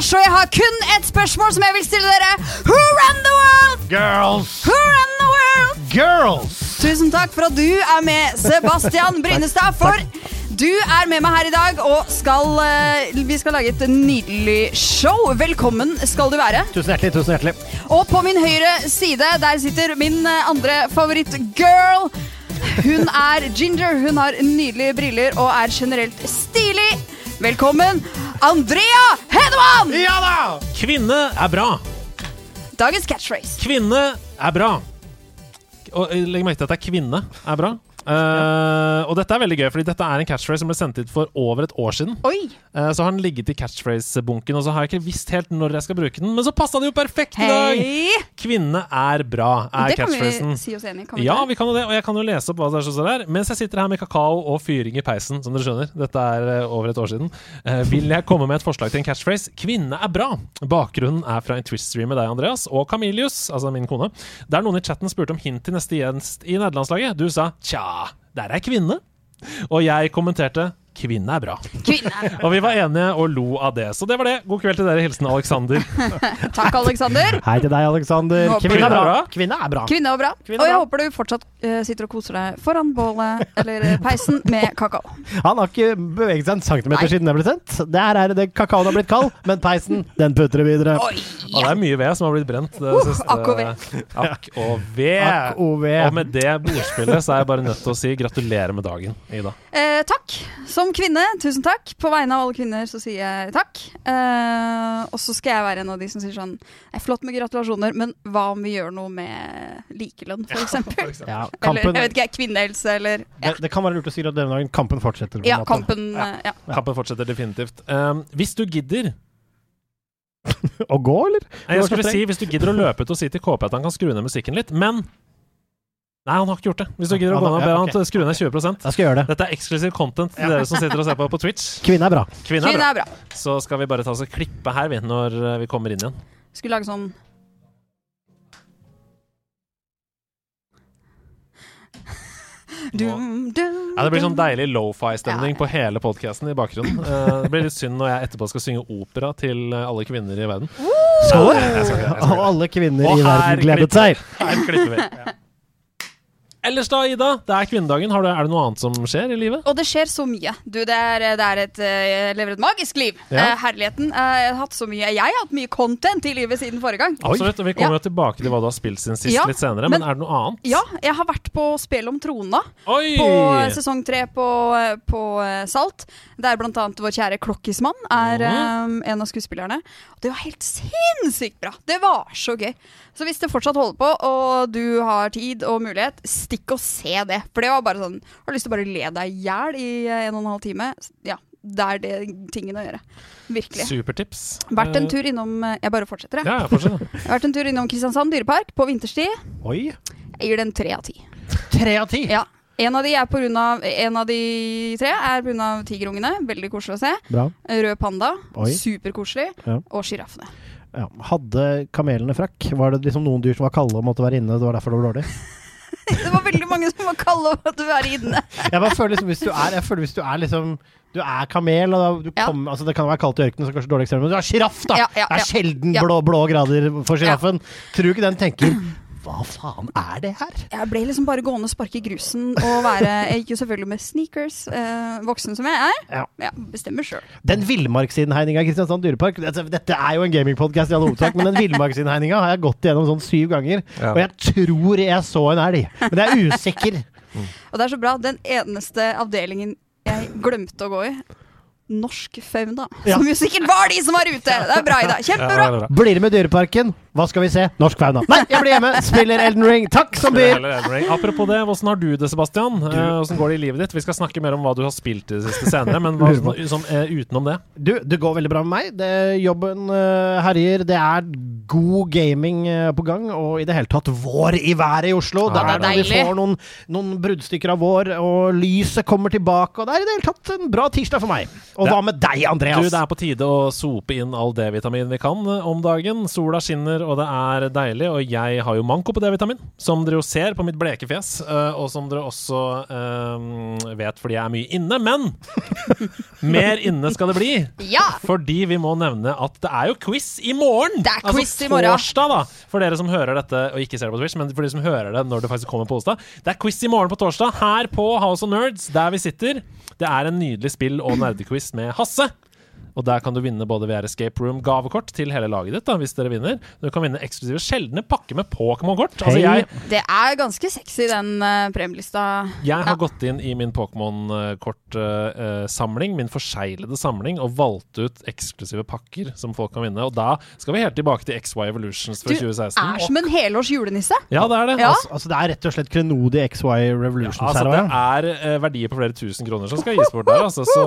8. mars, og jeg har kun ett spørsmål som jeg vil stille dere. Who run the world? Girls! Who run the world? Girls! Tusen takk for at du er med, Sebastian Brynestad. For du er med meg her i dag, og skal, eh, vi skal lage et nydelig show. Velkommen skal du være. Tusen hjertelig, tusen hjertelig. Og på min høyre side, der sitter min eh, andre favorittgirl. Hun er ginger, hun har nydelige briller og er generelt stilig. Velkommen, Andrea Hedemann! Ja da! Kvinne er bra. Dagens catchphrase. Kvinne er bra. Og eh, legg merke til at det er kvinne er bra. Eh, og dette er veldig gøy, fordi dette er en catchphrase som ble sendt ut for over et år siden. Eh, så har den ligget i catchphrase-bunken, og så har jeg ikke visst helt når jeg skal bruke den. Men så passa det jo perfekt i dag! Hei. Kvinne er bra, er Det kan vi catchphrasen. si oss enig i. Ja, vi kan jo det, og jeg kan jo lese opp hva det er som står der. Mens jeg sitter her med kakao og fyring i peisen, som dere skjønner. Dette er eh, over et år siden. uh, vil jeg komme med et forslag til en catchphrase. Kvinne er bra. Bakgrunnen er fra en Twist-stream med deg, Andreas, og Camilius, altså min kone. Der noen i chatten spurte om hint til neste gjest i nederlandslaget. Du sa tja, der er kvinne. Og jeg kommenterte kvinne er bra. Kvinne. Og vi var enige og lo av det. Så det var det. God kveld til dere. Hilsen Alexander. Takk, Aleksander. Hei til deg, Alexander. Håper Kvinne er bra. Kvinne er bra. Kvinne og bra. Og jeg bra. håper du fortsatt eh, sitter og koser deg foran bålet eller eh, peisen med kakao. Han har ikke beveget seg en centimeter Nei. siden det ble sendt. Der er det kakaoen har blitt kald, men peisen, den putter det videre. Oi. Og det er mye ved som har blitt brent. Det Uh, siste- akk og ved. Akk og ved. Og ved. Og med det bordspillet så er jeg bare nødt til å si gratulerer med dagen, Ida. Eh, takk. Som kvinne, tusen takk. På vegne av alle kvinner så sier jeg takk. Eh, og så skal jeg være en av de som sier sånn er flott med gratulasjoner, men hva om vi gjør noe med likelønn, for eksempel? Ja, Eller kampen, jeg vet ikke, kvinnehelse, eller ja. det, det kan være lurt å si at denne dagen kampen fortsetter. ja, kampen. eh, Ja. Kampen fortsetter definitivt. Um, hvis du gidder Å gå, eller? Jeg skulle si hvis du gidder å løpe ut og si til KP at han kan skru ned musikken litt, men Nei, han har ikke gjort det. Hvis du gidder å gå ned og be ja, han ok. skru ned 20 Jeg skal gjøre det. Dette er eksklusiv content til dere som sitter og ser på på Twitch. Kvinne er bra. Kvinne er Kvinne bra. er bra. Så skal vi bare ta oss og klippe her vi, når eh, vi kommer inn igjen. Skulle lage sånn Dum, dum, Ja, Det blir sånn deilig lofi-stemning Ja. på hele podkasten i bakgrunnen. Uh, det blir litt synd når jeg etterpå skal synge opera til eh, alle kvinner i verden. Skal ikke. og alle kvinner Og i verden gledet seg. Her klipper vi. Ellers da, Ida. Det er kvinnedagen. Har du, er det noe annet som skjer i livet? Og det skjer så mye. Du, det er, det er et, eh, jeg lever et magisk liv. Ja. Eh, herligheten. Eh, jeg har hatt så mye Jeg har hatt mye content i livet siden forrige gang. Absolutt. Og vi kommer Ja. tilbake til hva du har spilt siden sist Ja, litt senere. Men, men- er det noe annet? Ja, jeg har vært på Spel om trona Oi! på sesong tre på, på eh, Salt. Der blant annet vår kjære Klokkismann er eh, en av skuespillerne. Og det var helt sinnssykt bra! Det var så gøy. Så hvis det fortsatt holder på, og du har tid og mulighet, stikk og se det. For det var bare sånn Har lyst til å bare le deg i hjel i eh, en og en halv time? Ja. Det er det tingen å gjøre. Virkelig. Supertips. Vært en Eh, tur innom eh, Jeg bare fortsetter, jeg. Ja, Jeg har vært en tur innom Kristiansand dyrepark på vinterstid. Oi. Jeg gir den tre av ti. Tre av ti. Ja. En av de er på grunn av En av de tre er pga. tigerungene. Veldig koselig å se. Bra. Rød panda. Superkoselig. Ja. Og sjiraffene. Ja. Hadde kamelene frakk? Var det liksom noen dyr som var kalde og måtte være inne? Det var derfor det var dårlig? Det var veldig mange som var kalde over at du er inne. Jeg bare føler liksom hvis du er Jeg føler hvis du er liksom Du er kamel, og da, du Ja. kom, altså det kan være kaldt i ørkenen, så kanskje dårlig eksempel, men du er sjiraff, da! Ja, ja, Det er sjelden blå, blå grader for sjiraffen. Tror du ikke den tenker Hva faen er det her? Jeg ble liksom bare gående og sparke i grusen og være Jeg gikk jo selvfølgelig med sneakers, eh, voksen som jeg er. Ja. bestemmer sjøl. Den villmarksinnhegninga i Kristiansand dyrepark dette, dette er jo en gamingpodkast i all hovedsak, men den villmarksinnhegninga har jeg gått igjennom sånn syv ganger. Ja. Og jeg tror jeg så en elg, men jeg er usikker. Og det er så bra. Den eneste avdelingen jeg glemte å gå i, norsk fauna. Ja. Som jo sikkert var de som var ute! Det er bra, Ida. Ja, Kjempebra! det er. Blir med Dyreparken? Hva skal vi se? Norsk fauna. Nei, jeg blir hjemme! Spiller Elden Ring. Takk som byr! Apropos det, hvordan har du det, Sebastian? Eh, Hvordan går det i livet ditt? Vi skal snakke mer om hva du har spilt i det siste senere, men hva, som, eh, utenom det? Du, det går veldig bra med meg. Det, jobben uh, herjer. Det er god gaming uh, på gang, og i det hele tatt vår i været i Oslo. Ja, det er der vi får noen, noen bruddstykker av vår, og lyset kommer tilbake. Og det er i det hele tatt en bra tirsdag for meg. Og Det- hva med deg, Andreas? Du, det er på tide å sope inn all D-vitamin vi kan eh, om dagen. Sola skinner, og det er deilig. Og jeg har jo manko på D-vitamin, som dere jo ser på mitt bleke fjes. eh, Og som dere også um, vet fordi jeg er mye inne. Men mer inne skal det bli. Ja! Fordi vi må nevne at det er jo quiz i morgen! Det er quiz altså, i morgen. torsdag, da. For dere som hører dette og ikke ser det på Twitch, men for dere som hører det når det faktisk kommer på onsdag. Det er quiz i morgen på torsdag her på House of Nerds, der vi sitter. Det er en nydelig spill- og nerdequiz med Hasse. Og der kan du vinne både VR Escape Room gavekort til hele laget ditt, da, hvis dere vinner. Du kan vinne eksklusive sjeldne pakker med Pokémon-kort. Altså, Det er ganske sexy, den uh, premielista. jeg har Ja. gått inn i min Pokémon-kortsamling, min forseglede samling, og valgt ut eksklusive pakker som folk kan vinne. Og da skal vi helt tilbake til XY Evolutions fra Du 2016. er som en helårs julenisse. Ja, det er det. Ja. Altså, altså, det er rett og slett klenodig XY Revolutions Altså, her det òg, Det er uh, verdier på flere tusen kroner som skal gis bort der. Altså, så,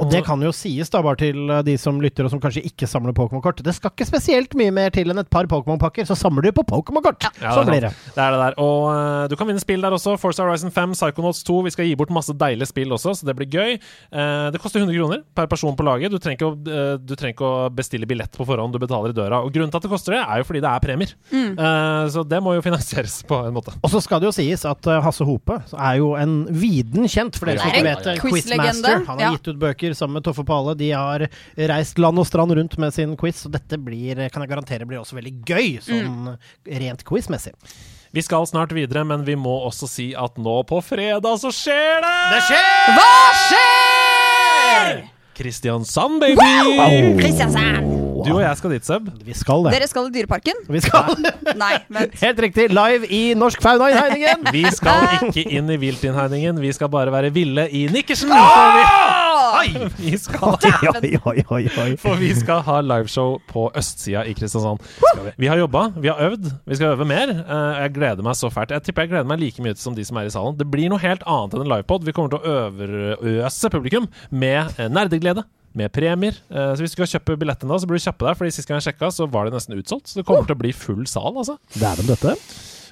Og det kan jo sies da bare til eh, de som lytter og som kanskje ikke samler Pokémon-kort. Det skal ikke spesielt mye mer til enn et par Pokémon-pakker, så samler du på Pokémon-kort. Ja, sånn blir det. Det er det der. Og uh, du kan vinne spill der også. Forza Horizon 5, Psychonauts 2. Vi skal gi bort masse deilige spill også, så det blir gøy. Uh, det koster 100 kroner per person på laget. Du trenger, ikke å, uh, du trenger ikke å bestille billett på forhånd, du betaler i døra. Og grunnen til at det koster det, er jo fordi det er premier. Eh, så det må jo finansieres på en måte. Og så skal det jo sies at Hasse Hope er jo en viden kjent, for dere som ikke vet det. Quizmaster. Han har Ja. gitt ut bøker sammen med Toffe Pale. De har reist land og strand rundt med sin quiz, og dette blir, kan jeg garantere blir også veldig gøy, sånn rent quizmessig. Vi skal snart videre, men vi må også si at nå på fredag så skjer det! Det skjer! Hva skjer? Kristiansand, baby! Kristiansand! Du og jeg skal dit, Seb. Vi skal det. Dere skal i Dyreparken? Vi skal Nei, vent. Helt riktig. Live i Norsk fauna i Vi skal ikke inn i viltinnhegningen, vi skal bare være ville i nikkersen. For vi, vi skal Oi, oi, oi, oi. For vi skal ha liveshow på østsida i Kristiansand. Vi. vi har jobba, vi har øvd, vi skal øve mer. Eh, jeg gleder meg så fælt. Jeg tipper jeg gleder meg like mye som de som er i salen. Det blir noe helt annet enn en livepod. Vi kommer til å overøse publikum med eh, nerdeglede. Med premier. Eh, så Hvis du skal kjøpe billetten, da, så bør du kjappe deg. Fordi Sist gang jeg sjekka, så var det nesten utsolgt. Så det kommer til å bli full sal. altså Dæven dette.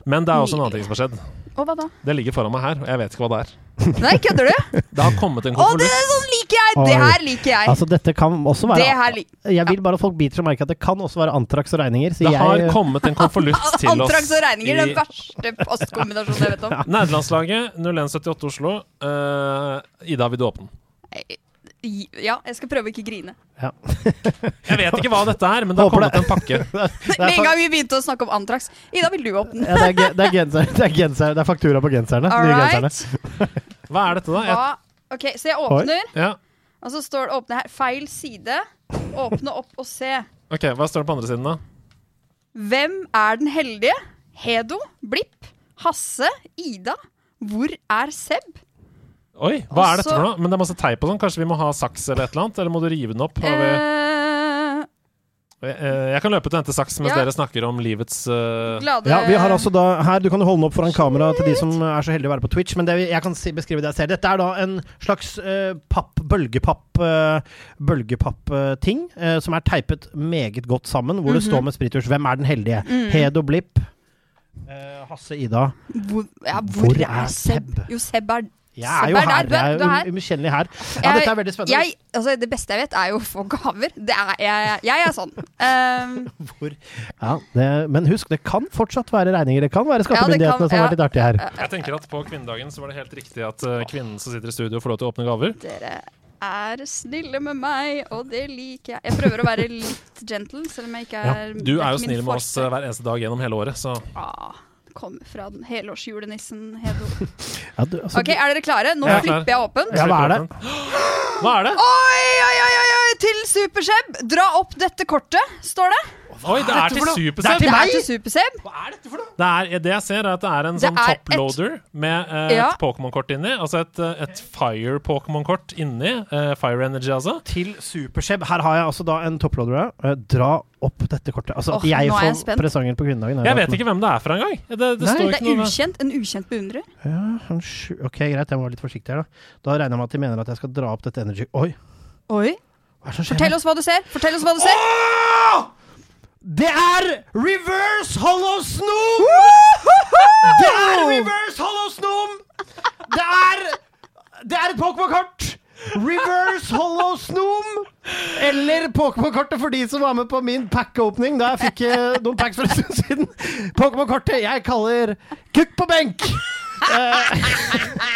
Men det er også en annen ting som har skjedd. Og hva da? Det ligger foran meg her, og jeg vet ikke hva det er. Nei, kødder du? Det har kommet en det konvolutt. er sånn liker jeg! Det her liker jeg. Altså, dette kan også Det være Jeg vil bare at folk biter og merker at det kan også være Antrax og regninger. Så Det har jeg kommet en konvolutt til oss. Antrax og regninger, den verste postkombinasjonen jeg vet om. Nederlandslaget 0178 Oslo. Uh, Ida, vil du åpne? Ja, jeg skal prøve å ikke grine. ja. Jeg vet ikke hva dette er, men det har kommet en pakke. Det Med en gang vi begynte å snakke om Antrax. Ida, vil du åpne? ja, det, er, det, er genser, det, er genser, det er faktura på genserne. All Nye right. genserne. Hva er dette, da? Jeg, Hva? Ok, Så jeg åpner, ja. og så står det 'åpne her'. Feil side. Åpne opp og se. Ok, Hva står det på andre siden, da? Hvem er den heldige? Hedo? Blipp? Hasse? Ida? Hvor er Seb? Oi, hva er dette for noe? Men det er masse teip og sånn. Kanskje vi må ha saks eller et eller annet? Eller må du rive den opp? Har vi, Eh, Eh, jeg kan løpe ut og hente saks mens Ja. dere snakker om livets uh... glade Ja, vi har altså da her, Du kan holde den opp foran kamera til de som er så heldige å være på Twitch. Men det jeg kan si, beskrive det jeg ser. Dette er da en slags uh, papp, bølgepapp uh, Bølgepappting uh, eh, som er teipet meget godt sammen. Hvor det står med spritus 'Hvem er den heldige?' Hedo Blipp. eh, Hasse Ida. Hvor, ja, hvor, Hvor er, er Seb? Seb? Jo, Seb er Jeg er jo er her. er- Jeg er er her. Ja, dette er veldig spennende. Jeg, altså, det beste jeg vet, er jo å få gaver. Det er, jeg, jeg er sånn. Um, Hvor, ja, det, men husk, det kan fortsatt være regninger. Det kan være Ja, kan- skattemyndighetene som har vært litt artige her. Jeg tenker at På kvinnedagen så var det helt riktig at eh, kvinnen som sitter i studio, får lov til å åpne gaver. dere er snille med meg, og det liker jeg. Jeg prøver å være litt gentle, selv om jeg ikke er Du er jo snill med oss eh, hver eneste dag gjennom hele året, så Ah, kommer fra den helårsjulenissen Hedo. Ja, du, altså, Ok, er dere klare? Nå Jeg er klar. flipper jeg åpen. Ja, hva er det? Hva er det? Oi, oi, oi, oi, oi, til Superseb! Dra opp dette kortet, står det. Oi, det er til Super-Seb! Det er Superseb! til Det er til Super-Seb. Hva er dette for noe? Det, er, det jeg ser, er at det er en Det sånn er et- toploader med uh, Ja. et Pokémon-kort inni. Altså et, eh, et Fire-Pokémon-kort inni. Uh, Fire Energy, altså. Til Seb Her har jeg altså da en toploader. Uh, dra opp dette kortet. Altså, oh, jeg får presanger på kvinnedagen. Jeg vet ikke hvem det er fra engang. Det, det Nei, Det er ukjent. En ukjent beundrer. Ja, ok, greit. Jeg må være litt forsiktig her, da. Da regner jeg med at de mener at jeg skal dra opp dette energy Oi, Oi. hva er det som skjer? Fortell oss hva du ser. Fortell oss hva du ser. Åh! Det er reverse hollow snom! Det er reverse hollow snom! Det er Det er et Pokémon-kart! Reverse hollow snom! Eller Pokémon-kartet for de som var med på min pack-åpning da jeg fikk eh, noen packs for en stund siden. Pokémon-kartet jeg kaller Kukk på benk! Eh,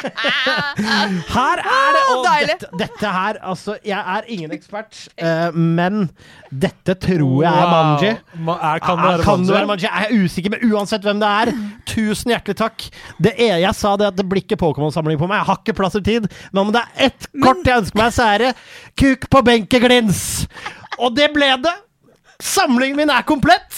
her er det og dette, dette her, altså Jeg er ingen ekspert, uh, men dette tror jeg er Manji. Ma er, kan det Ah, være kan det være Manji? Jeg er usikker, men uansett hvem det er, tusen hjertelig takk. Det er, jeg sa det at det blir ikke Pokémon-samling på meg. Jeg har ikke plass og tid. Men om det er ett kort jeg ønsker meg, så er det Kuk på benkeglins. Og det ble det. Samlingen min er komplett.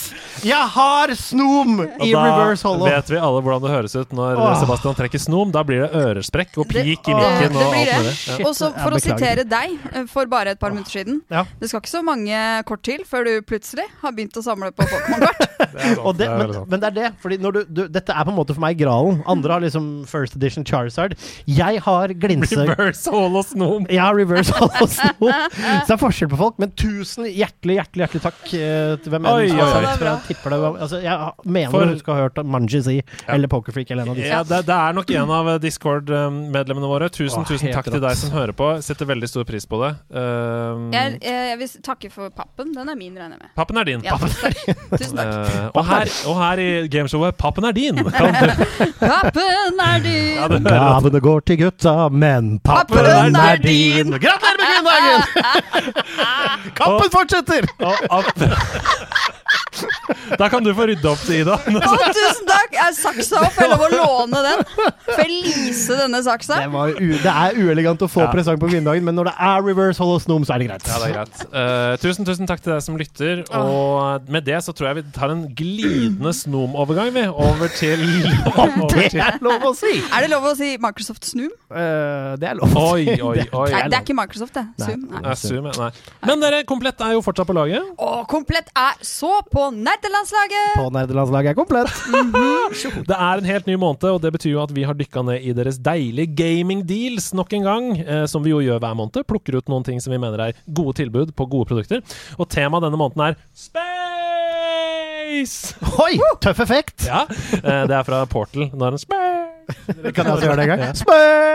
Jeg har Snom i da reverse hollow. vet vi alle hvordan det høres ut når Åh. Sebastian trekker snom. Da blir det øresprekk og pik i mikken. og alt mulig. Ja. Og så For å sitere deg eh, for bare et par minutter siden. Ja. Det skal ikke så mange kort til før du plutselig har begynt å samle på Pokémon-kort. Men, men det er det. Fordi når du, du, dette er på en måte for meg gralen. Andre har liksom first edition Charizard. Jeg har glinse... Reverse hollow snom. Ja, reverse hollow snom. Så det er forskjell på folk. Men tusen hjertelig, hjertelig hjertelig takk eh, til hvem enn som har sagt, fra tipper det var- altså, Jeg mener For- skal ha hørt Manji si, eller Pokerfreak, eller en av disse. Ja, det, det er nok en av Discord-medlemmene våre. Tusen Åh, tusen takk takk til deg som hører på. Setter veldig stor pris på det. Um, Jeg, jeg, jeg vil takke for pappen. Den er min, regner jeg med. Pappen er din. Ja, Tusen takk. Uh, og, her, og her i gameshowet Pappen er din! Pappen er din! ja, du Gavene går til gutta, men pappen Pappen er er din! din! Gratulerer med grunndagen! Kampen fortsetter! og, at, Da kan du få rydde opp, Ida. Å, tusen takk! Jeg saksa opp. Jeg lov å låne den. Får jeg lease denne saksa? Det, var u det er uelegant å få Ja. presang på kvinnedagen, men når det er reverse hollow snom, så er det greit. Ja, det er greit. Uh, tusen tusen takk til deg som lytter. Og med det så tror jeg vi tar en glidende snom-overgang, vi. Over til, over Det til er lov å si! Er det lov å si Microsoft Snoom? Uh, det er lov å Oi, oi, oi. Nei, det er ikke Microsoft, det. Zoom. Nei. Nei, Zoom, nei. Men dere, Komplett er jo fortsatt på laget. Å, komplett er så på nerdelandslaget! På nerdelandslaget er komplett. Det er en helt ny måned, og det betyr jo at vi har dykka ned i deres deilige gaming deals nok en gang. Eh, som vi jo gjør hver måned. Plukker ut noen ting som vi mener er gode tilbud på gode produkter. Og temaet denne måneden er Space! Oi! Tøff effekt! Ja, eh, det er fra Portal. Nå er det Space! Kan jeg også gjøre det en gang? Space!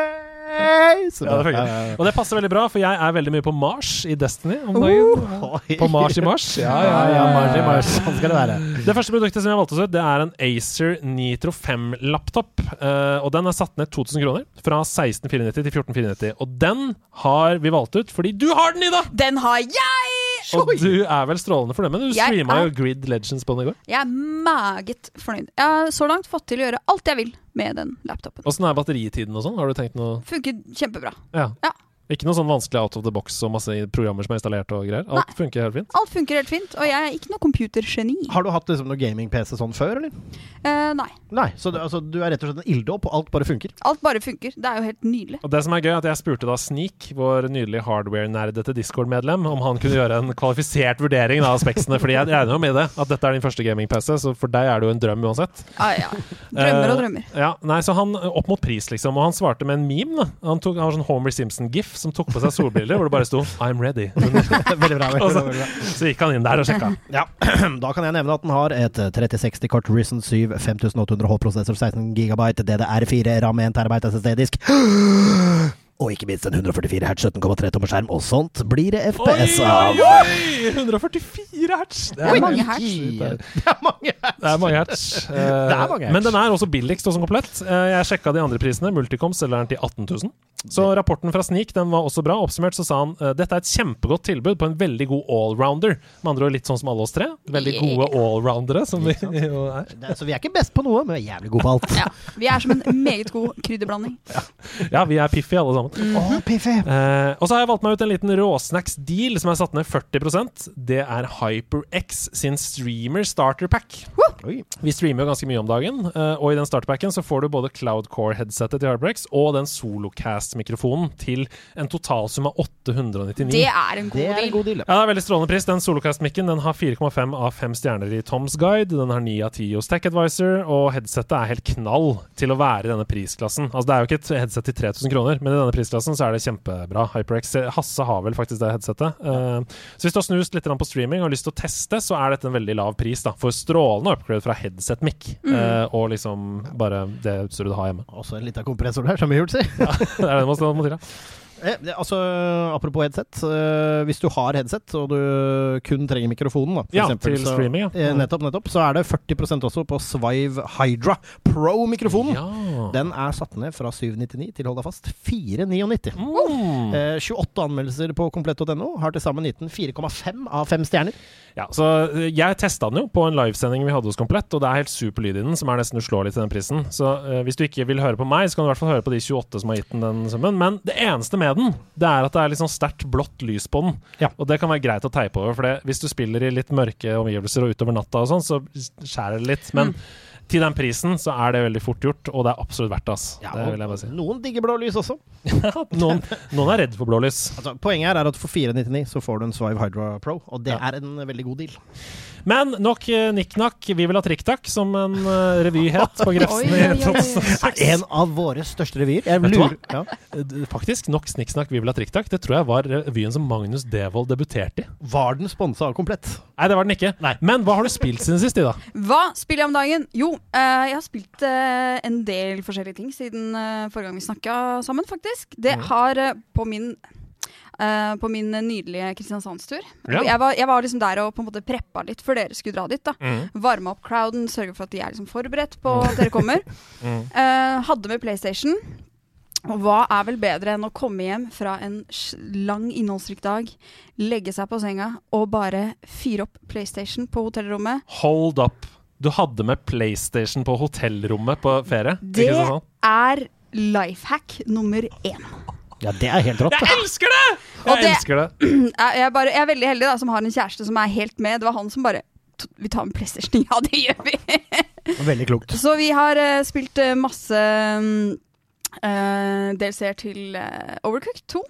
Ja, det. Og det passer veldig bra, for jeg er veldig mye på Mars i Destiny om dagen. Oi. På Mars i Mars. Ja, ja, ja. Mars i Mars. Sånn skal det være. Det første produktet som jeg valgte oss ut, det er en Acer Nitro 5-laptop. og den er satt ned 2000 kroner, fra 16490 til 14490. Og den har vi valgt ut fordi du har den, Ida! Den har jeg! Og du er vel strålende for det, men du streama jo Grid Legends på den i går. Jeg er meget fornøyd. Jeg har så langt fått til å gjøre alt jeg vil med den laptopen. Åssen er batteritiden og sånn? Har du tenkt noe Funker kjempebra. Ja. Ja. Ikke noe sånn vanskelig out of the box og masse programmer som er installert og greier? Alt funker helt fint? Alt funker helt fint, og jeg er ikke noe computergeni. Har du hatt liksom noe gaming-PC sånn før, eller? Uh, nei. Nei, så du, altså, du er rett og slett en ilddåp, og alt bare funker? Alt bare funker. Det er jo helt nydelig. Og det som er gøy, er at jeg spurte da Sneak, vår nydelige hardware-nerdete Discord-medlem, om han kunne gjøre en kvalifisert vurdering av speksene. Fordi jeg regner jo med det, at dette er din første gaming-PC, så for deg er det jo en drøm uansett. Ja, ja. Drømmer og drømmer. Uh, Ja, nei, så han Opp mot pris, liksom. Og han svarte med en meme. da Han, tok, han var sånn Homer Simpson-gif som tok på seg solbriller, hvor det bare sto 'I'm ready'. veldig bra. Veldig så, bra, så gikk han inn der og sjekka. Ja, Da kan jeg nevne at den har et 3060-kort Risen 7, 5800 H-prosessor, 16 GB, DDR4, RAM 1 TB SSD-disk. Og ikke minst en 144 hertz 17,3 tommer skjerm, og sånt blir det FPS FPS oi, oi, oi! 144 hertz! Det er mange hertz. det. Er mange hertz! Det er mange hertz. Eh, Det er mange hertz. Men den er også billigst og som komplett. Eh, jeg sjekka de andre prisene. Multicom selger den til 18 000. Så rapporten fra Sneak den var også bra. Oppsummert så sa han uh, dette er et kjempegodt tilbud på en veldig god allrounder. Med andre ord litt sånn som alle oss tre. Veldig Yeah. gode allroundere, som vi jo er. Så vi er ikke best på noe, men vi er jævlig gode på alt. Ja, vi er som en meget god krydderblanding. Ja, vi er piffi alle sammen. Å, -hmm. uh, og så har jeg valgt meg ut en liten råsnacks-deal som er satt ned 40% Det er HyperX sin Streamer Starter Pack. Woo! Vi streamer jo ganske mye om dagen, uh, og i den starterpacken så får du både Cloudcore-headsetet til HyperX og den Solocast-mikrofonen til en totalsum av 899. Det er en god Det er en god deal. Ja, det er veldig strålende pris. Den Solocast-mikken den har 4,5 av 5 stjerner i Toms Guide. Den har 9 av 10 hos TechAdvisor, og headsetet er helt knall til å være i denne prisklassen. Altså, det er jo ikke et headset til 3000 kroner, men i denne prisklassen så er det kjempebra. HyperX Hasse har vel faktisk det headsetet. Eh, så hvis du har snust litt på streaming og har lyst til å teste, så er dette en veldig lav pris da, for strålende upgrade fra headset-mic. eh, og liksom bare det utstyret du har hjemme. Også en liten kompressor der, som vi gjort, si. det er det man må til. ja. Eh, altså, apropos headset. eh, hvis du har headset, og du kun trenger mikrofonen, da, for Ja, eksempel, til så, streaming, ja. eh, nettopp, nettopp, så er det 40% også på Svive Hydra Pro-mikrofonen. Ja. Den er satt ned fra 799 til, hold deg fast, 499. Mm. Eh, 28 anmeldelser på komplett.no. Har til sammen gitt den 4,5 av 5 stjerner. Ja, så eh, Jeg testa den jo på en livesending vi hadde hos Komplett, og det er helt super lyd i den, som er nesten uslåelig til den prisen. Så eh, hvis du ikke vil høre på meg, så kan du i hvert fall høre på de 28 som har gitt den den summen. Men det eneste med den, det er at det er litt sånn sterkt blått lys på den. Ja. Og det kan være greit å teipe over, for det, hvis du spiller i litt mørke omgivelser og utover natta og sånn, så skjærer det litt. Men til den prisen så er det veldig fort gjort, og det er absolutt verdt ass. Ja, det vil jeg bare si. Noen digger blå lys også. Noen, noen er redd for blålys. Altså, poenget her er at for 499 så får du en Svive Hydra Pro, og det Ja. er en veldig god deal. Men nok uh, nikk-nakk. Vi vil ha trikk-takk, som en uh, revy het på Grefsen i. 2006. En av våre største revyer. Jeg lurer ja. Eh, Faktisk, nok snikksnakk, vi vil ha trikk-takk. Det tror jeg var revyen som Magnus Devold debuterte i. Var den sponsa av Komplett? Nei, det var den ikke. Men hva har du spilt siden sist, Ida? Hva spiller jeg om dagen? Jo, uh, jeg har spilt uh, en del forskjellige ting siden forrige gang vi snakka sammen, faktisk. Det Mm. har på min eh, på min nydelige Kristiansandstur. Ja. Jeg, var, jeg var liksom der og på en måte preppa litt før dere skulle dra dit. da Mm. Varma opp crowden, sørge for at de er liksom forberedt på at dere kommer. Mm. Eh, hadde med PlayStation. Og hva er vel bedre enn å komme hjem fra en lang, innholdsrik dag, legge seg på senga og bare fyre opp PlayStation på hotellrommet? Hold up. Du hadde med PlayStation på hotellrommet på ferie? Det sånn? er life hack nummer én. Ja, det er helt rått. Jeg elsker det! Jeg det- elsker det. Jeg, er bare, jeg er veldig heldig da, som har en kjæreste som er helt med. Det var han som bare Vi tar med PlayStation. Ja, det gjør vi. Veldig klokt. Så vi har uh, spilt uh, masse um, DLC-er til uh, Overcooked 2.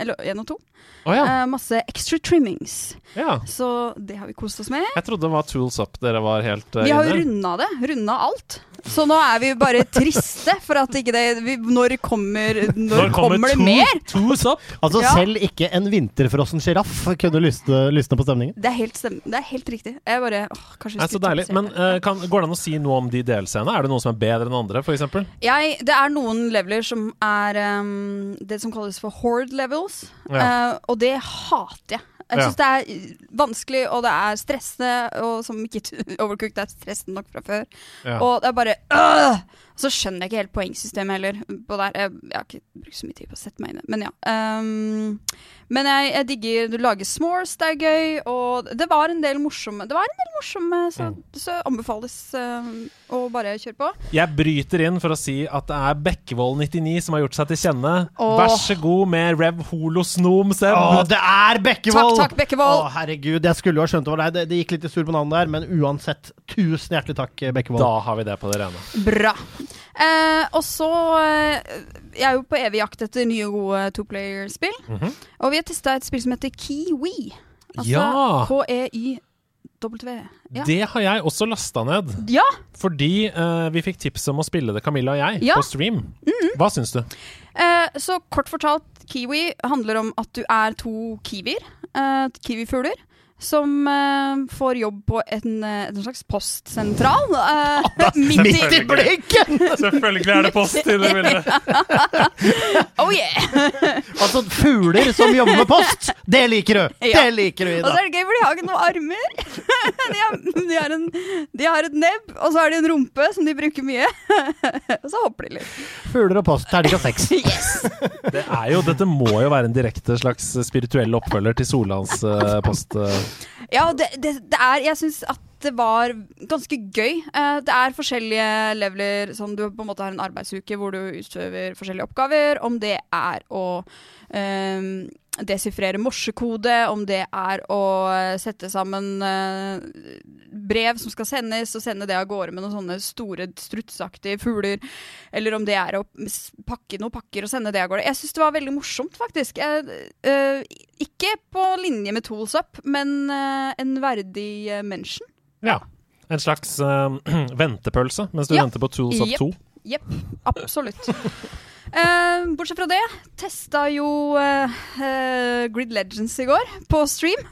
Eller 1 og 2. Å ja. Eh, masse extra trimmings. ja. Så det har vi kost oss med. Jeg trodde det var Tools Up dere var helt uh, Vi har jo runda det. Runda alt. Så nå er vi bare triste for at ikke det vi, Når kommer Når, kommer, det Tool- mer? Tools Up? Altså, Ja. selv ikke en vinterfrossen sjiraff kunne lysne, lysne på stemningen. Det er helt, stem det er helt riktig. Jeg bare åh, kanskje jeg Nei, så skulle deilig. Men det. eh, kan, går det an å si noe om de delscenene? Er det noen som er bedre enn andre, f.eks.? jeg, Det er noen leveler som er um, det som kalles for horde levels. Ja. Eh, og det hater jeg. Jeg Ja. det er vanskelig, og det er stressende, og som ikke overcooked er stressende nok fra før. Ja. Og det er bare øh! Så skjønner jeg ikke helt poengsystemet heller. På der. Jeg, jeg har ikke brukt så mye tid på å sette meg inn i det. Men ja. Um, men jeg, jeg digger Du lager s'mores, det er gøy. Og det var en del morsomme Det var en del morsomme, så, Mm. så anbefales um, å bare kjøre på. Jeg bryter inn for å si at det er Bekkevold99 som har gjort seg til kjenne. Åh. Vær så god med Rev Holosnom, Seb. Å, det er Bekkevold! Takk, takk, Bekkevold. Å, herregud, jeg skulle jo ha skjønt det var deg. Det, det gikk litt i surr på navnet der, men uansett, tusen hjertelig takk, Bekkevold. Da har vi det på det rene. Bra. Eh, og så eh, Jeg er jo på evig jakt etter nye, gode toplayer-spill. -hmm. Og vi har testa et spill som heter Kiwi. Altså Ja. K-e-y-w. Ja. Det har jeg også lasta ned. ja. Fordi uh, vi fikk tips om å spille det, Camilla og jeg, Ja. på stream. Hva syns du? Uh, så kort fortalt, kiwi handler om at du er to kiwier, Uh, kiwifugler, som uh, får jobb på en, eh, en slags postsentral. Uh, midt Midt i blinken! Selvfølgelig er det post i det bildet. Oh yeah! Altså, fugler som jobber med post, det liker du! Ja. Det liker du, Ida. Og så er det gøy, for de har ikke noen armer. De har, de, har en, de har et nebb, og så har de en rumpe som de bruker mye. Og så hopper de litt. Fugler og post, terningkast seks. Yes! Det er jo, dette må jo være en direkte slags spirituell oppfølger til Solans uh, post. eh. Ja, det, det, det er Jeg syns at det var ganske gøy. Eh, det er forskjellige leveler som du på en måte har en arbeidsuke hvor du utøver forskjellige oppgaver. Om det er å eh, desifrere morsekode, om det er å sette sammen eh, brev som skal sendes, og sende det av gårde med noen sånne store strutsaktige fugler. Eller om det er å pakke noen pakker og sende det av gårde. Jeg syns det var veldig morsomt, faktisk. Jeg, eh, ikke på linje med Tools Up, men eh, en verdig uh, mention. Ja. En slags eh, ventepølse mens du Ja. venter på Tools Up yep. 2. Jepp, absolutt. Eh, bortsett fra det, testa jo uh, uh, Grid Legends i går på stream.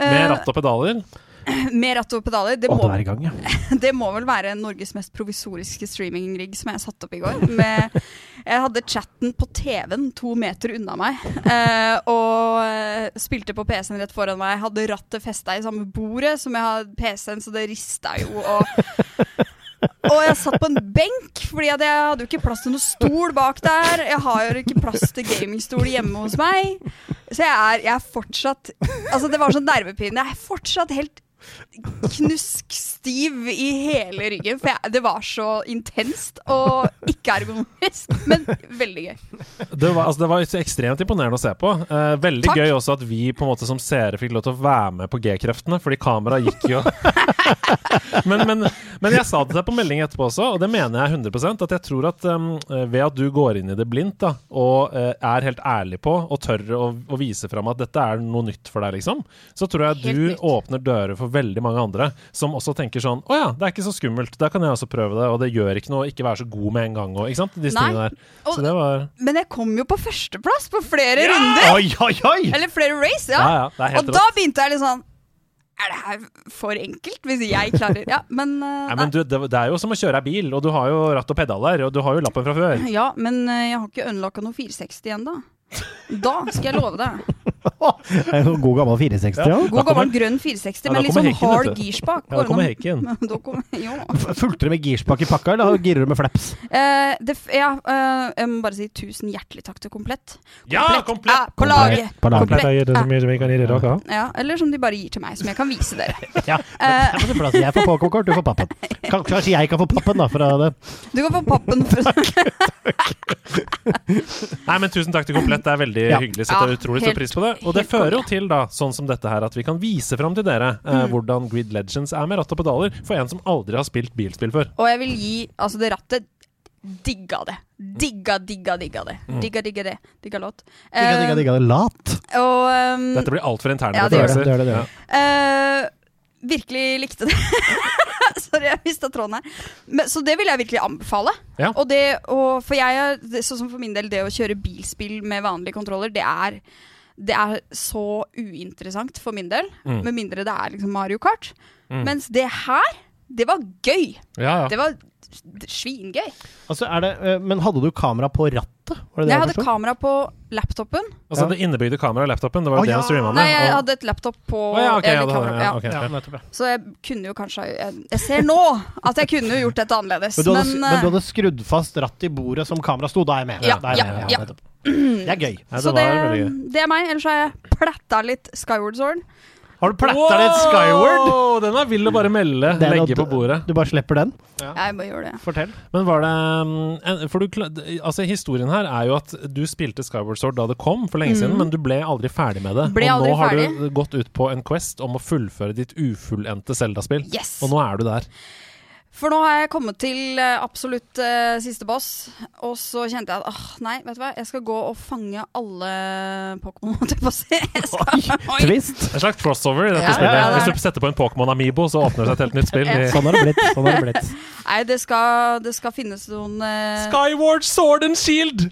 Med ratt og pedaler. med ratt og pedaler. Det må, gang, ja. det må vel være Norges mest provisoriske streaming-rigg som jeg satte opp i går. Med, jeg hadde chatten på TV-en to meter unna meg, eh, og spilte på PC-en rett foran meg. Hadde rattet festa i samme bordet som jeg hadde PC-en, så det rista jo. Og, og jeg satt på en benk, fordi jeg hadde jo ikke plass til noen stol bak der. Jeg har jo ikke plass til gamingstol hjemme hos meg. Så jeg er, jeg er fortsatt Altså, det var sånn nervepirrende. Jeg er fortsatt helt knuskstiv i hele ryggen, for jeg, det var så intenst og ikke ergonomisk, men veldig gøy. Det var, altså, det var ekstremt imponerende å se på. Eh, veldig Takk. gøy også at vi på en måte som seere fikk lov til å være med på G-kreftene, fordi kameraet gikk jo men, men, men jeg sa det til deg på melding etterpå også, og det mener jeg 100% at jeg tror at um, ved at du går inn i det blindt da, og uh, er helt ærlig på og tør å, å vise fram at dette er noe nytt for deg, liksom, så tror jeg at du åpner dører for veldig mange andre som også tenker sånn Å ja, det er ikke så skummelt, da kan jeg også prøve det, og det gjør ikke noe å ikke være så god med en gang, og ikke sant? Disse Nei. tingene der. Og- Så det var Men jeg kom jo på førsteplass på flere runder! Oi, oi, oi! Eller flere race, Ja, ja. ja, og og da begynte jeg litt sånn Er det her for enkelt? Hvis jeg klarer Ja, men, uh, Nei, men du, det, er jo som å kjøre ei bil, og du har jo ratt og pedaler, og du har jo lappen fra før. Ja, men uh, jeg har ikke unlocka noe 460 ennå. Da skal jeg love det. En god gammel 460, ja. God kommer- gammel grønn 460 Ja, men litt sånn hekken, hard du. girspak. Ja, da kommer hekken. Fulgte det med girspak i pakka, eller girer du med flaps? Uh, det, ja, uh, jeg må bare si tusen hjertelig takk til Komplett. Ja, komplett! er på laget! På laget. Komplett så mye som vi kan gi dere. Ja, eller som de bare gir til meg, som jeg kan vise dere. Ja, men, sin plass. Jeg får Pokémon-kort, du får pappen. Kan- Kanskje jeg kan få pappen, da, fra det. du kan få pappen for Nei, men tusen takk til Komplett. Det er veldig Ja. hyggelig. Setter Ja, utrolig stor pris på det. Og det fører jo til, da, sånn som dette her, at vi kan vise fram til dere eh, Mm. hvordan Grid Legends er med ratt og pedaler, for en som aldri har spilt bilspill før. Og jeg vil gi altså det rattet Digga det. Digga, digga, digga det. Mm. Digga, digga det. Digga låt. Digga, digga, Eh, digga, det lat. Og um, Dette blir altfor interne Ja, det referanser. det, det det, det gjør eh, virkelig likte det. Sorry, jeg mista tråden her. Men, så det vil jeg virkelig anbefale. Ja. Og det, og for jeg, det, sånn som for min del, det å kjøre bilspill med vanlige kontroller, det er det er så uinteressant for min del, Mm. med mindre det er liksom Mario Kart. Mm. Mens det her, det var gøy! Ja, ja. Det var svingøy. Altså, er det, eh, men hadde du kamera på rattet? Var det det Jeg hadde kamera på laptopen. Altså Ja. det innebygde kameraet i laptopen, det var oh, det ja. han streama med. Nei, jeg og- hadde et laptop på oh, ja, okay, ja, ja. Så jeg kunne jo kanskje Jeg, jeg ser nå at jeg kunne gjort dette annerledes, Men du, hadde, men, men, du eh, hadde skrudd fast rattet i bordet som kamera sto. Da er jeg med. Ja, ja, ja. Det er gøy. Ja, det Så det, gøy. det er meg. Ellers har jeg pletta litt Skyward Sword. Har du platta litt Skyward? Den er vill å bare melde. Det er Legge på bordet. Du bare slipper den? Jeg bare gjør det. Fortell. Men var det mm, For du, altså Historien her er jo at du spilte Skyward Sword da det kom, for lenge siden, men du ble aldri ferdig med det. Mm. Ble og nå har ferdig. du gått ut på en quest om å fullføre ditt ufullendte Zelda-spill. Yes! Og nå er du der. For nå har jeg kommet til eh, absolutt uh, siste boss, og så kjente jeg at åh, nei, vet du hva, jeg skal gå og fange alle Pokémon, holdt jeg på å si. Jeg. Twist. En slags crossover i dette Ja, spillet. ja, det er Hvis du setter på en Pokémon Amibo, så åpner det seg et helt nytt spill. I- Sånn har det blitt. Sånn har det blitt. Nei, det skal, det skal finnes noen uh... Skyward Sword and Shield!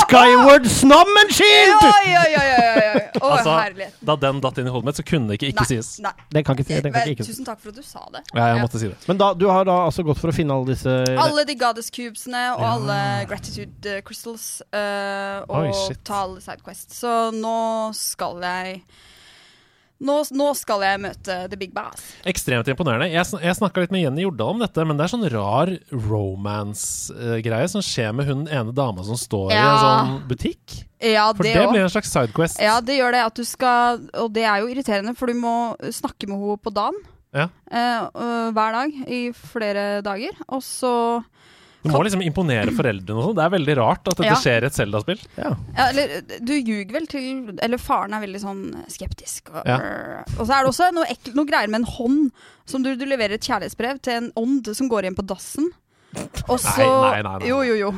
Skyward Snom and Shield! Oi, oi, oi, oi, Altså, herlighet. Da den datt inn i hodet mitt, så kunne det ikke ikke Nei, sies. nei. Det kan ikke det kan ikke, ikke. Tusen takk for at du sa det. Ja, jeg Ja. måtte si det. Men da, du har da altså gått for å finne alle disse Alle de goddess cubesene og alle gratitude eh, crystals. Uh, og Oi, ta alle sidequests. Så nå skal jeg nå, nå skal jeg møte the big boss. Ekstremt imponerende. Jeg, sn jeg snakka litt med Jenny Jordal om dette, men det er sånn rar romance-greie som skjer med hun ene dama som står i en sånn butikk. Ja, For det det, blir en slags sidequest. Ja, det gjør det. At du skal Og det er jo irriterende, for du må snakke med henne på dagen. Ja. eh, øh, hver dag i flere dager. Og så Du må liksom imponere foreldrene og sånn. Det er veldig rart at dette Ja. skjer i et Zelda-spill. Ja. ja, Eller du ljuger vel til Eller faren er veldig sånn skeptisk. Og, Ja. og så er det også noe, ekkel, noe greier med en hånd. Som du, du leverer et kjærlighetsbrev til en ånd som går inn på dassen. Og så Nei, nei, nei, nei. Jo, jo, jo.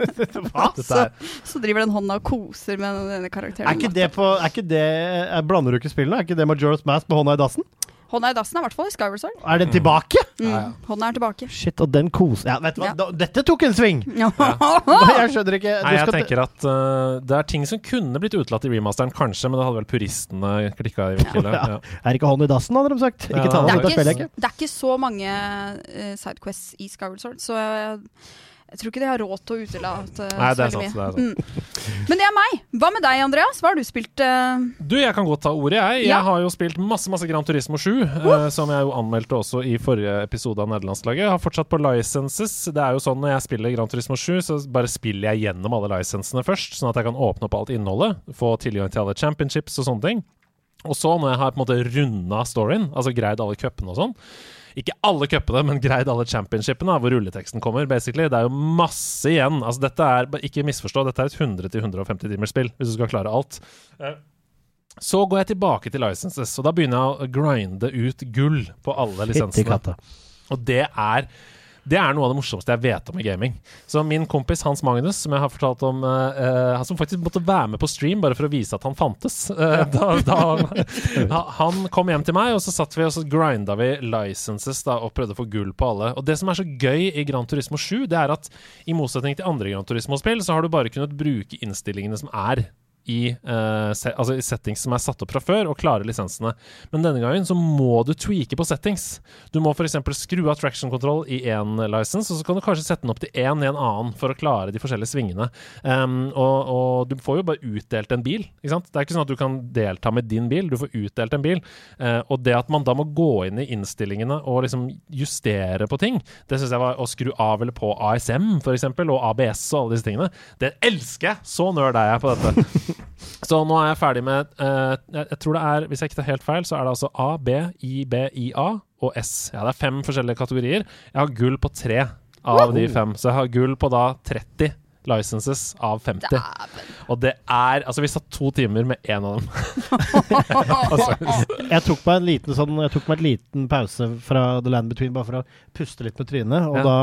Hva? Så, så driver den hånda og koser med denne karakteren. Er ikke det på er ikke det, er, Blander du ikke spillene? Er ikke det Majora's Mask med hånda i dassen? Hånda i dassen er i hvert fall i Skyward Sword. Er den tilbake? Mm. Ja, ja. Hånda er tilbake. Shit, og den koser Ja, vet du hva, Ja. da, dette tok en sving! Ja. Jeg skjønner ikke du nei, jeg skal- tenker at uh, det er ting som kunne blitt utelatt i remasteren, kanskje, men det hadde vel puristene klikka i. Til, Ja. ja. Er ikke hånd i dassen, hadde de sagt. Ja, Ikke ta det er ikke- ikke? Det er ikke så mange uh, sidequests i Skyward Sword, så jeg, jeg tror ikke de har råd til å utelate Nei, det er så sant, det er mye. Mm. Men det er meg. Hva med deg, Andreas? Hva har du spilt? Uh... Du, jeg kan godt ta ordet, jeg. Ja. Jeg har jo spilt masse masse Gran Turismo 7, uh, som jeg jo anmeldte også i forrige episode av Nederlandslaget. Jeg har fortsatt på licenses. Det er jo sånn når jeg spiller Gran Turismo 7, så bare spiller jeg gjennom alle licensene først, sånn at jeg kan åpne opp alt innholdet, få tilgang til alle championships og sånne ting. Og så, når jeg har på en måte runda storyen, altså greid alle cupene og sånn Ikke alle cupene, men greid alle championshipene, hvor rulleteksten kommer, basically. Det er jo masse igjen. Altså, dette er, Ikke misforstå, dette er et 100-150 timers spill, hvis du skal klare alt. Eh, Så går jeg tilbake til licenses, og da begynner jeg å grinde ut gull på alle lisensene. Og det er, det er noe av det morsomste jeg vet om i gaming. Så min kompis Hans Magnus, som jeg har fortalt om, eh, som faktisk måtte være med på stream bare for å vise at han fantes Uh, da, da, Han kom hjem til meg, og så satt vi og så grinda vi licenses da, og prøvde å få gull på alle. Og det som er så gøy i Gran Turismo 7, det er at i motsetning til andre Gran Turismo-spill, så har du bare kunnet bruke innstillingene som er i, uh, se, altså settings som er satt opp fra før, og klare lisensene. Men denne gangen så må du tweake på settings. Du må f.eks. skru av traction control i én license, og så kan du kanskje sette den opp til én i en annen for å klare de forskjellige svingene. Um, og, og du får jo bare utdelt en bil. Ikke sant? Det er ikke sånn at du kan delta med din bil, du får utdelt en bil. Uh, og det at man da må gå inn i innstillingene og liksom justere på ting, det syns jeg var å skru av eller på ASM f.eks., og ABS og alle disse tingene. Det elsker jeg! Så nerd er jeg på dette. Så nå er jeg ferdig med uh, jeg, jeg tror det er, Hvis jeg ikke tar helt feil, så er det altså A, B, I, B, I, A og S. Ja, det er fem forskjellige kategorier. Jeg har gull på tre av de fem. Så jeg har gull på da 30 licenses av 50. Og det er Altså, vi satt to timer med én av dem. altså, Jeg tok meg en liten sånn Jeg tok meg en liten pause fra The Land Between bare for å puste litt med trynet, og Ja. da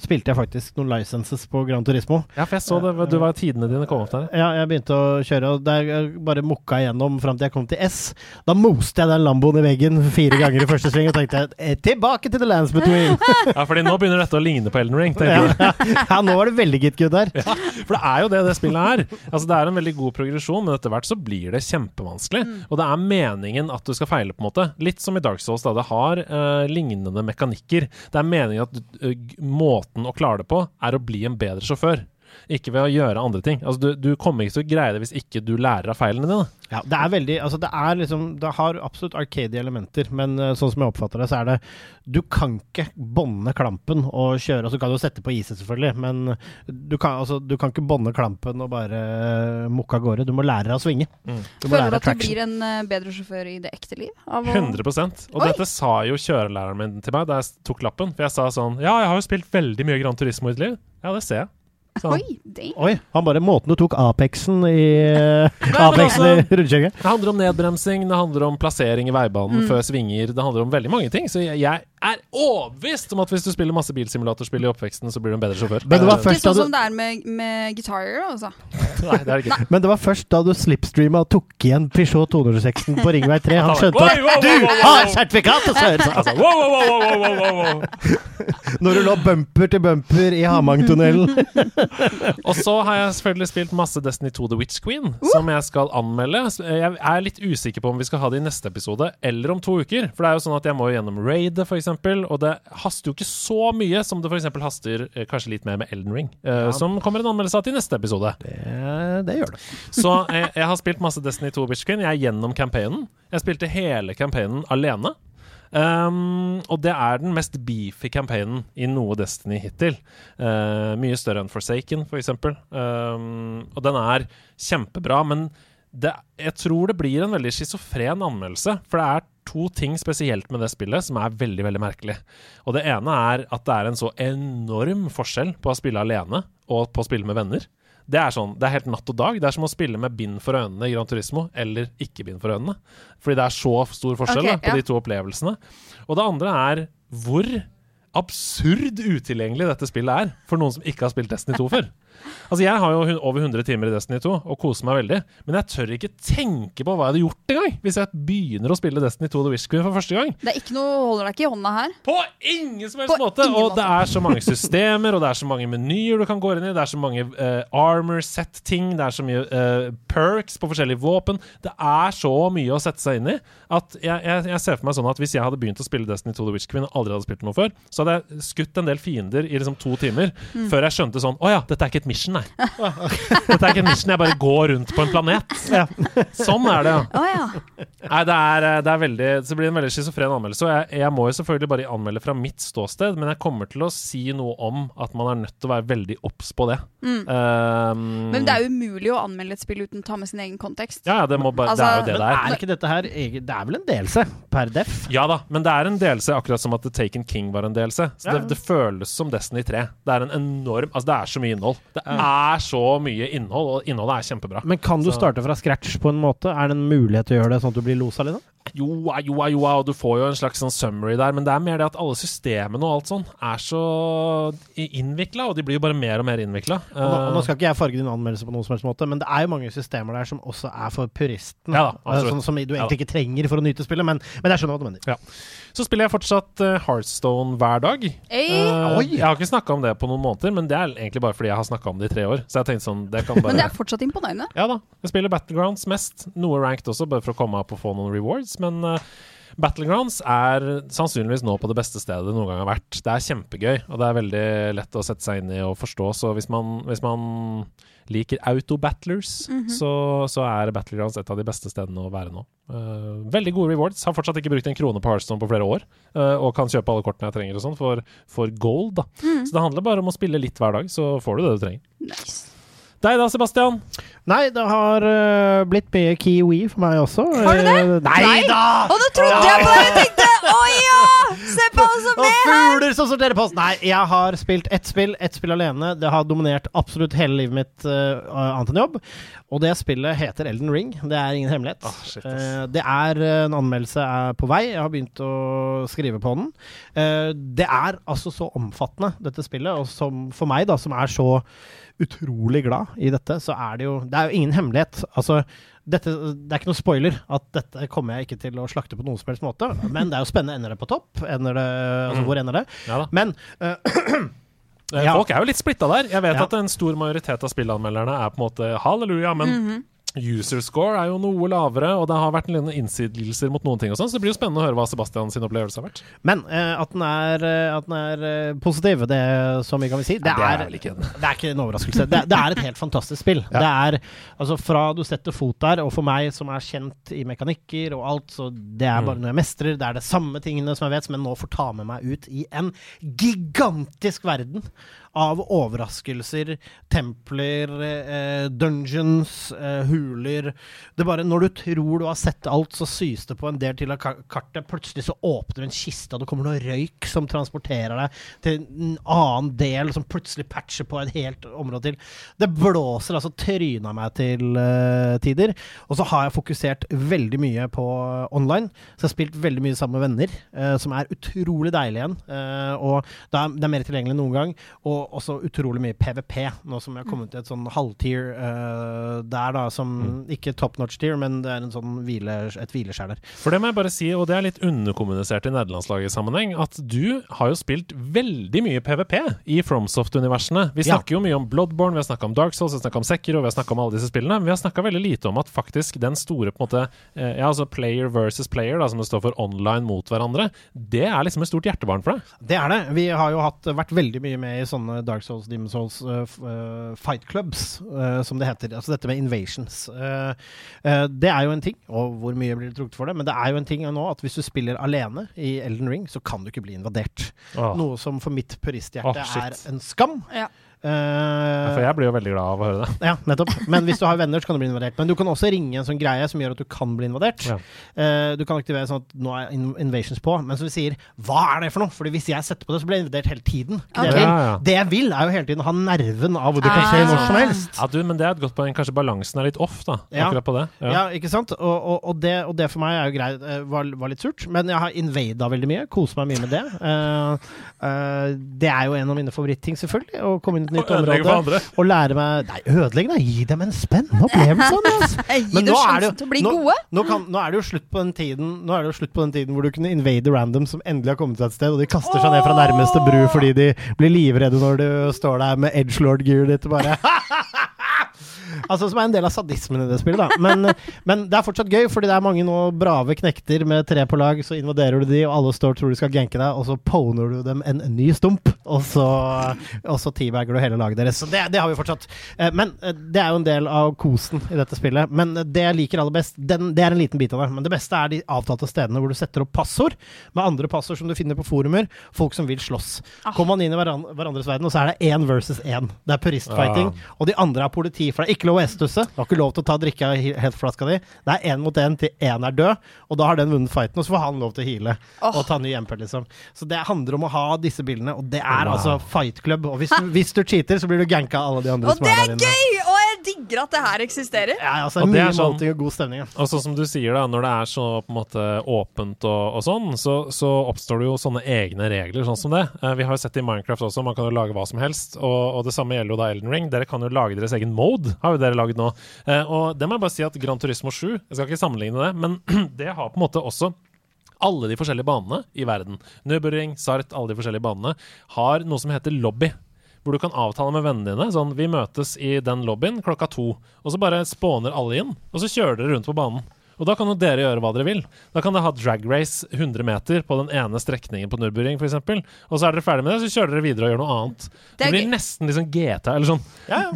spilte jeg faktisk noen licenses på Gran Turismo. ja, for jeg så det. Du var tidene dine kom opp der. Ja, jeg begynte å kjøre, og der jeg bare mokka igjennom fram til jeg kom til S. Da moste jeg den Lamboen i veggen fire ganger i første sving, og tenkte jeg eh, tilbake til The Lands Between! Ja, fordi nå begynner dette å ligne på Elden Ring. tenker ja, ja, nå var det veldig gitt good der. Ja, for det er jo det det spillet er. Altså Det er en veldig god progresjon, men etter hvert så blir det kjempevanskelig. Og det er meningen at du skal feile, på en måte. Litt som i Dark Souls, da. Det har uh, lignende mekanikker. Det er meningen at uh, måten å klare det på, er å bli en bedre sjåfør. Ikke ved å gjøre andre ting. Altså Du, du kommer ikke til å greie det hvis ikke du lærer av feilene dine. Ja, det er veldig Altså, det er liksom Det har absolutt arcade elementer, men uh, sånn som jeg oppfatter det, så er det Du kan ikke bånde klampen og kjøre, og så kan du sette på iset, selvfølgelig, men du kan, altså, du kan ikke bånde klampen og bare uh, mukke av gårde. Du må lære deg å svinge. Du må Føler lære du at du blir en uh, bedre sjåfør i det ekte liv? Av å- 100 Og Oi. dette sa jo kjørelæreren min til meg da jeg tok lappen. For jeg sa sånn Ja, jeg har jo spilt veldig mye Grand Turismo i mitt liv. Ja, det ser jeg. Han. Oi, dang. Oi, han bare Måten du tok Apexen i uh, Apexen i altså- rundkjøringen Det handler om nedbremsing, det handler om plassering i veibanen Mm. før svinger, det handler om veldig mange ting. Så jeg, jeg er overbevist om at hvis du spiller masse bilsimulatorspill i oppveksten, så blir du en bedre sjåfør. Men det var først Ikke sånn som det er med, med gitarer, altså. Nei, det er det ikke. Men det var først da du slipstreama og tok igjen Peugeot 206-en på Ringvei 3, han skjønte at du har sertifikat! Og så Altså, wow, wow, wow, wow, wow, wow, wow. Når du lå bumper til bumper i Hamangtunnelen. Og så har jeg selvfølgelig spilt masse Destiny 2 The Witch Queen, som jeg skal anmelde. Jeg er litt usikker på om vi skal ha det i neste episode eller om to uker. For det er jo sånn at jeg må jo gjennom raidet, f.eks., og det haster jo ikke så mye som det f.eks. haster eh, kanskje litt mer med Elden Ring, eh, som kommer en anmeldelse av til neste episode. Det, det gjør det. Så jeg, jeg har spilt masse Destiny 2 Witch Queen. Jeg er gjennom campaignen. Jeg spilte hele campaignen alene. Um, og det er den mest beefy campaignen i noe Destiny hittil. Uh, mye større enn Forsaken, for eksempel. Um, og den er kjempebra, men det, jeg tror det blir en veldig schizofren anmeldelse. For det er to ting spesielt med det spillet som er veldig veldig merkelig. Og det ene er at det er en så enorm forskjell på å spille alene og på å spille med venner. Det er sånn, det er helt natt og dag. Det er som å spille med bind for øynene i Gran Turismo, eller ikke bind for øynene. Fordi det er så stor forskjell okay, da, på ja. de to opplevelsene. Og det andre er hvor absurd utilgjengelig dette spillet er for noen som ikke har spilt Destiny 2 før. Altså Jeg har jo over 100 timer i Destiny 2 og koser meg veldig, men jeg tør ikke tenke på hva jeg hadde gjort engang hvis jeg begynner å spille Destiny 2 The Wish Queen for første gang. Det er ikke noe, holder deg ikke i hånda her. På ingen som helst På måte! Og måte. det er så mange systemer, og det er så mange menyer du kan gå inn i. Det er så mange uh, armor set-ting, det er så mye uh, perks på forskjellige våpen. Det er så mye å sette seg inn i at jeg, jeg, jeg ser for meg sånn at hvis jeg hadde begynt å spille Destiny 2 The Witch Queen og aldri hadde spilt noe før, så hadde jeg skutt en del fiender i liksom to timer Mm. før jeg skjønte sånn Å ja, dette er ikke et mission, nei. Dette er ikke et mission, jeg bare går rundt på en planet. Sånn er det, ja. Oh ja. Nei, det er, eh, det er veldig Så det blir en veldig schizofren anmeldelse. Og jeg, jeg må jo selvfølgelig bare anmelde fra mitt ståsted, men jeg kommer til å si noe om at man er nødt til å være veldig obs på det. Um, Men det er umulig å anmelde et spill uten å ta med sin egen kontekst. Ja, ja, det, må bare, Altså, det er jo det det er. er ikke dette her Det er vel en delelse per def? Ja da, men det er en delelse, akkurat som at The Taken King var en delelse. Så Ja. det, det føles som Destiny 3. Det er en enorm Altså, det er så mye innhold. Det er så mye innhold, og innholdet er kjempebra. Men kan du Så- starte fra scratch på en måte? Er det en mulighet til å gjøre det sånn at du blir losa litt? Jo, joa, joa, og du får jo en slags sånn summary der, men det er mer det at alle systemene og alt sånn er så innvikla, og de blir jo bare mer og mer innvikla. Nå, nå skal ikke jeg farge din anmeldelse på noen som helst måte, men det er jo mange systemer der som også er for puristen. Ja da, sånn som du Ja egentlig ikke trenger for å nyte spillet, men, men jeg skjønner hva du mener. Så spiller jeg fortsatt uh, Heartstone hver dag. Eh, Oi. Jeg har ikke snakka om det på noen måneder, men det er egentlig bare fordi jeg har snakka om det i tre år. Så jeg tenkte sånn, det kan bare Men det er fortsatt imponerende. Ja da. Jeg spiller Battlegrounds mest. Noe ranked også, bare for å komme opp og få noen rewards. Men uh, Battlegrounds er sannsynligvis nå på det beste stedet det noen gang har vært. Det er kjempegøy, og det er veldig lett å sette seg inn i og forstå. Så hvis man, hvis man liker autobattlers, så, så er Battlegrounds et av de beste stedene å være nå. Uh, veldig gode rewards. Har fortsatt ikke brukt en krone på Hearthstone på flere år, uh, og kan kjøpe alle kortene jeg trenger og sånn for, for gold. da. Så det handler bare om å spille litt hver dag, så får du det du trenger. Nice. Deg da, Sebastian? Nei, det har uh, blitt mye Kiwi for meg også. Har du det? Eh, Nei, Nei. da! Og nå trodde jeg på deg og tenkte Å ja! Se på oss som er her! Og fugler som sorterer post! Nei, jeg har spilt ett spill, ett spill alene. Det har dominert absolutt hele livet mitt uh, annet enn jobb. Og det spillet heter Elden Ring. Det er ingen hemmelighet. Oh, shit. Eh, det er En anmeldelse er på vei. Jeg har begynt å skrive på den. Eh, det er altså så omfattende, dette spillet. Og som, for meg, da, som er så utrolig glad i dette, så er det jo Det er jo ingen hemmelighet. Altså dette, det er ikke noe spoiler at dette kommer jeg ikke til å slakte på noen som helst måte. Men det er jo spennende. Ender det på topp? Ender det, altså, Mm. hvor ender det? Ja da. Men Ja. Folk er jo litt splitta der. Jeg vet Ja. at en stor majoritet av spillanmelderne er på en måte halleluja, men Mhm. User score er jo noe lavere, og det har vært noen innsigelser mot noen ting og sånn, så det blir jo spennende å høre hva Sebastian sin opplevelse har vært. Men eh, at den er, eh, at den er eh, positiv, det er så mye kan vi si. Det, Ja, det er er, ikke det er ikke en overraskelse. Det, det er et helt fantastisk spill. Ja. Det er altså Fra du setter fot der, og for meg som er kjent i mekanikker og alt, så det er bare Mm. noe jeg mestrer, det er det samme tingene som jeg vet, som jeg nå får ta med meg ut i en gigantisk verden av overraskelser, templer, eh, dungeons, eh, huler Det bare Når du tror du har sett alt, så sys det på en del til av kartet. Plutselig så åpner en kiste, og det kommer noe røyk som transporterer deg til en annen del, som plutselig patcher på et helt område til. Det blåser altså trynet meg til eh, tider. Og så har jeg fokusert veldig mye på online. Så jeg har spilt veldig mye sammen med venner, eh, som er utrolig deilig igjen. Eh, og det er, det er mer tilgjengelig enn noen gang. Og også utrolig mye PVP, nå som jeg har kommet til et sånn halvtier uh, der, da, som ikke top notch tier, men det er en sånn hvile, et hvileskjær der. For det må jeg bare si, og det er litt underkommunisert i nederlandslaget-sammenheng, at du har jo spilt veldig mye PVP i FromSoft-universene. Vi Ja. snakker jo mye om Bloodborne, vi har snakka om Dark Souls, vi har snakka om Sekiro, vi har snakka om alle disse spillene. Men vi har snakka veldig lite om at faktisk den store på en måte eh, Ja, altså player versus player, da, som det står for online mot hverandre, det er liksom et stort hjertebarn for deg. Det er det. Vi har jo hatt, vært veldig mye med i sånne Dark Souls, Demon Souls uh, uh, fight clubs, uh, som det heter. Altså dette med invasions. Uh, uh, det er jo en ting, og hvor mye blir det trukket for det, men det er jo en ting nå at hvis du spiller alene i Elden Ring, så kan du ikke bli invadert. Oh. Noe som for mitt puristhjerte oh, er en skam. Ja. Uh, For jeg blir jo veldig glad av å høre det. ja, nettopp. Men hvis du har venner, så kan du bli invadert. Men du kan også ringe en sånn greie som gjør at du kan bli invadert. Ja. Uh, du kan aktivere sånn at nå er invasions på, men som vi sier, hva er det for noe? Fordi hvis jeg setter på det, så blir jeg invadert hele tiden. Okay. Det, jeg vil. Ja, ja. det jeg vil, er jo hele tiden å ha nerven av hvor du kan Ah. se når som helst. Ja, du, men det er et godt poeng. Kanskje balansen er litt off, da. Ja. Akkurat på det. Ja, ikke sant? Og, og, og, det, og det for meg er jo greit, eh, var, var litt surt. Men jeg har invada veldig mye. Koser meg mye med det. Uh, eh, det er jo en av mine favorittting, selvfølgelig. Å komme inn i et nytt område og lære meg Nei, ødelegge, da! Gi dem en spennende opplevelse! Men nå er det nå- Nå, kan, nå er det jo slutt på den tiden Nå er det jo slutt på den tiden hvor du kunne invade random som endelig har kommet til et sted, og de kaster seg ned fra nærmeste bru fordi de blir livredde når du står der med edgelord-gearet ditt og bare Altså Som er en del av sadismen i det spillet, da. Men, men det er fortsatt gøy, fordi det er mange nå brave knekter med tre på lag. Så invaderer du de, og alle står og tror de skal ganke deg, og så poner du dem en, ny stump. Og så, og så teabagger du hele laget deres. Så det, det har vi fortsatt. Eh, Men eh, det er jo en del av kosen i dette spillet. Men det jeg liker aller best, den, det er en liten bit av det. Men det beste er de avtalte stedene hvor du setter opp passord med andre passord som du finner på forumer. Folk som vil slåss. Kommer man inn i hverandres verden, og så er det én versus én. Det er puristfighting. Og de andre er politi, for det er ikke lov å. Du har ikke lov til å ta drikke av he- helt flaska di. Det er én mot én til én er død, og da har den vunnet fighten, og så får han lov til å heale oh. og ta ny MP, liksom. Så det handler om å ha disse bildene, og det er Wow. altså fight club. Og hvis du, hvis du cheater, så blir du ganka av alle de andre Og som det er er der inne. gøy! er jeg digger at det her eksisterer. Ja, altså, Og det er sånn- og god stemning. Ja. Og sånn som du sier, da, når det er så på en måte åpent og, og sånn, så, så oppstår det jo sånne egne regler, sånn som det. Eh, vi har jo sett det i Minecraft også, man kan jo lage hva som helst. Og, og det samme gjelder jo da Elden Ring. Dere kan jo lage deres egen mode, har jo dere laget nå. Eh, og det må jeg bare si at Gran Turismo 7, jeg skal ikke sammenligne det, men det har på en måte også alle de forskjellige banene i verden, Nürburgring, Sart, alle de forskjellige banene, har noe som heter lobby. Hvor du kan avtale med vennene dine. Sånn, vi møtes i den lobbyen klokka to. Og så bare spåner alle inn, og så kjører dere rundt på banen. Og da kan jo dere gjøre hva dere vil. Da kan dere ha drag race 100 meter på den ene strekningen på Nürburgring, f.eks. Og så er dere ferdig med det, så kjører dere videre og gjør noe annet. Det, Det blir gøy. nesten liksom GTA, eller sånn.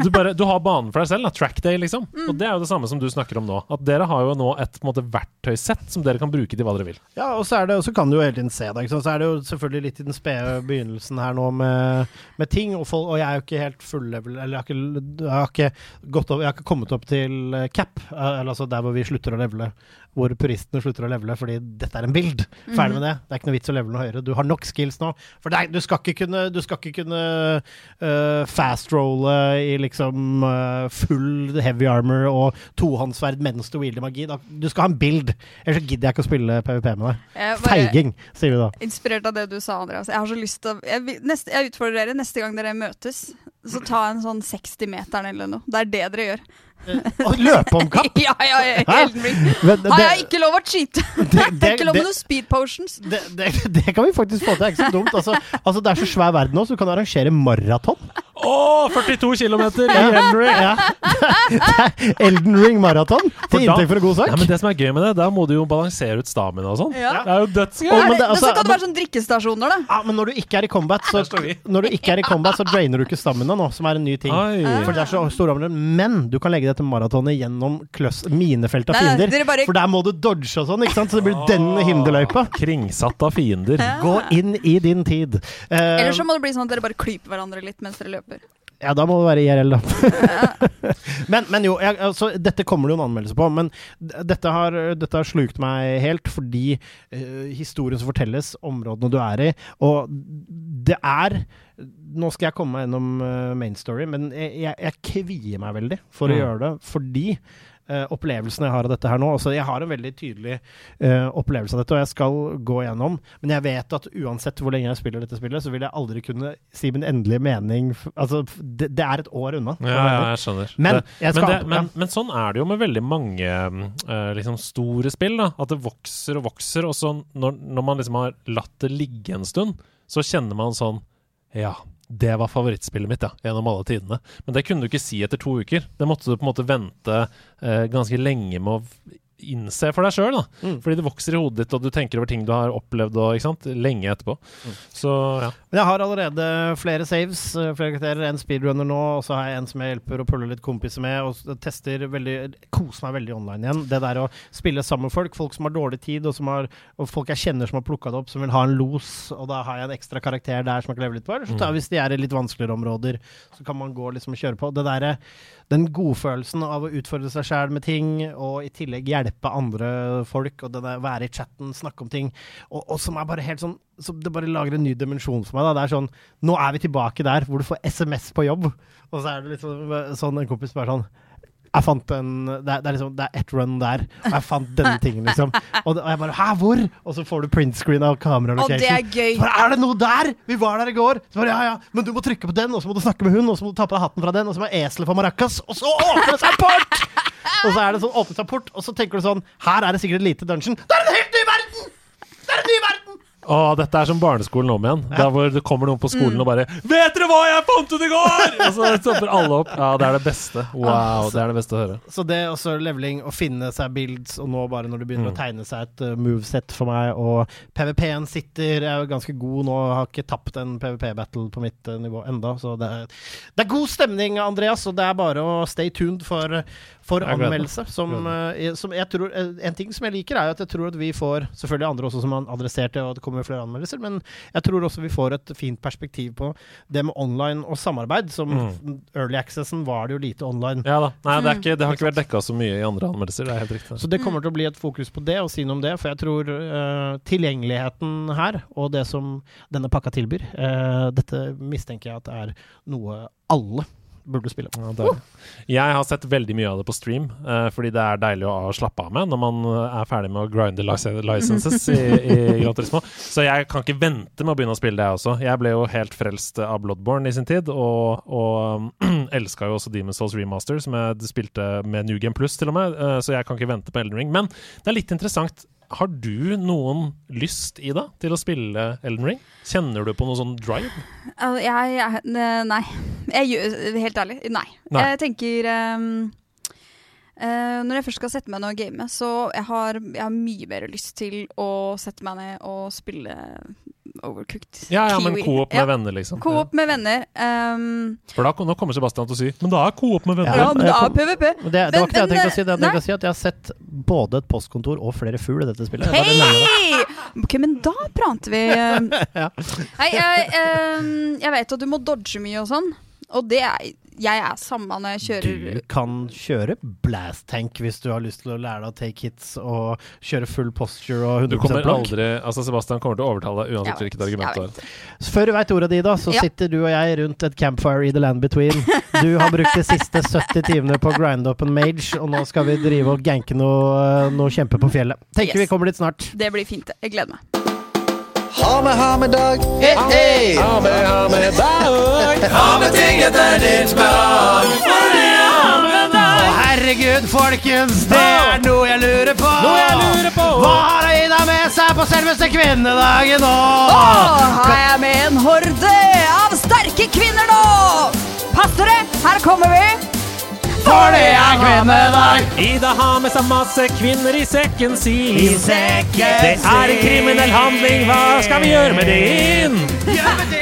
Du, bare, du har banen for deg selv, da. Track day, liksom. Mm. Og det er jo det samme som du snakker om nå. At dere har jo nå et på en måte, verktøysett som dere kan bruke til hva dere vil. Ja, og så, er det, og så kan du jo hele tiden se det. Så er det jo selvfølgelig litt i den spede begynnelsen her nå med, med ting. Og, folk, og jeg er jo ikke helt full level Eller jeg har ikke, jeg har ikke, gått opp, jeg har ikke kommet opp til cap, eh, eller altså der hvor vi slutter å levele. Hvor puristene slutter å levele fordi dette er en bild. Ferdig med det. Det er ikke noe vits å levele noe høyere. Du har nok skills nå. For det er, du skal ikke kunne, du skal ikke kunne uh, fast-rolle i liksom uh, full heavy armor og tohåndssverd mens du wielder magi. Da, du skal ha en bild. Ellers så gidder jeg ikke å spille PVP med deg. Feiging, sier vi da. Inspirert av det du sa, Andreas. Jeg har så lyst til å jeg, neste, jeg utfordrer dere neste gang dere møtes. Så ta en sånn 60-meteren eller noe. Det er det dere gjør. Og løpe om kapp! ja, ja, ja, Men det, Har jeg ikke lov å cheate? Det det, ikke lov med noen speed potions. det, det, det kan vi faktisk få til. Det er ikke så dumt. Altså, altså, det er så svær verden nå, så du kan arrangere maraton. Å, 42 km i Elden Ring! Ja. Det er Elden Ring maraton til inntekt for en god sak. Ja, men det som er gøy med det, da må du jo balansere ut stamina og sånn. Ja. Det er jo dødsgøy! Ja, men det, altså, så kan det være sånn drikkestasjoner, da. Ja, men når du ikke er i combat, så, når du ikke er i combat, så drainer du ikke stamina nå, som er en ny ting. Oi. For det er så store områder. Men du kan legge dette maratonet gjennom minefeltet minefelt av fiender. nei, bare- For der må du dodge og sånn, ikke sant? Så det blir den hinderløypa. Kringsatt av fiender. Gå inn i din tid. Uh, Eller så må det bli sånn at dere bare klyper hverandre litt mens dere løper. Ja, da må det være IRL, da. men, men jo, jeg, altså, dette kommer det jo en anmeldelse på. Men dette har, dette har slukt meg helt fordi uh, historien som fortelles, områdene du er i Og det er Nå skal jeg komme meg gjennom uh, main story, men jeg, jeg, jeg kvier meg veldig for å Mm. gjøre det. Fordi eh, opplevelsen jeg har av dette her nå altså Jeg har en veldig tydelig uh, opplevelse av dette, og jeg skal gå gjennom. Men jeg vet at uansett hvor lenge jeg spiller dette spillet, så vil jeg aldri kunne si min endelige mening. Altså, det, det er et år unna. Ja, ja, jeg skjønner. Men det, jeg men, det, men, men sånn er det jo med veldig mange uh, liksom store spill. da At det vokser og vokser, og så når, når man liksom har latt det ligge en stund, så kjenner man sånn Ja, det var favorittspillet mitt, ja, gjennom alle tidene. Men det kunne du ikke si etter to uker. Det måtte du på en måte vente eh, ganske lenge med å innse for deg sjøl. Mm. Fordi det vokser i hodet ditt, og du tenker over ting du har opplevd og, lenge etterpå. Mm. Så ja. Men jeg har allerede flere saves, eh, flere karakterer. En speedrunner nå, og så har jeg en som jeg hjelper å pulle litt kompiser med. Og tester veldig Koser meg veldig online igjen. Det der å spille sammen med folk, folk som har dårlig tid, og, som har, og folk jeg kjenner som har plukka det opp, som vil ha en los, og da har jeg en ekstra karakter der som jeg kan leve litt på. Eller så tar, hvis de er i litt vanskeligere områder, så kan man gå liksom og kjøre på. Det derre den godfølelsen av å utfordre seg sjæl med ting, og i tillegg hjelpe andre folk, og det der være i chatten, snakke om ting, og, og som er bare helt sånn så Det bare lager en ny dimensjon for meg. da. Det er sånn Nå er vi tilbake der hvor du får SMS på jobb, og så er det liksom sånn en kompis bare sånn jeg fant en Det er, det er liksom Det er ett run der, og jeg fant denne tingen, liksom. Og, det, og jeg bare Hæ, hvor? Og så får du printscreen av kamera Og det er gøy. Bare, er det noe der? Vi var der i går. Så bare, ja, ja, men du må trykke på den, og så må du snakke med hun, og så må du ta på deg hatten fra den, og så må eselet få maracas, og så åpner det seg en port! Og så er det sånn åpnet seg port, og så tenker du sånn Her er det sikkert et lite dungeon. Det er en helt ny verden! Det er en ny verden! Å, dette er som barneskolen om igjen. Der hvor det kommer noen på skolen Mm. og bare 'Vet dere hva jeg fant ut i går?!' Og så stopper alle opp. Ja, det er det beste. Wow, det er det beste å høre. Så det også leveling, å finne seg builds, og nå bare når det begynner Mm. å tegne seg et uh, moveset for meg, og PVP-en sitter, jeg er jo ganske god nå, har ikke tapt en PVP-battle på mitt uh, nivå enda, så det er, det er god stemning, Andreas, og det er bare å stay tuned for, for anmeldelse. Som, uh, som jeg tror, uh, en ting som jeg liker, er at jeg tror at vi får, selvfølgelig andre også som har adressert det, og det kommer flere anmeldelser, men jeg tror også vi får et fint perspektiv på det med online og samarbeid, som Mm. early accessen var det jo lite online. Ja da. Nei, det, ikke, det har ikke vært dekka så mye i andre anmeldelser. Det er helt riktig. Så det kommer til å bli et fokus på det, og si noe om det. For jeg tror uh, tilgjengeligheten her, og det som denne pakka tilbyr, uh, dette mistenker jeg at er noe alle burde spille. Ja. Jeg har sett veldig mye av det på stream, uh, fordi det er deilig å slappe av med når man eh, er ferdig med å grinde licenses i, i Gran Turismo. Så jeg kan ikke vente med å begynne å spille det også. Jeg ble jo helt frelst av Bloodborne i sin tid, og, og elska jo også Demon's Souls Remaster, som jeg spilte med New Game Plus til og med, uh, så jeg kan ikke vente på Elden Ring. Men det er litt interessant. Har du noen lyst, Ida, til å spille Elden Ring? Kjenner du på noe sånn drive? Uh, jeg, jeg Nei. Jeg Helt ærlig, nei. Nei. Jeg tenker ehm, eh, Når jeg først skal sette meg ned og game, så jeg har jeg har mye mer lyst til å sette meg ned og spille Overcooked. Ja, ja, men Kiwi. coop med Ja, venner, liksom. Coop med venner. ehm, For da, nå kommer Sebastian til å si Men da er coop med venner. ja, men det er PVP. Det, det var ikke det jeg tenkte å si. Det jeg tenkte å si at jeg har sett både et postkontor og flere fugl i dette spillet. Hei! Ok, men da prater vi. ehm. Ja. Hei, jeg, ehm, jeg vet at du må dodge mye og sånn. Og det er Jeg er samme når jeg kjører Du kan kjøre blast tank hvis du har lyst til å lære deg å take hits og kjøre full posture og Du 100 kommer aldri Altså Sebastian kommer til å overtale deg uansett hvilket argument du har. Før du veit ordet di, da, så Ja. sitter du og jeg rundt et campfire i the land between. Du har brukt de siste 70 timene på å grinde up en mage, og nå skal vi drive og ganke noe, noe kjempe på fjellet. Tenker Yes. vi kommer dit snart. Det blir fint. Jeg gleder meg. Ha med, ha med dag. Hey, hey. Ha med ting etter ditt behag. Herregud, folkens, det er noe jeg lurer på. Hva har Aida med seg på selveste kvinnedagen nå? Oh, har jeg med en horde av sterke kvinner nå! passer det! Her kommer vi! For det er kvinnedag! Ida har med seg masse kvinner i sekken sin. I sekken Det er en kriminell handling, hva skal vi gjøre med det inn?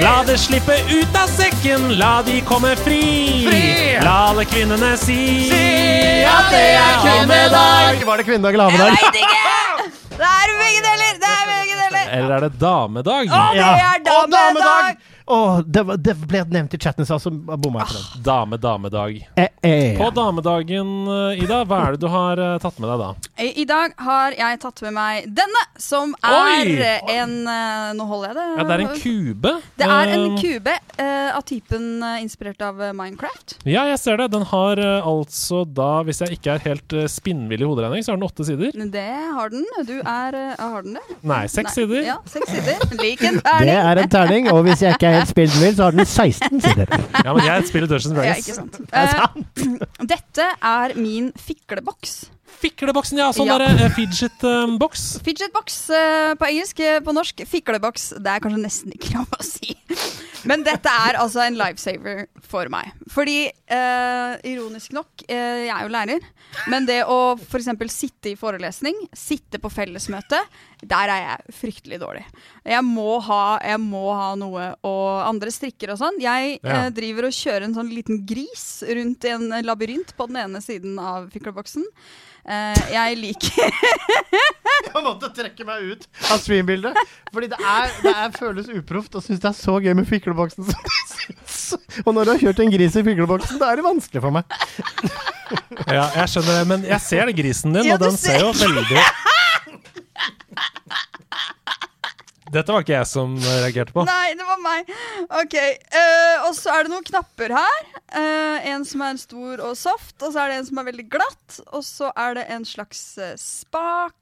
La det slippe ut av sekken, la de komme fri. Fri! La alle kvinnene si at det er kvinnedag! Var det kvinnedag eller Jeg havedag? veit ikke! Det er begge deler! Det er begge deler! Eller er det damedag? Å, det Ja. er Og damedag! Åh, det, var- det ble nevnt i chatten så bomma jeg på den. Dame, damedag. Eh, eh. På damedagen, eh, Ida, hva er det du har uh, tatt med deg da? I i dag har jeg tatt med meg denne, som Oi! er en uh, Nå holder jeg det. Ja, det er en kube. Det er en Eh, kube uh, av typen eh, inspirert av eh, Minecraft. Ja, jeg ser det. Den har eh, altså da, hvis jeg ikke er helt uh, spinnvill i hoderegning, så har den åtte sider. Det har den. Du er eh, Har den det? Nei, seks sider. Ja, seks sider. Lik en Det er en terning, og hvis jeg ikke er helt vil, så har den 16 sider. Ja, men jeg spiller Dungeons Ja, Dragons. ikke sant. Det er Eh, dette er min fikleboks. Fikleboksen, ja. Sånn Ja. derre uh, fidget-boks. Fidgetbox eh, på engelsk, eh, på norsk fikleboks. Det er kanskje nesten ikke lov å si. Men dette er altså en lifesaver for meg. Fordi, eh, ironisk nok, eh, jeg er jo lærer, men det å f.eks. sitte i forelesning, sitte på fellesmøte, der er jeg fryktelig dårlig. Jeg må ha, jeg må ha noe og andre strikker og sånn. Jeg Ja. eh, driver og kjører en sånn liten gris rundt i en labyrint på den ene siden av fikleboksen. Uh, jeg liker Jeg måtte trekke meg ut av streambildet. Fordi det, er, det er, føles uproft og syns det er så gøy med som syns. Og når du har kjørt en gris i pikleboksen, da er det vanskelig for meg. Ja, jeg skjønner det, men jeg ser grisen din, Ja, og den ser jo veldig Dette var ikke jeg som reagerte på. Nei, det var meg. Ok, Uh, Og så er det noen knapper her. Uh, en som er stor og soft, og så er det en som er veldig glatt. Og så er det en slags eh, spak.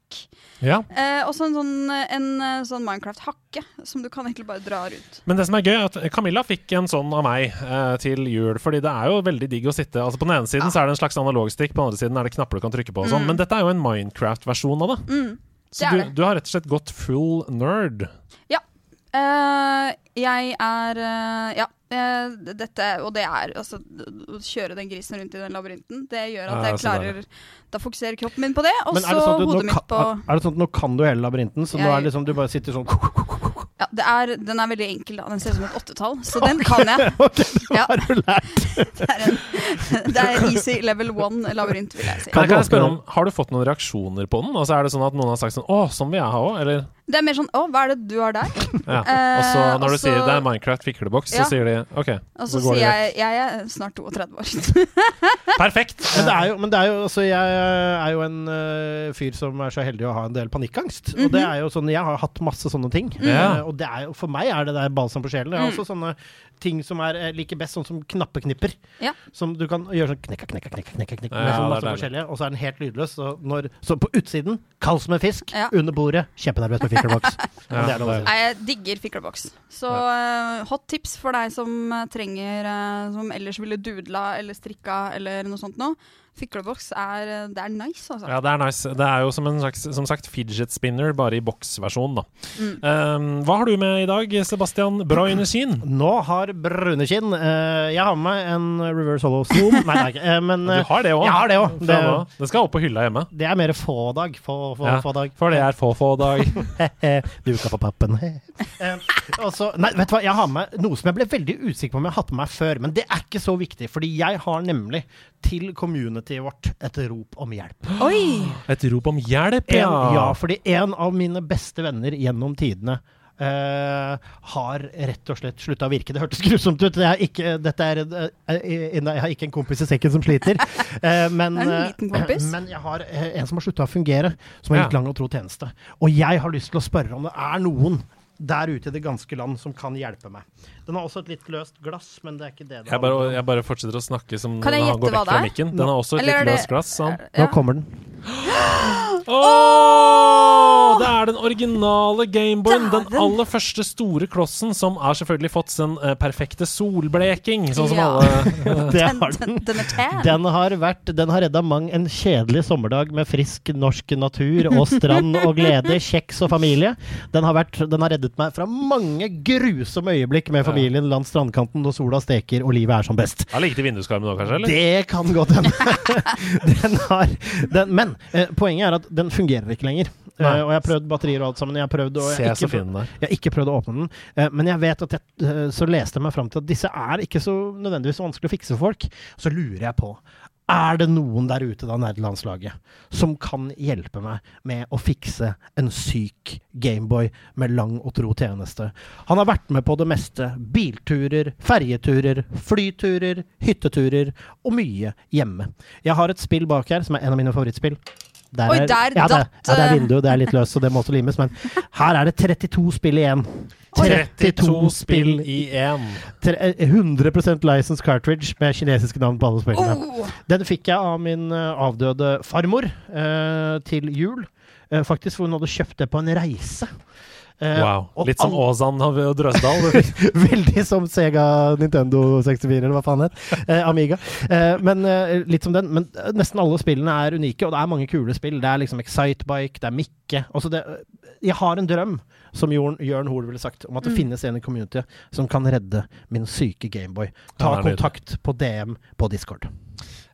Ja. Eh, og så en sånn, en, sånn Minecraft-hakke som du kan egentlig bare dra rundt. Men det som er gøy, er at Camilla fikk en sånn av meg eh, til jul. Fordi det er jo veldig digg å sitte Altså På den ene siden så er det en slags analogstikk, på den andre siden er det knapper du kan trykke på. Og sånn. Men dette er jo en Minecraft-versjon av det. Mm, Så du, du har rett og slett gått full nerd. Eh, jeg er uh, Ja. Uh, dette, og det er altså Å kjøre den grisen rundt i den labyrinten, det gjør at Ja, jeg klarer Da fokuserer kroppen min på det, og så sånn hodet mitt på er det sånn at nå kan du hele labyrinten, så nå er det liksom du bare sitter sånn Ja, det er, den er veldig enkel, da. Den ser ut som et åttetall, så den kan jeg. Ok, det Ja. har du lært. Det er, en, det er easy level one labyrint, vil jeg si. Kan, jeg, kan jeg spørre om, Har du fått noen reaksjoner på den? Altså Er det sånn at noen har sagt sånn Å, sånn vil jeg ha òg? Eller? Det er mer sånn Å, hva er det du har der? Ja. Og så Eh, når du også, sier det er Minecraft fikleboks, Ja. så sier de OK. Og så sier jeg jeg er snart 32 år. Perfekt! Men det er jo, men det er jo altså, jeg er jo en uh, fyr som er så heldig å ha en del panikkangst. Og det er jo sånn, Jeg har hatt masse sånne ting. Mm. Uh, og det er jo, for meg er det der balsam på sjelen. Jeg har også sånne ting som er like best, sånn som knappeknipper. Ja. Som du kan gjøre sånn knekka, knekka, knekka, knekka, knekka Ja, med sånn masse forskjellige. Og så er den helt lydløs. Så, når, så på utsiden, kald som en fisk. Ja. Under bordet, kjempenervøs med er. Nei, Jeg digger fikleboks. Så uh, hot tips for deg som eh, trenger uh, Som ellers ville dudla eller strikka eller noe sånt noe. Fikleboks er, eh, det er nice, altså. Ja, det er nice. Det er jo som en slags som sagt, fidget spinner, bare i boksversjon, da. Mm. Um, hva har du med i dag, Sebastian Breuneschien? Nå har Brunekinn uh, Jeg har med meg en reverse hollow zoom. Nei, nei, uh, men uh, Du eh, har det òg. jeg har det også. Det- Det skal opp på hylla hjemme. det er mer få-dag. Få, få, Ja, få-dag. For det er få-få-dag. Duka på pappen. Eh, og nei, vet du hva, jeg har med noe som jeg ble veldig usikker på om jeg har hatt med meg før. Men det er ikke så viktig, fordi jeg har nemlig til communityet vårt et rop om hjelp. Oi! Et rop om hjelp, En, ja. ja, fordi en av mine beste venner gjennom tidene Uh, har rett og slett slutta å virke. Det hørtes grusomt ut. Jeg, har ikke, dette er, eh, jeg har ikke en kompis i sekken som sliter. Uh, men, Det en liten kompis. men jeg har en som har slutta å fungere, som har Ja. lang og tro tjeneste. Og jeg har lyst til å spørre om det er noen der ute i det ganske land som kan hjelpe meg. Den har også et litt løst glass, men det er ikke det det Jeg bare, jeg bare fortsetter å snakke som når han går vekk fra mikken. Den har også et Eller litt løst glass. Sånn. Nå kommer den. Åh, det er den originale Gameboyen. Den aller første store klossen som har selvfølgelig fått sin uh, perfekte solbleking, sånn som Ja. alle har den, den. er har, vært, den har redda mang en kjedelig sommerdag med frisk norsk natur og strand og glede, kjeks og familie. Den har, vært, den har reddet meg fra mange grusomme øyeblikk med familien langs strandkanten når sola steker og livet er som best. Har ligget i vinduskarmen òg, kanskje? eller? Det kan godt hende. den har, den, men eh, poenget er at den fungerer ikke lenger. Eh, Nei. og jeg har prøvd batterier og alt sammen. Jeg har prøvd og jeg har ikke, jeg har ikke prøvd å åpne den. Eh, men jeg vet at jeg, eh, så leste jeg meg fram til at disse er ikke så nødvendigvis vanskelig å fikse for folk. Så lurer jeg på er det noen der ute, da, nerdelandslaget, som kan hjelpe meg med å fikse en syk Gameboy med lang og tro tjeneste? Han har vært med på det meste. Bilturer, ferjeturer, flyturer, hytteturer og mye hjemme. Jeg har et spill bak her som er en av mine favorittspill. Der Oi, er- ja, det, datt, ja, det er eh, vinduet, det er litt løst, så det må også limes. Men her er det 32 spill igjen. 32 spill i én. Eh, 100% license cartridge med kinesiske navn på alle spillene. Oh, Den fikk jeg av min eh, avdøde farmor eh, til jul. Eh, faktisk, for hun hadde kjøpt det på en reise. Eh, Wow. og Litt som Åsan og Drøsdal. Veldig som Sega Nintendo 64, eller hva faen het. Eh, Amiga. Eh, men eh, litt som den. Men eh, nesten alle spillene er unike, og det er mange kule spill. Det er liksom Excitebike, det er Mikke. Altså det, jeg har en drøm, som Jørn, Jørn Hoel ville sagt, om at det Mm. finnes en i community som kan redde min syke Gameboy. Ta kontakt på DM på Discord.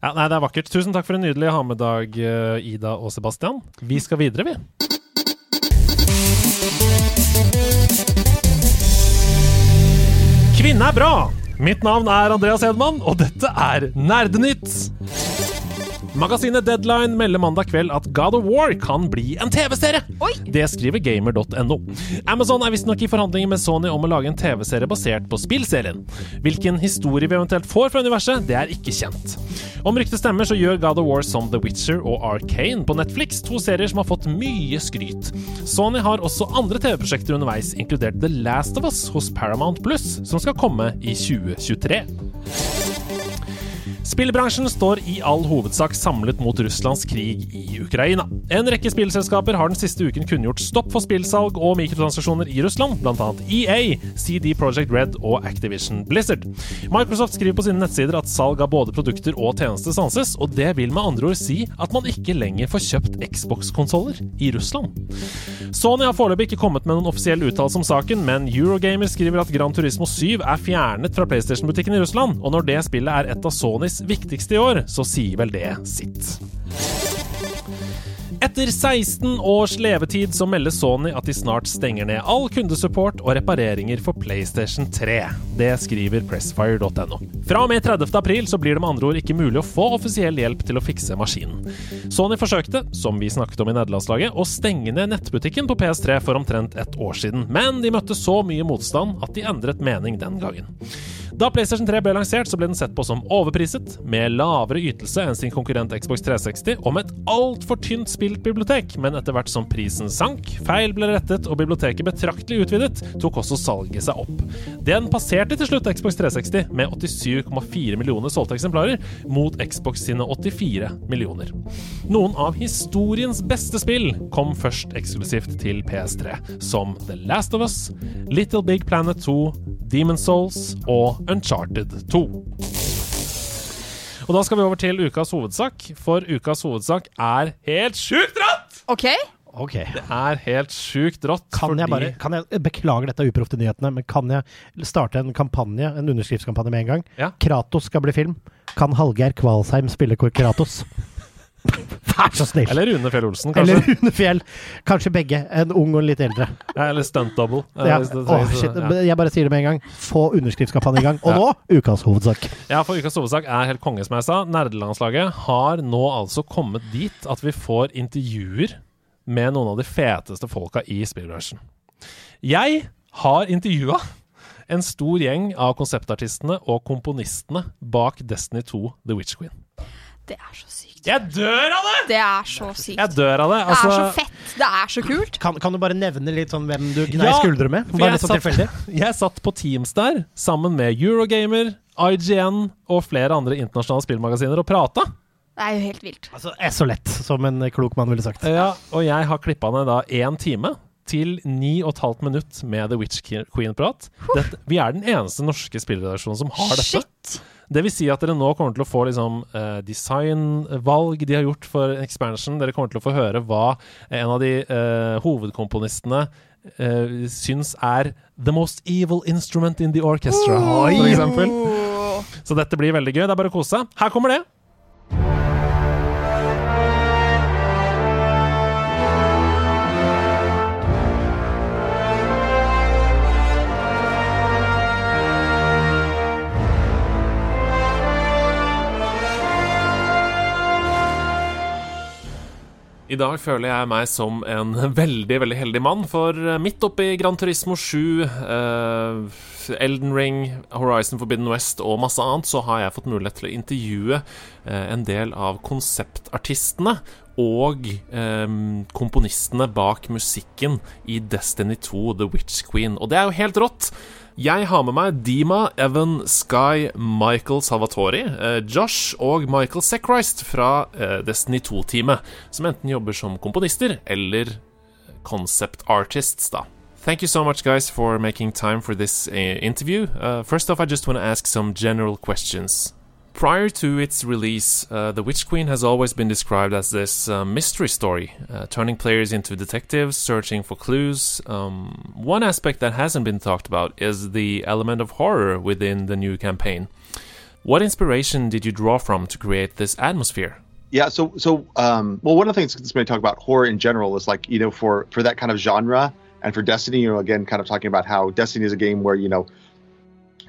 Ja, nei, det er vakkert. Tusen takk for en nydelig ha-med-dag, eh, Ida og Sebastian. Vi skal videre, vi. Kvinne er bra! Mitt navn er Andreas Hedman, og dette er Nerdenytt. Magasinet Deadline melder mandag kveld at God of War kan bli en TV-serie. Det skriver gamer.no. Amazon er visstnok i forhandlinger med Sony om å lage en TV-serie basert på spillserien. Hvilken historie vi eventuelt får fra universet, det er ikke kjent. Om ryktet stemmer, så gjør God of War som The Witcher og Arcane på Netflix, to serier som har fått mye skryt. Sony har også andre TV-prosjekter underveis, inkludert The Last of Us hos Paramount Plus, som skal komme i 2023. Spillbransjen står i all hovedsak samlet mot Russlands krig i Ukraina. En rekke spillselskaper har den siste uken kunngjort stopp for spillsalg og mikrotransaksjoner i Russland, bl.a. EA, CD Project Red og Activision Blizzard. Microsoft skriver på sine nettsider at salg av både produkter og tjenester stanses, og det vil med andre ord si at man ikke lenger får kjøpt Xbox-konsoller i Russland. Sony har foreløpig ikke kommet med noen offisiell uttalelse om saken, men Eurogamer skriver at Gran Turismo 7 er fjernet fra PlayStation-butikken i Russland, og når det spillet er et av Sonys viktigste i år, så sier vel det sitt. Etter 16 års levetid så melder Sony at de snart stenger ned all kundesupport og repareringer for PlayStation 3. Det skriver pressfire.no. Fra og med 30. april så blir det med andre ord ikke mulig å få offisiell hjelp til å fikse maskinen. Sony forsøkte, som vi snakket om i nederlandslaget, å stenge ned nettbutikken på PS3 for omtrent et år siden, men de møtte så mye motstand at de endret mening den gangen. Da PlayStation 3 ble lansert, så ble den sett på som overpriset, med lavere ytelse enn sin konkurrent Xbox 360, og med et altfor tynt spilt bibliotek. Men etter hvert som prisen sank, feil ble rettet og biblioteket betraktelig utvidet, tok også salget seg opp. Den passerte til slutt Xbox 360 med 87,4 millioner solgte eksemplarer, mot Xbox sine 84 millioner. Noen av historiens beste spill kom først eksklusivt til PS3, som The Last of Us, Little Big Planet 2, Demon Souls og Uncharted 2. Og da skal vi over til ukas hovedsak, for ukas hovedsak er helt sjukt rått! Okay. Ok. Det er helt sjukt rått. Kan jeg bare, kan jeg, beklager dette Uproft i nyhetene, men kan jeg starte en kampanje, en underskriftskampanje med en gang? Ja. Kratos skal bli film. Kan Hallgeir Kvalsheim spille Kratos? Vær så snill! Eller Rune Fjell Olsen, kanskje. Eller Rune Fjell. Kanskje begge. En ung og en litt eldre. Ja, Eller stunt double. eh, Ja. Oh. Jeg bare sier det med en gang. Få underskriftskampanjen i gang. Og Ja. nå ukas hovedsak. Ja, for ukas hovedsak er helt konge, som jeg sa. Nerdelandslaget har nå altså kommet dit at vi får intervjuer med noen av de feteste folka i spillbransjen. Jeg har intervjua en stor gjeng av konseptartistene og komponistene bak Destiny 2 The Witch Queen. Det er så sykt. Jeg dør av det! Det er så sykt. Jeg dør av det. Det er så Altså, fett. Det er så kult. Kan, kan du bare nevne litt sånn hvem du gnei Ja, skuldre med? Bare jeg litt sånn tilfeldig. jeg satt på Teams der sammen med Eurogamer, IGN og flere andre internasjonale spillmagasiner og prata. Det er jo helt vilt. Altså, er så lett, som en klok mann ville sagt. Ja, og jeg har klippa ned da én time til ni og et halvt minutt med The Witch Queen-prat. Vi er den eneste norske spillredaksjonen som har dette. Shit! Det vil si at dere nå kommer til å få liksom, uh, designvalg de har gjort for expansion. Dere kommer til å få høre hva en av de uh, hovedkomponistene uh, syns er the most evil instrument in the orchestra, for eksempel. Oh. Så dette blir veldig gøy. Det er bare å kose seg. Her kommer det. I dag føler jeg meg som en veldig veldig heldig mann, for eh, midt oppi Gran Turismo 7, eh, Elden Ring, Horizon Forbidden West og masse annet, så har jeg fått mulighet til å intervjue eh, en del av konseptartistene og eh, komponistene bak musikken i Destiny 2 The Witch Queen. Og det er jo helt rått! Jeg har med meg Dima, Evan, Sky, Michael Salvatori, eh, Josh og Michael Sechrist fra eh, Destiny 2-teamet, som enten jobber som komponister eller concept artists, da. Thank you so much, guys, for making time for this uh, interview. Uh, first off, I just want to ask some general questions. Prior to its release, uh, The Witch Queen has always been described as this uh, mystery story, uh, turning players into detectives searching for clues. Um, one aspect that hasn't been talked about is the element of horror within the new campaign. What inspiration did you draw from to create this atmosphere? Yeah, so so um, well, one of the things that's to talk about horror in general is like you know for for that kind of genre and for Destiny, you know, again, kind of talking about how Destiny is a game where you know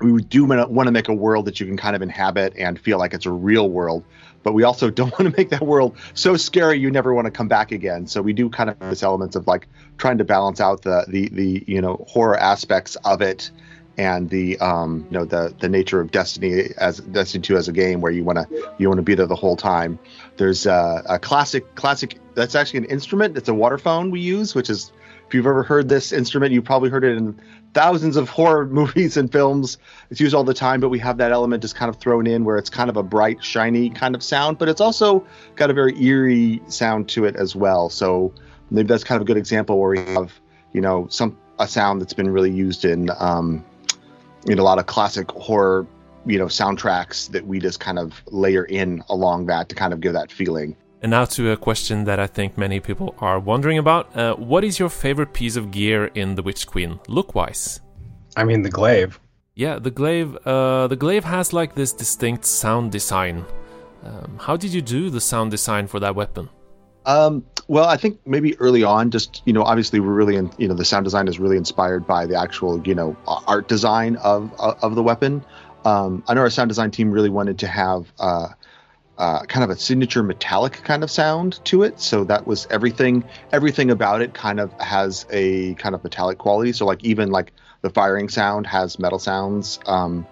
we do want to make a world that you can kind of inhabit and feel like it's a real world, but we also don't want to make that world so scary you never want to come back again. So we do kind of this elements of like trying to balance out the the the you know horror aspects of it and the um, you know the the nature of Destiny as Destiny 2 as a game where you want to you want to be there the whole time. There's a, a classic classic that's actually an instrument. It's a waterphone we use, which is if you've ever heard this instrument, you've probably heard it in thousands of horror movies and films. It's used all the time, but we have that element just kind of thrown in where it's kind of a bright, shiny kind of sound, but it's also got a very eerie sound to it as well. So maybe that's kind of a good example where we have, you know, some a sound that's been really used in um, in a lot of classic horror, you know, soundtracks that we just kind of layer in along that to kind of give that feeling. And now to a question that I think many people are wondering about. Uh, what is your favorite piece of gear in The Witch Queen, look wise? I mean, the glaive. Yeah, the glaive. Uh, the glaive has like this distinct sound design. Um, how did you do the sound design for that weapon? Um, well, I think maybe early on, just you know, obviously we're really, in, you know, the sound design is really inspired by the actual, you know, art design of of the weapon. Um, I know our sound design team really wanted to have uh, uh, kind of a signature metallic kind of sound to it. So that was everything. Everything about it kind of has a kind of metallic quality. So like even like the firing sound has metal sounds um,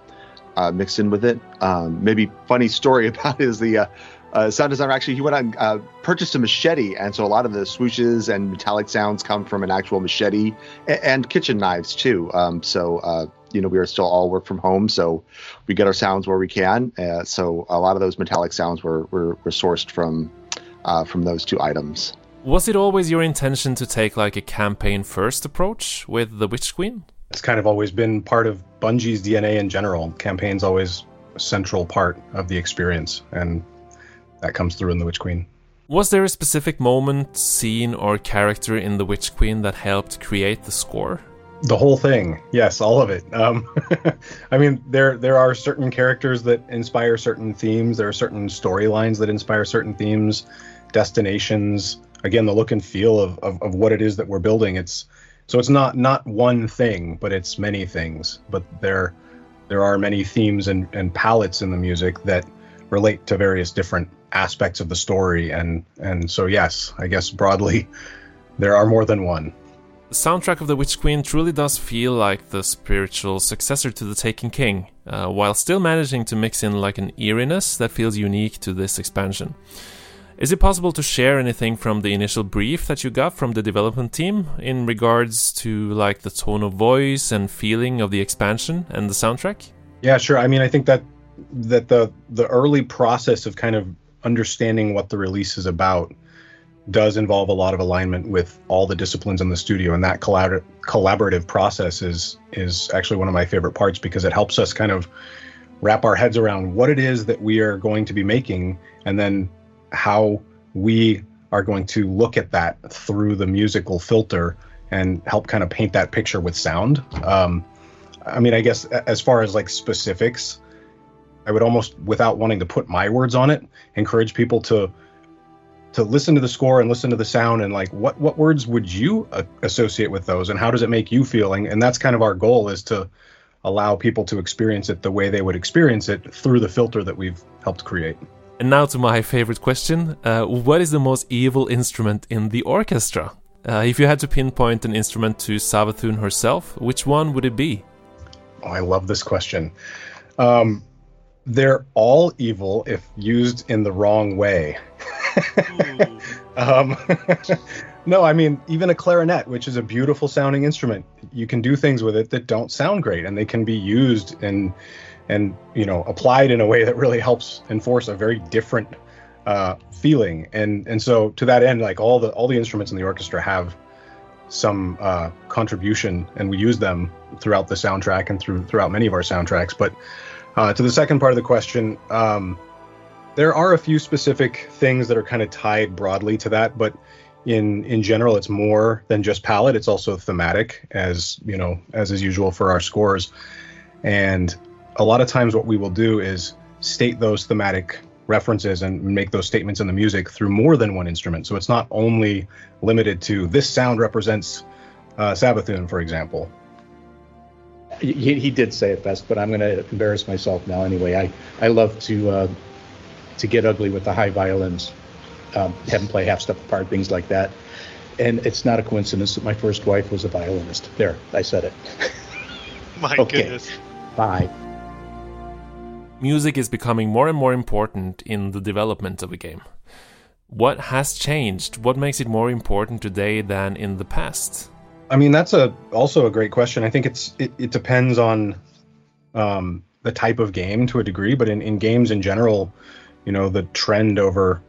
uh, mixed in with it. Um, maybe funny story about it is the uh, uh, sound designer actually he went out and uh, purchased a machete, and so a lot of the swooshes and metallic sounds come from an actual machete and, and kitchen knives too. Um, so uh, you know we are still all work from home, so we get our sounds where we can. Uh, so a lot of those metallic sounds were were, were sourced from uh, from those two items. Was it always your intention to take like a campaign first approach with the Witch Queen? It's kind of always been part of Bungie's DNA in general. Campaign's always a central part of the experience, and that comes through in The Witch Queen. Was there a specific moment, scene, or character in The Witch Queen that helped create the score? The whole thing, yes, all of it. Um, I mean, there there are certain characters that inspire certain themes. There are certain storylines that inspire certain themes, destinations. Again, the look and feel of, of, of what it is that we're building. It's so it's not not one thing, but it's many things. But there there are many themes and, and palettes in the music that relate to various different aspects of the story and and so yes i guess broadly there are more than one the soundtrack of the witch queen truly does feel like the spiritual successor to the taken king uh, while still managing to mix in like an eeriness that feels unique to this expansion. Is it possible to share anything from the initial brief that you got from the development team in regards to like the tone of voice and feeling of the expansion and the soundtrack? Yeah sure. I mean i think that that the the early process of kind of understanding what the release is about does involve a lot of alignment with all the disciplines in the studio, and that collabor- collaborative process is is actually one of my favorite parts because it helps us kind of wrap our heads around what it is that we are going to be making, and then how we are going to look at that through the musical filter and help kind of paint that picture with sound. Um, I mean, I guess as far as like specifics, I would almost, without wanting to put my words on it, encourage people to to listen to the score and listen to the sound and like what what words would you uh, associate with those and how does it make you feeling? And that's kind of our goal is to allow people to experience it the way they would experience it through the filter that we've helped create. And now to my favorite question uh, what is the most evil instrument in the orchestra? Uh, if you had to pinpoint an instrument to Savathun herself which one would it be? Oh i love this question. Um, they're all evil if used in the wrong way. um, no, I mean, even a clarinet, which is a beautiful sounding instrument, you can do things with it that don't sound great and they can be used and, and you know, applied in a way that really helps enforce a very different uh, feeling. And, and so to that end, like all the, all the instruments in the orchestra have some uh, contribution and we use them throughout the soundtrack and through, throughout many of our soundtracks. But uh, to the second part of the question, um, there are a few specific things that are kind of tied broadly to that, but in in general, it's more than just palette. It's also thematic, as you know, as is usual for our scores. And a lot of times, what we will do is state those thematic references and make those statements in the music through more than one instrument. So it's not only limited to this sound represents uh, Savathun, for example he, he did say it best, but I'm going to embarrass myself now anyway. I, I love to uh, to get ugly with the high violins, um, have them play half step apart, things like that. And it's not a coincidence that my first wife was a violinist. There, I said it. my okay. goodness. Bye. Music is becoming more and more important in the development of a game. What has changed? What makes it more important today than in the past? I mean, that's a also a great question. I think it's it, it depends on um, the type of game to a degree, but in, in games in general, you know, the trend over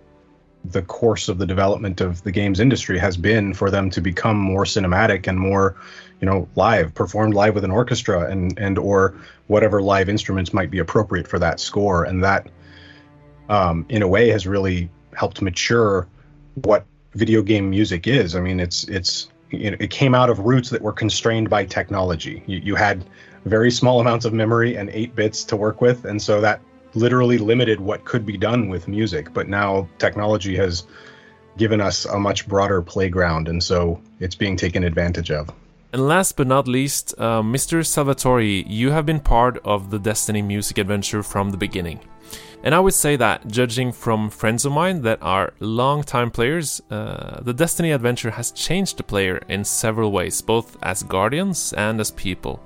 the course of the development of the games industry has been for them to become more cinematic and more, you know, live, performed live with an orchestra and and or whatever live instruments might be appropriate for that score, and that, um, in a way, has really helped mature what video game music is. I mean, it's it's you know, it came out of roots that were constrained by technology. You, you had very small amounts of memory and eight bits to work with, and so that literally limited what could be done with music. But now technology has given us a much broader playground, and so it's being taken advantage of. And last but not least, uh, Mr. Salvatore, you have been part of the Destiny music adventure from the beginning. And I would say that, judging from friends of mine that are long-time players, uh, the Destiny adventure has changed the player in several ways, both as guardians and as people.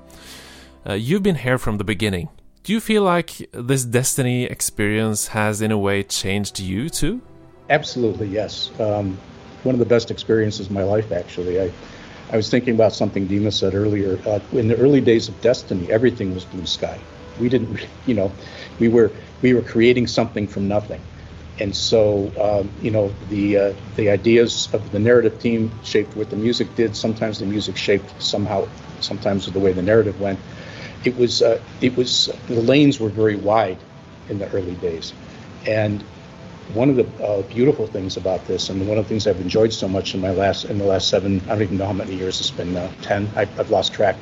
Uh, you've been here from the beginning. Do you feel like this Destiny experience has, in a way, changed you too? Absolutely, yes. Um, one of the best experiences of my life, actually. I, I was thinking about something Dima said earlier. Uh, in the early days of Destiny, everything was blue sky. We didn't, you know, we were we were creating something from nothing. And so, um, you know, the uh, the ideas of the narrative team shaped what the music did. Sometimes the music shaped somehow, sometimes the way the narrative went. It was uh, it was the lanes were very wide in the early days, and one of the uh, beautiful things about this, and one of the things I've enjoyed so much in my last in the last seven, I don't even know how many years it's been, uh, ten. I, have lost track,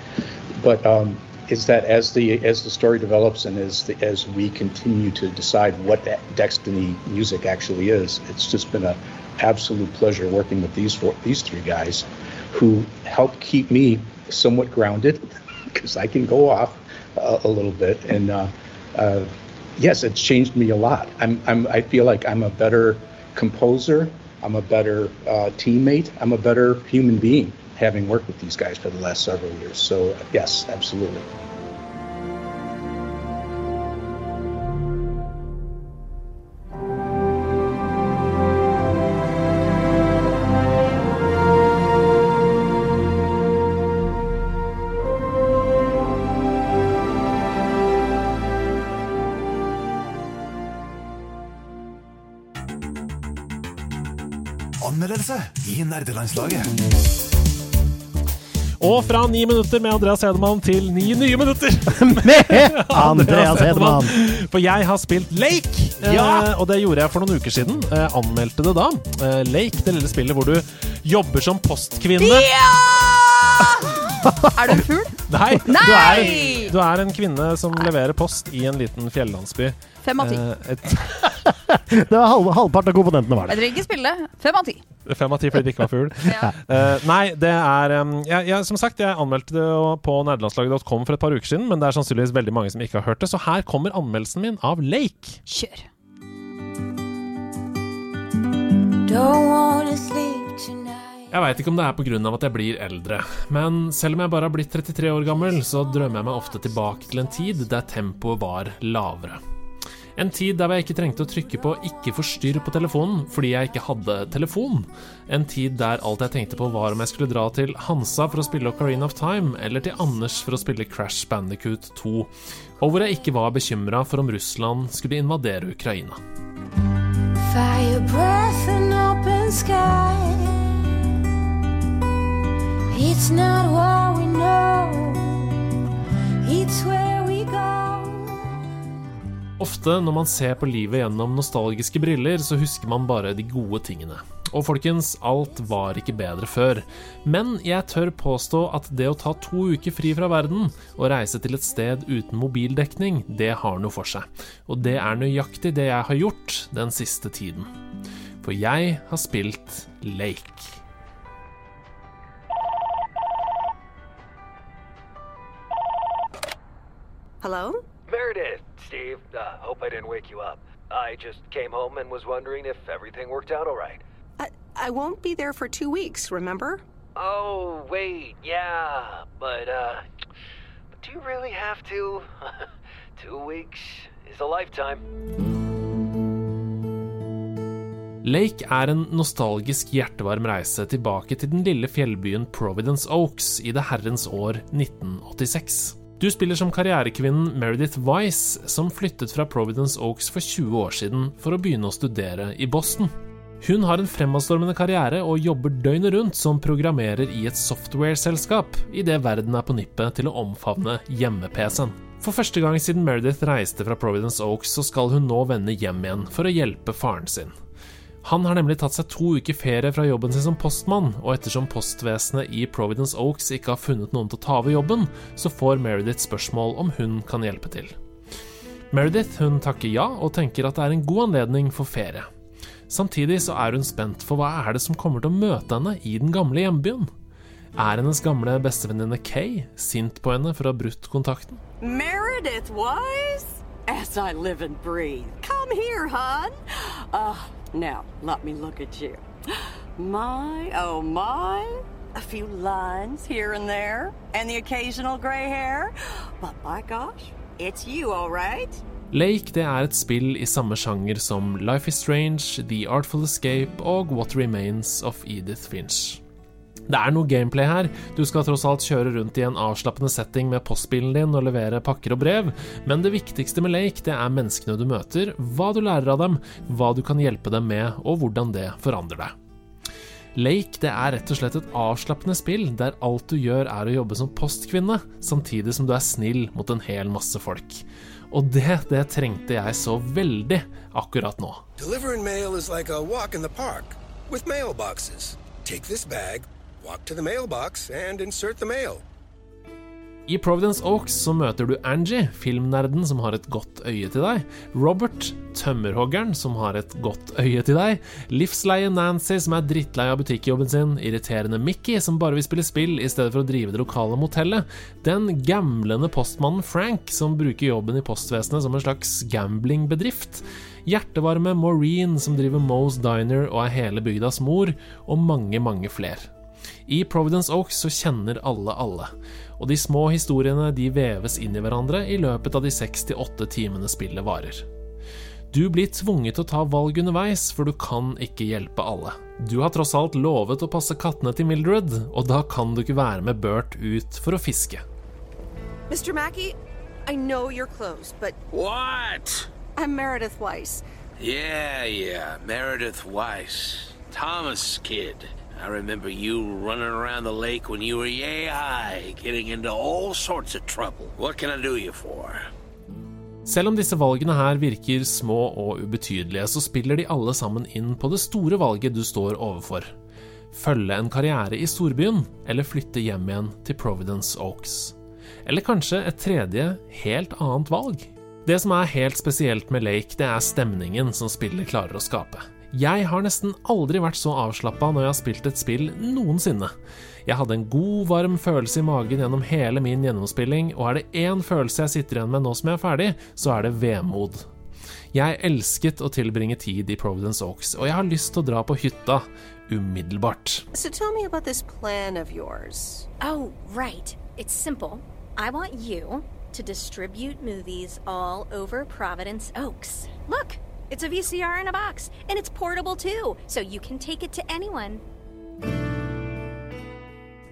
but um, is that as the as the story develops and as the, as we continue to decide what Destiny music actually is, it's just been an absolute pleasure working with these four, these three guys, who help keep me somewhat grounded because I can go off a, a little bit and. Uh, uh, yes, it's changed me a lot. I'm, I'm I feel like I'm a better composer. I'm a better uh, teammate. I'm a better human being having worked with these guys for the last several years. So, yes, absolutely. I. Og fra ni minutter med Andreas Hedemann til ni nye minutter med Andreas Hedemann. For jeg har spilt Lake, Ja. eh, og det gjorde jeg for noen uker siden. Eh, anmeldte det da. Eh, Lake, det lille spillet hvor du jobber som postkvinne. Ja! Er du fugl? Nei! Du, er, du er en kvinne som leverer post i en liten fjellandsby. Fem av ti. Et, Det var halv, halvparten av komponentene var det. Jeg trenger ikke spille. Fem av ti. Fem av ti fordi det ikke var fugl. Eh, nei, det er um, jeg, jeg, Som sagt, jeg anmeldte det jo på nerdelandslaget.com for et par uker siden, men det er sannsynligvis veldig mange som ikke har hørt det, så her kommer anmeldelsen min av Lake. Kjør. Jeg veit ikke om det er pga. at jeg blir eldre, men selv om jeg bare har blitt 33 år gammel, så drømmer jeg meg ofte tilbake til en tid der tempoet var lavere. En tid der jeg ikke trengte å trykke på 'ikke forstyrr' på telefonen fordi jeg ikke hadde telefon. En tid der alt jeg tenkte på var om jeg skulle dra til Hansa for å spille Ocarina of Time, eller til Anders for å spille Crash Bandicoot 2, og hvor jeg ikke var bekymra for om Russland skulle invadere Ukraina. Fire breath and open sky. It's not what we know, it's where we go. Ofte når man ser på livet gjennom nostalgiske briller, så husker man bare de gode tingene. Og folkens, alt var ikke bedre før. Men jeg tør påstå at det å ta to uker fri fra verden og reise til et sted uten mobildekning, det har noe for seg. Og det er nøyaktig det jeg har gjort den siste tiden. For jeg har spilt Lake. Hello? Meredith, Steve. Uh, hope I didn't wake you up. I just came home and was wondering if everything worked out all right. I, I won't be there for two weeks, remember? Oh, wait, yeah, but, uh, but do you really have to? Two weeks is a lifetime. Lake er en nostalgisk hjertevarm reise tilbake til den lille fjellbyen Providence Oaks i det herrens år 1986. Du spiller som karrierekvinnen Meredith Weiss, som flyttet fra Providence Oaks for 20 år siden for å begynne å studere i Boston. Hun har en fremadstormende karriere og jobber døgnet rundt som programmerer i et software-selskap, idet verden er på nippet til å omfavne hjemme-PC-en. For første gang siden Meredith reiste fra Providence Oaks, så skal hun nå vende hjem igjen for å hjelpe faren sin. Han har nemlig tatt seg to uker ferie fra jobben sin som postmann, og ettersom postvesenet i Providence Oaks ikke har funnet noen til å ta over jobben, så får Meredith spørsmål om hun kan hjelpe til. Meredith hun takker ja, og tenker at det er en god anledning for ferie. Samtidig så er hun spent for hva er det som kommer til å møte henne i den gamle hjembyen. Er hennes gamle bestevenninne Kay sint på henne for å ha brutt kontakten? Meredith Wise? As I live and breathe. Come here, hon. Uh, now, let me look at you. My, oh my. A few lines here and there, and the occasional gray hair. But my gosh, it's you, all right? Lake det er et spill i samme sjanger som Life is Strange, The Artful Escape og What Remains of Edith Finch. Det er noe gameplay her, du skal tross alt kjøre rundt i en avslappende setting med postbilen din og levere pakker og brev, men det viktigste med Lake det er menneskene du møter, hva du lærer av dem, hva du kan hjelpe dem med, og hvordan det forandrer deg. Lake det er rett og slett et avslappende spill der alt du gjør er å jobbe som postkvinne, samtidig som du er snill mot en hel masse folk. Og det, det trengte jeg så veldig akkurat nå. Delivering mail is like a walk in the park with mailboxes. Take this bag, walk to the mailbox, and insert the mail. I Providence Oaks så møter du Angie, filmnerden som har et godt øye til deg, Robert, tømmerhoggeren som har et godt øye til deg, livsleie Nancy som er drittlei av butikkjobben sin, irriterende Mickey som bare vil spille spill i stedet for å drive det lokale motellet, den gamlende postmannen Frank som bruker jobben i postvesenet som en slags gamblingbedrift, hjertevarme Maureen som driver Moe's Diner og er hele bygdas mor, og mange, mange flere. I Providence Oaks så kjenner alle alle, og de små historiene de veves inn i hverandre i løpet av de seks til åtte timene spillet varer. Du blir tvunget til å ta valg underveis, for du kan ikke hjelpe alle. Du har tross alt lovet å passe kattene til Mildred, og da kan du ikke være med Bert ut for å fiske. Mr. Mackey, I know you're close, but. What? I'm Meredith Weiss. Yeah, yeah, Meredith Weiss. Thomas kid. I remember you running around the lake when you were yay high, getting into all sorts of trouble. What can I do you for? Selv om disse valgene her virker små og ubetydelige, så spiller de alle sammen inn på det store valget du står overfor. Følge en karriere i storbyen, eller flytte hjem igjen til Providence Oaks. Eller kanskje et tredje, helt annet valg. Det som er helt spesielt med Lake, det er stemningen som spillet klarer å skape. Jeg har nesten aldri vært så avslappa når jeg har spilt et spill noensinne. Jeg hadde en god, varm følelse i magen gjennom hele min gjennomspilling, og er det én følelse jeg sitter igjen med nå som jeg er ferdig, så er det vemod. Jeg elsket å tilbringe tid i Providence Oaks, og jeg har lyst til å dra på hytta umiddelbart. So tell me about this plan of yours. Oh, right. It's simple. I want you to distribute movies all over Providence Oaks. Look, it's a VCR in a box, and it's portable too, so you can take it to anyone.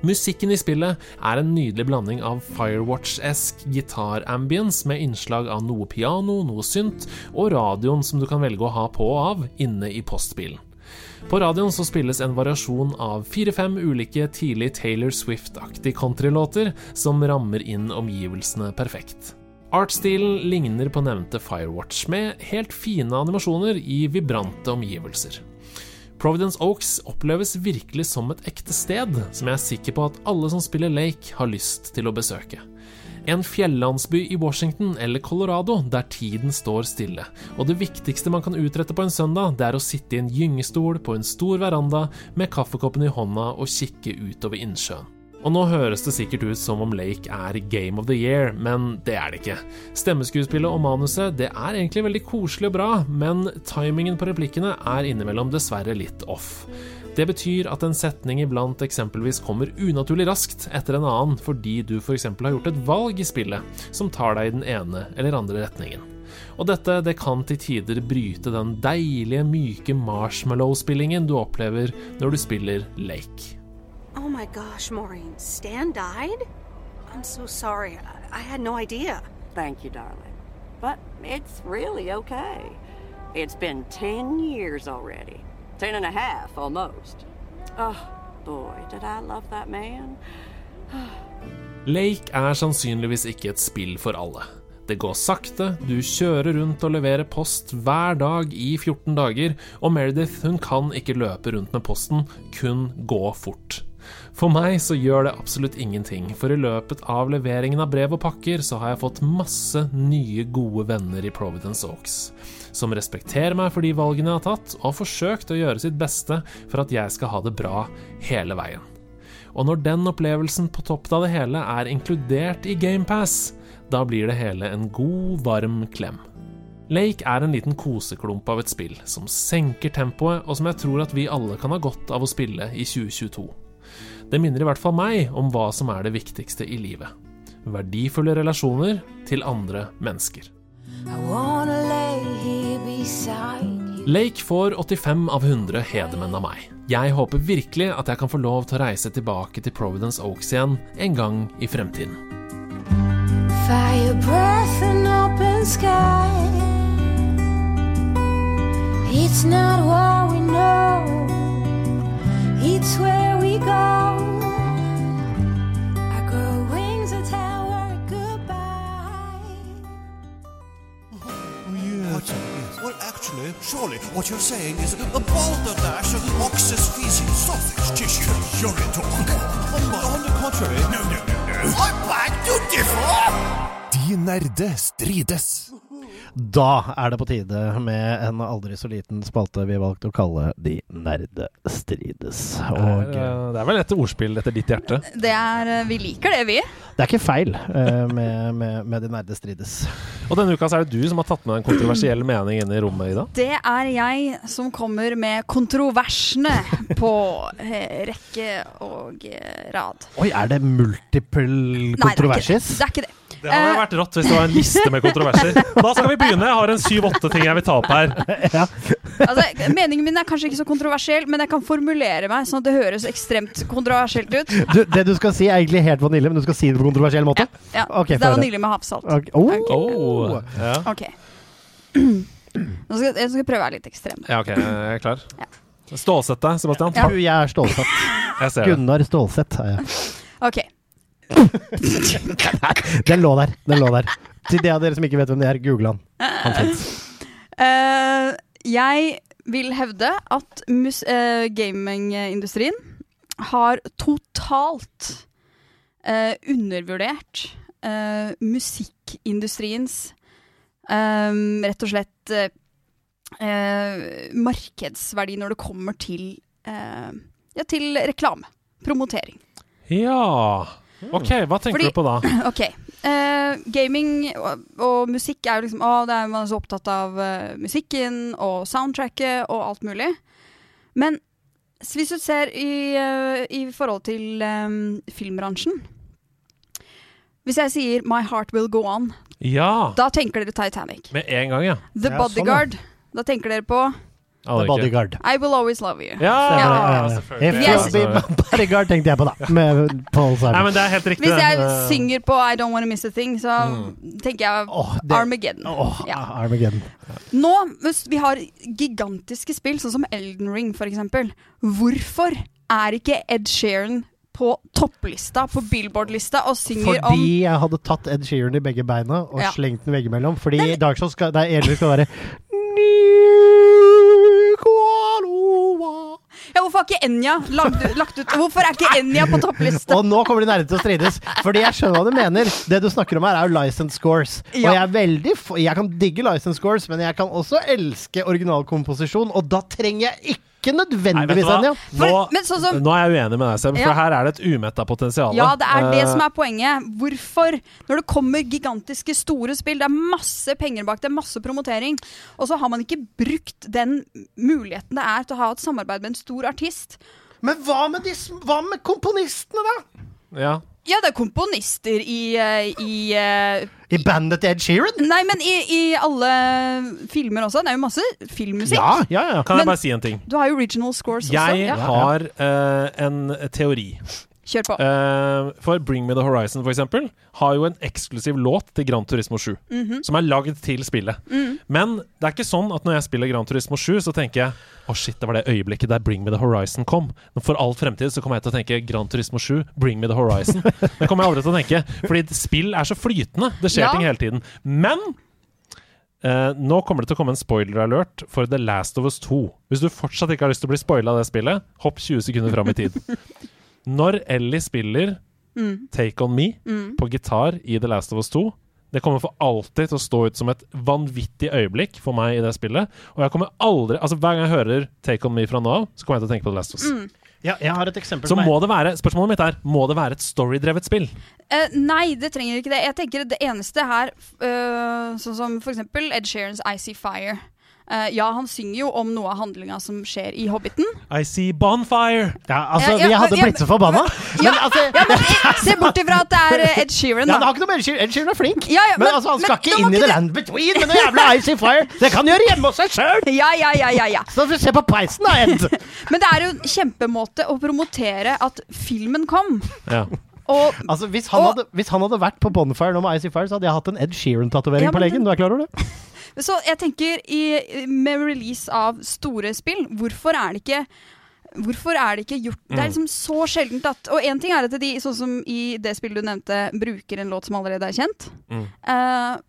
Musikken i spillet er en nydelig blanding av Firewatch-esk gitarambience med innslag av noe piano, noe synt, og radioen som du kan velge å ha på og av inne i postbilen. På radioen så spilles en variasjon av fire-fem ulike tidlig Taylor Swift-aktige countrylåter som rammer inn omgivelsene perfekt. Artstilen ligner på nevnte Firewatch, med helt fine animasjoner i vibrante omgivelser. Providence Oaks oppleves virkelig som et ekte sted, som jeg er sikker på at alle som spiller Lake, har lyst til å besøke. En fjellandsby i Washington eller Colorado der tiden står stille, og det viktigste man kan utrette på en søndag, det er å sitte i en gyngestol på en stor veranda med kaffekoppen i hånda og kikke utover innsjøen. Og nå høres det sikkert ut som om Lake er Game of the Year, men det er det ikke. Stemmeskuespillet og manuset det er egentlig veldig koselig og bra, men timingen på replikkene er innimellom dessverre litt off. Det betyr at en setning iblant eksempelvis kommer unaturlig raskt etter en annen fordi du f.eks. har gjort et valg i spillet som tar deg i den ene eller andre retningen. Og dette det kan til tider bryte den deilige, myke marshmallow-spillingen du opplever når du spiller Lake. Oh my gosh, Maureen, Stan died? I'm so sorry. I, I had no idea. Thank you, darling. But it's really okay. It's been 10 years already. Ten and a half, almost. Oh, boy, did I love that man. Lake er sannsynligvis ikke et spill for alle. Det går sakte, du kjører rundt og leverer post hver dag i 14 dager, og Meredith hun kan ikke løpe rundt med posten, kun gå fort. For meg så gjør det absolutt ingenting, for i løpet av leveringen av brev og pakker så har jeg fått masse nye, gode venner i Providence Oaks, som respekterer meg for de valgene jeg har tatt, og har forsøkt å gjøre sitt beste for at jeg skal ha det bra hele veien. Og når den opplevelsen på toppen av det hele er inkludert i GamePass, da blir det hele en god, varm klem. Lake er en liten koseklump av et spill som senker tempoet, og som jeg tror at vi alle kan ha godt av å spille i 2022. Det minner i hvert fall meg om hva som er det viktigste i livet. Verdifulle relasjoner til andre mennesker. Lake får 85 av 100 hedermenn av meg. Jeg håper virkelig at jeg kan få lov til å reise tilbake til Providence Oaks igjen en gang i fremtiden. Fire breath and open sky. It's not what we know, surely what you're saying is a balderdash of ox's feces, sausage, tissue, urine talk. On, on the contrary, no, no, no, no. I beg to differ! De nerde strides. Da er det på tide med en aldri så liten spalte vi valgte å kalle De nerde strides. Og det, er, det er vel et ordspill etter ditt hjerte? Det er, eh, vi liker det, vi. det er ikke feil eh, med, med, med De nerde strides. Og denne uka så er det du som har tatt med en kontroversiell mening inn i rommet, Ida. Det er jeg som kommer med kontroversene på eh, rekke og eh, rad. Oi, er det multiple controversies? Det er ikke det. Det hadde vært rått hvis det var en liste med kontroverser. Da skal vi begynne. Jeg har en syv-åtte ting jeg vil ta opp her. Altså, meningen min er kanskje ikke så kontroversiell, men jeg kan formulere meg sånn at det høres ekstremt kontroversielt ut. Du, det du skal si, er egentlig helt vanilje, men du skal si det på kontroversiell måte? Ja, Ok, Det få er vanilje med havsalt. Ok. Oh. Oh, ja. okay. Nå skal, jeg skal prøve å være litt ekstrem. ja, ok. Jeg er klar. Stålsett deg, Sebastian. Du, jeg er Stålsett. Jeg. Gunnar Stålsett er jeg. Den lå der. Den lå der. Til de av dere som ikke vet hvem det er, google han. Han fins. Eh, jeg vil hevde at eh, gamingindustrien har totalt uh, undervurdert uh, musikkindustriens rett og slett markedsverdi når det kommer til, eh, ja, til reklame. Promotering. Ja. OK, hva tenker Fordi- du på da? Ok. uh, gaming og, og musikk er jo liksom Å, det er man er så opptatt av uh, musikken og soundtracket og alt mulig. Men hvis du ser i, uh, i forhold til um, filmbransjen Hvis jeg sier 'My Heart Will Go On', Ja. da tenker dere Titanic. Med en gang, ja. The Ja, sånn, ja. Bodyguard, da tenker dere på Ikke. Bodyguard. I Will Always Love You. Ja, ja, ja, ja. If Yes. you'll be my bodyguard, tenkte jeg på, da. Med Paul Simon. Nei, men det er helt riktig. Hvis jeg Eh, synger på I Don't Wanna Miss a Thing, så tenker jeg det- Armageddon. Oh, Ja. Armageddon. Nå, hvis vi har gigantiske spill, sånn som Elden Ring eksempel. Hvorfor er ikke Ed Sheeran på topplista, på Billboard-lista, og synger om Fordi jeg hadde tatt Ed Sheeran i begge beina og Ja. slengt den veggimellom. Fordi Dark Souls skal, det er, egentlig skal være Ja, hvorfor har ikke Enja lagt, lagt ut Hvorfor er ikke Enja på topplista? Og nå kommer de nærmere til å strides. Fordi jeg skjønner hva du mener. Det du snakker om her, er jo license scores. Og jeg er veldig Jeg kan digge license scores, men jeg kan også elske originalkomposisjon, og da trenger jeg ikke Du nødvendigvis ennå. Nå, men sånn som- nå er jeg uenig med deg, Sem, for Ja. her er det et umetta potensial. Ja, det er det Eh, som er poenget. Hvorfor? Når det kommer gigantiske, store spill, det er masse penger bak, det er masse promotering, og så har man ikke brukt den muligheten det er til å ha et samarbeid med en stor artist. Men hva med, de, hva med komponistene, da? Ja. Ja, det er komponister i, uh, i uh, I bandet til Ed Sheeran? Nei, men i, i alle filmer også. Det er jo masse filmmusikk. Ja, ja, ja. Kan jeg bare si en ting? Du har jo original scores også. Jeg Ja. har uh, en teori. Kjør på. Uh, for Bring Me The Horizon, for eksempel, har jo en eksklusiv låt til Gran Turismo 7. Mhm. Som er lagd til spillet. Mm. Men det er ikke sånn at når jeg spiller Gran Turismo 7, så tenker jeg å shit, det var det øyeblikket der Bring Me The Horizon kom. For all fremtid så kommer jeg til å tenke Gran Turismo 7, Bring Me The Horizon. Det kommer jeg aldri til å tenke, fordi spill er så flytende. Det skjer Ja. ting hele tiden. Men Uh, nå kommer det til å komme en spoiler-alert for The Last of Us 2. Hvis du fortsatt ikke har lyst til å bli spoila av det spillet, hopp 20 sekunder fram i tid. Når Ellie spiller Mm. Take On Me Mm. på gitar i The Last of Us 2 det kommer for alltid til å stå ut som et vanvittig øyeblikk for meg i det spillet. Og jeg kommer aldri Altså Hver gang jeg hører Take On Me fra nå av, så kommer jeg til å tenke på The Last of Us. Mm. Ja, jeg har et eksempel Så må det være Spørsmålet mitt er Må det være et storydrevet spill. Uh, nei, det trenger ikke det. Jeg tenker Det eneste her, uh, sånn som for eksempel Ed Sheerans Icy See Fire. Eh, ja, han synger jo om noe av handlinga som skjer i Hobbiten. I see bonfire! Ja, altså, Ja, ja, vi hadde blitt så forbanna. Ja, Men altså ja, men Se bort ifra at det er eh, Ed Sheeran, Ja, det har ikke noe med Ed Sheeran Ed Sheeran er flink. Ja, ja, men, men- altså, han skal men ikke inn i the land between med noe jævla see Fire! Det kan du gjøre hjemme hos deg sjøl! Ja, ja, ja, ja, ja. Så se på peisen, da, Ed. Men det er jo en kjempemåte å promotere at filmen kom. Ja. Og Altså, hvis, han hadde, hvis han hadde vært på Bonfire nå med Icy Fire, så hadde jeg hatt en Ed Sheeran-tatovering Ja, på leggen. Du er klar over det? Så jeg tenker i, med release av store spill, hvorfor er det ikke Hvorfor er det ikke gjort Det er Mm. liksom så sjeldent at Og én ting er at de, sånn som i det spillet du nevnte, bruker en låt som allerede er kjent. Mm. Eh,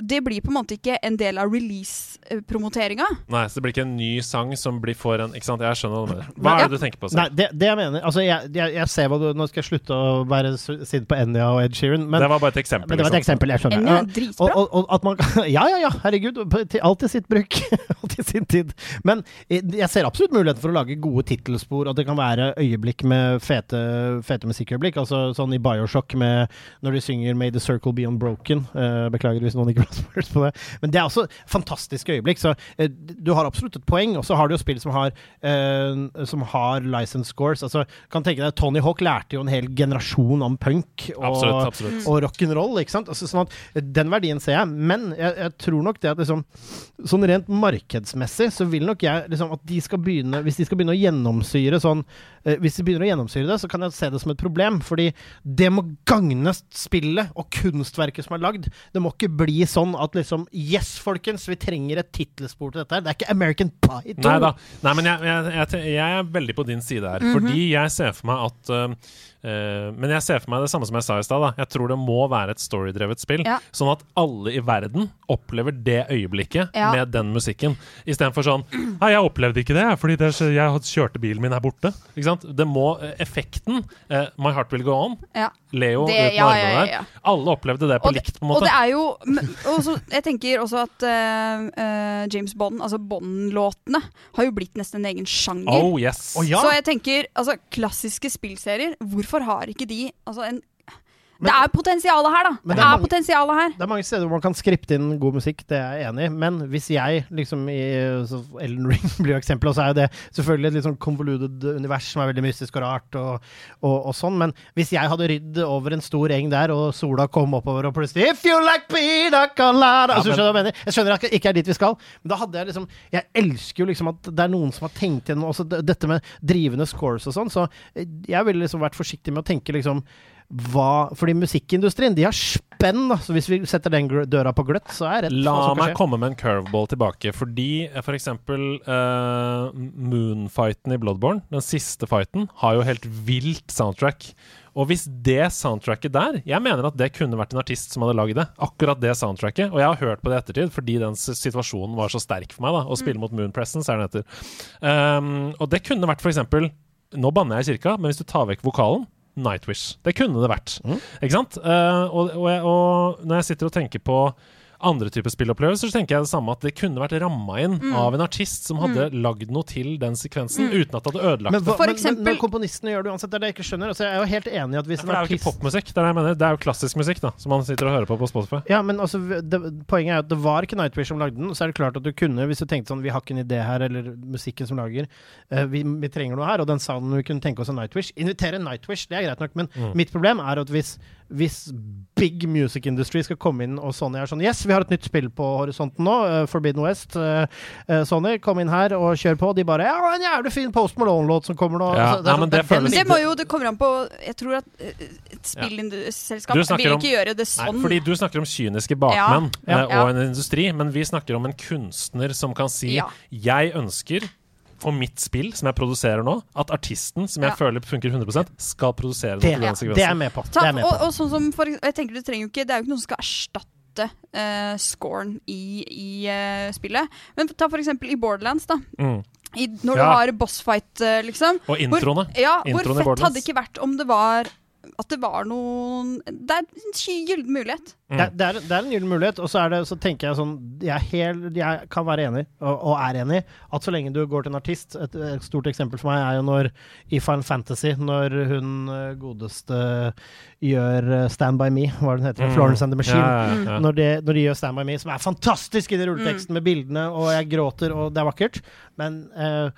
det blir på en måte ikke en del av release-promoteringa. Nei, så det blir ikke en ny sang som blir for en Ikke sant? Jeg skjønner hva du mener. Hva er det du tenker på? Nei, det, det jeg mener Altså, jeg, jeg, jeg ser hva du Nå skal jeg slutte å være sint på Enya og Ed Sheeran. Men, Det var bare et eksempel, Men det var et liksom. eksempel, jeg skjønner. Enya er Ja, dritbra. Og, og, og at man Ja, ja, ja, herregud. til- Alt i sitt bruk. Alt i sin tid. Men jeg ser absolutt muligheten for å lage gode tittelspor. At det kan være øyeblikk med fete, fete musikkøyeblikk. Altså sånn i Bioshock med når de synger 'May the Circle Be Unbroken'. Eh, beklager hvis noen ikke spørsmål på det. Men det er også fantastiske øyeblikk. Så eh, du har absolutt et poeng. Og så har du jo spill som har, eh, som har license scores. Altså, kan tenke deg Tony Hawk lærte jo en hel generasjon om punk og, Absolutt, absolutt. og rock'n'roll. ikke sant? Altså, sånn at Den verdien ser jeg. Men jeg, jeg tror nok det at liksom Sånn rent markedsmessig så vil nok jeg liksom at de skal begynne Hvis de skal begynne å gjennomsyre sånn eh, Hvis de begynner å gjennomsyre det, så kan jeg se det som et problem. Fordi det må gagne spillet og kunstverket som er lagd. Det må ikke bli sånn sånn at liksom Yes, folkens, vi trenger et tittelspor til dette her. Det er ikke American Pie 2. Nei da. Nei, men jeg, jeg, jeg, jeg er veldig på din side her. Mhm. Fordi jeg ser for meg at uh, Men jeg ser for meg det samme som jeg sa i stad. Jeg tror det må være et storydrevet spill. Ja. Sånn at alle i verden opplever det øyeblikket Ja. med den musikken. Istedenfor sånn Nei, jeg opplevde ikke det, fordi det, jeg kjørte bilen min her borte. Ikke sant? Det må eh, Effekten uh, My Heart Will Go On. Ja. Leo Det- uten ja, armene ja, ja, der. Alle opplevde det på Og likt, på en Og det er jo også, Jeg tenker også at uh, uh, James Bond, altså Bond-låtene, har jo blitt nesten en egen sjanger. Oh, yes. oh, ja. Så jeg tenker, altså klassiske spillserier, hvorfor har ikke de altså en Det er potensialet her, da! Det det er er mange- potensialet her. Det er mange steder hvor man kan skripte inn god musikk, det er jeg enig i. Men hvis jeg liksom i så Ellen Ring blir jo eksempel, og så er jo det selvfølgelig et litt sånn convoluted univers som er veldig mystisk og rart og, og, og sånn. Men hvis jeg hadde rydd over en stor eng der, og sola kom oppover og plutselig If you like pina colada Ja, altså, men- skjønner Jeg mener Jeg skjønner at det ikke er dit vi skal, men da hadde jeg liksom Jeg elsker jo liksom at det er noen som har tenkt gjennom også dette med drivende scores og sånn, så jeg ville liksom vært forsiktig med å tenke liksom hva Fordi musikkindustrien, de har spenn, da. Så hvis vi setter den døra på gløtt, så er det rett. La meg skje. komme med en curveball tilbake. Fordi eh, for eksempel eh, Moonfighten i Bloodborne, den siste fighten, har jo helt vilt soundtrack. Og hvis det soundtracket der Jeg mener at det kunne vært en artist som hadde lagd det. Akkurat det soundtracket. Og jeg har hørt på det i ettertid fordi den situasjonen var så sterk for meg. da Å spille mot Moon Presence, er den heter. Um, og det kunne vært for eksempel Nå banner jeg i kirka, men hvis du tar vekk vokalen Nightwish. Det kunne det vært. Ikke sant? Uh, og, og, og når jeg sitter og tenker på andre typer spillopplevelser, så tenker jeg det samme at det kunne vært ramma inn Mm. av en artist som hadde lagd noe til den sekvensen, uten at det hadde ødelagt Men, hva, det. men, men, men komponistene gjør det uansett. Det er det jeg ikke skjønner. Altså, jeg er jo helt enig i at hvis For det er jo ikke popmusikk, det er det jeg mener. Det er jo klassisk musikk da som man sitter og hører på på Spotify. Ja, men altså, det, poenget er at det var ikke Nightwish som lagde den. Så er det klart at du kunne, hvis du tenkte sånn Vi har ikke en idé her, eller musikken som lager uh, vi, vi trenger noe her, og den sounden vi kunne tenke oss av Nightwish. Invitere Nightwish, det er greit nok, men Mm. mitt problem er at hvis, hvis big music industry skal komme inn, og Sony er sånn Yes, vi har et nytt spill på horisonten nå, uh, Forbidden West. Uh, Sony, kom inn her og kjør på. De bare Ja, en jævlig fin Post Malone-låt som kommer nå. Ja, Altså, nei, sånn- men det føles- Det må jo, det kommer an på Jeg tror at et spillselskap ja. vil vil om- ikke gjøre det sånn. Nei, fordi du snakker om kyniske bakmenn Ja. og en industri, men vi snakker om en kunstner som kan si Ja. 'Jeg ønsker for mitt spill, som jeg produserer nå, at artisten, som jeg Ja. føler funker 100% skal produsere Det- den ja, det er jeg med på. Og, og sånn som for, jeg tenker du trenger jo ikke Det er jo ikke noe som skal erstatte Uh, scoren i, i uh, spillet. Men ta for eksempel i Borderlands, da. Mm. I, når du har bossfight, eh, liksom. Og introene. Hvor, ja, Introene hvor fett hadde det ikke vært om det var At det var noen Det er en gyllen mulighet. Mm. Det, er- det, er, det er en gyllen mulighet, og så, er det, så tenker jeg sånn Jeg, hel, jeg kan være enig, og, og er enig, at så lenge du går til en artist Et, et stort eksempel for meg er jo når i Final Fantasy, når hun eh, godeste gjør eh, Stand By Me, hva er det den heter? Mm. Florence and the Machine. Ja, ja, ja. Når, de, når de gjør Stand By Me, som er fantastisk i den rulleteksten med bildene, og jeg gråter, og det er vakkert, men eh,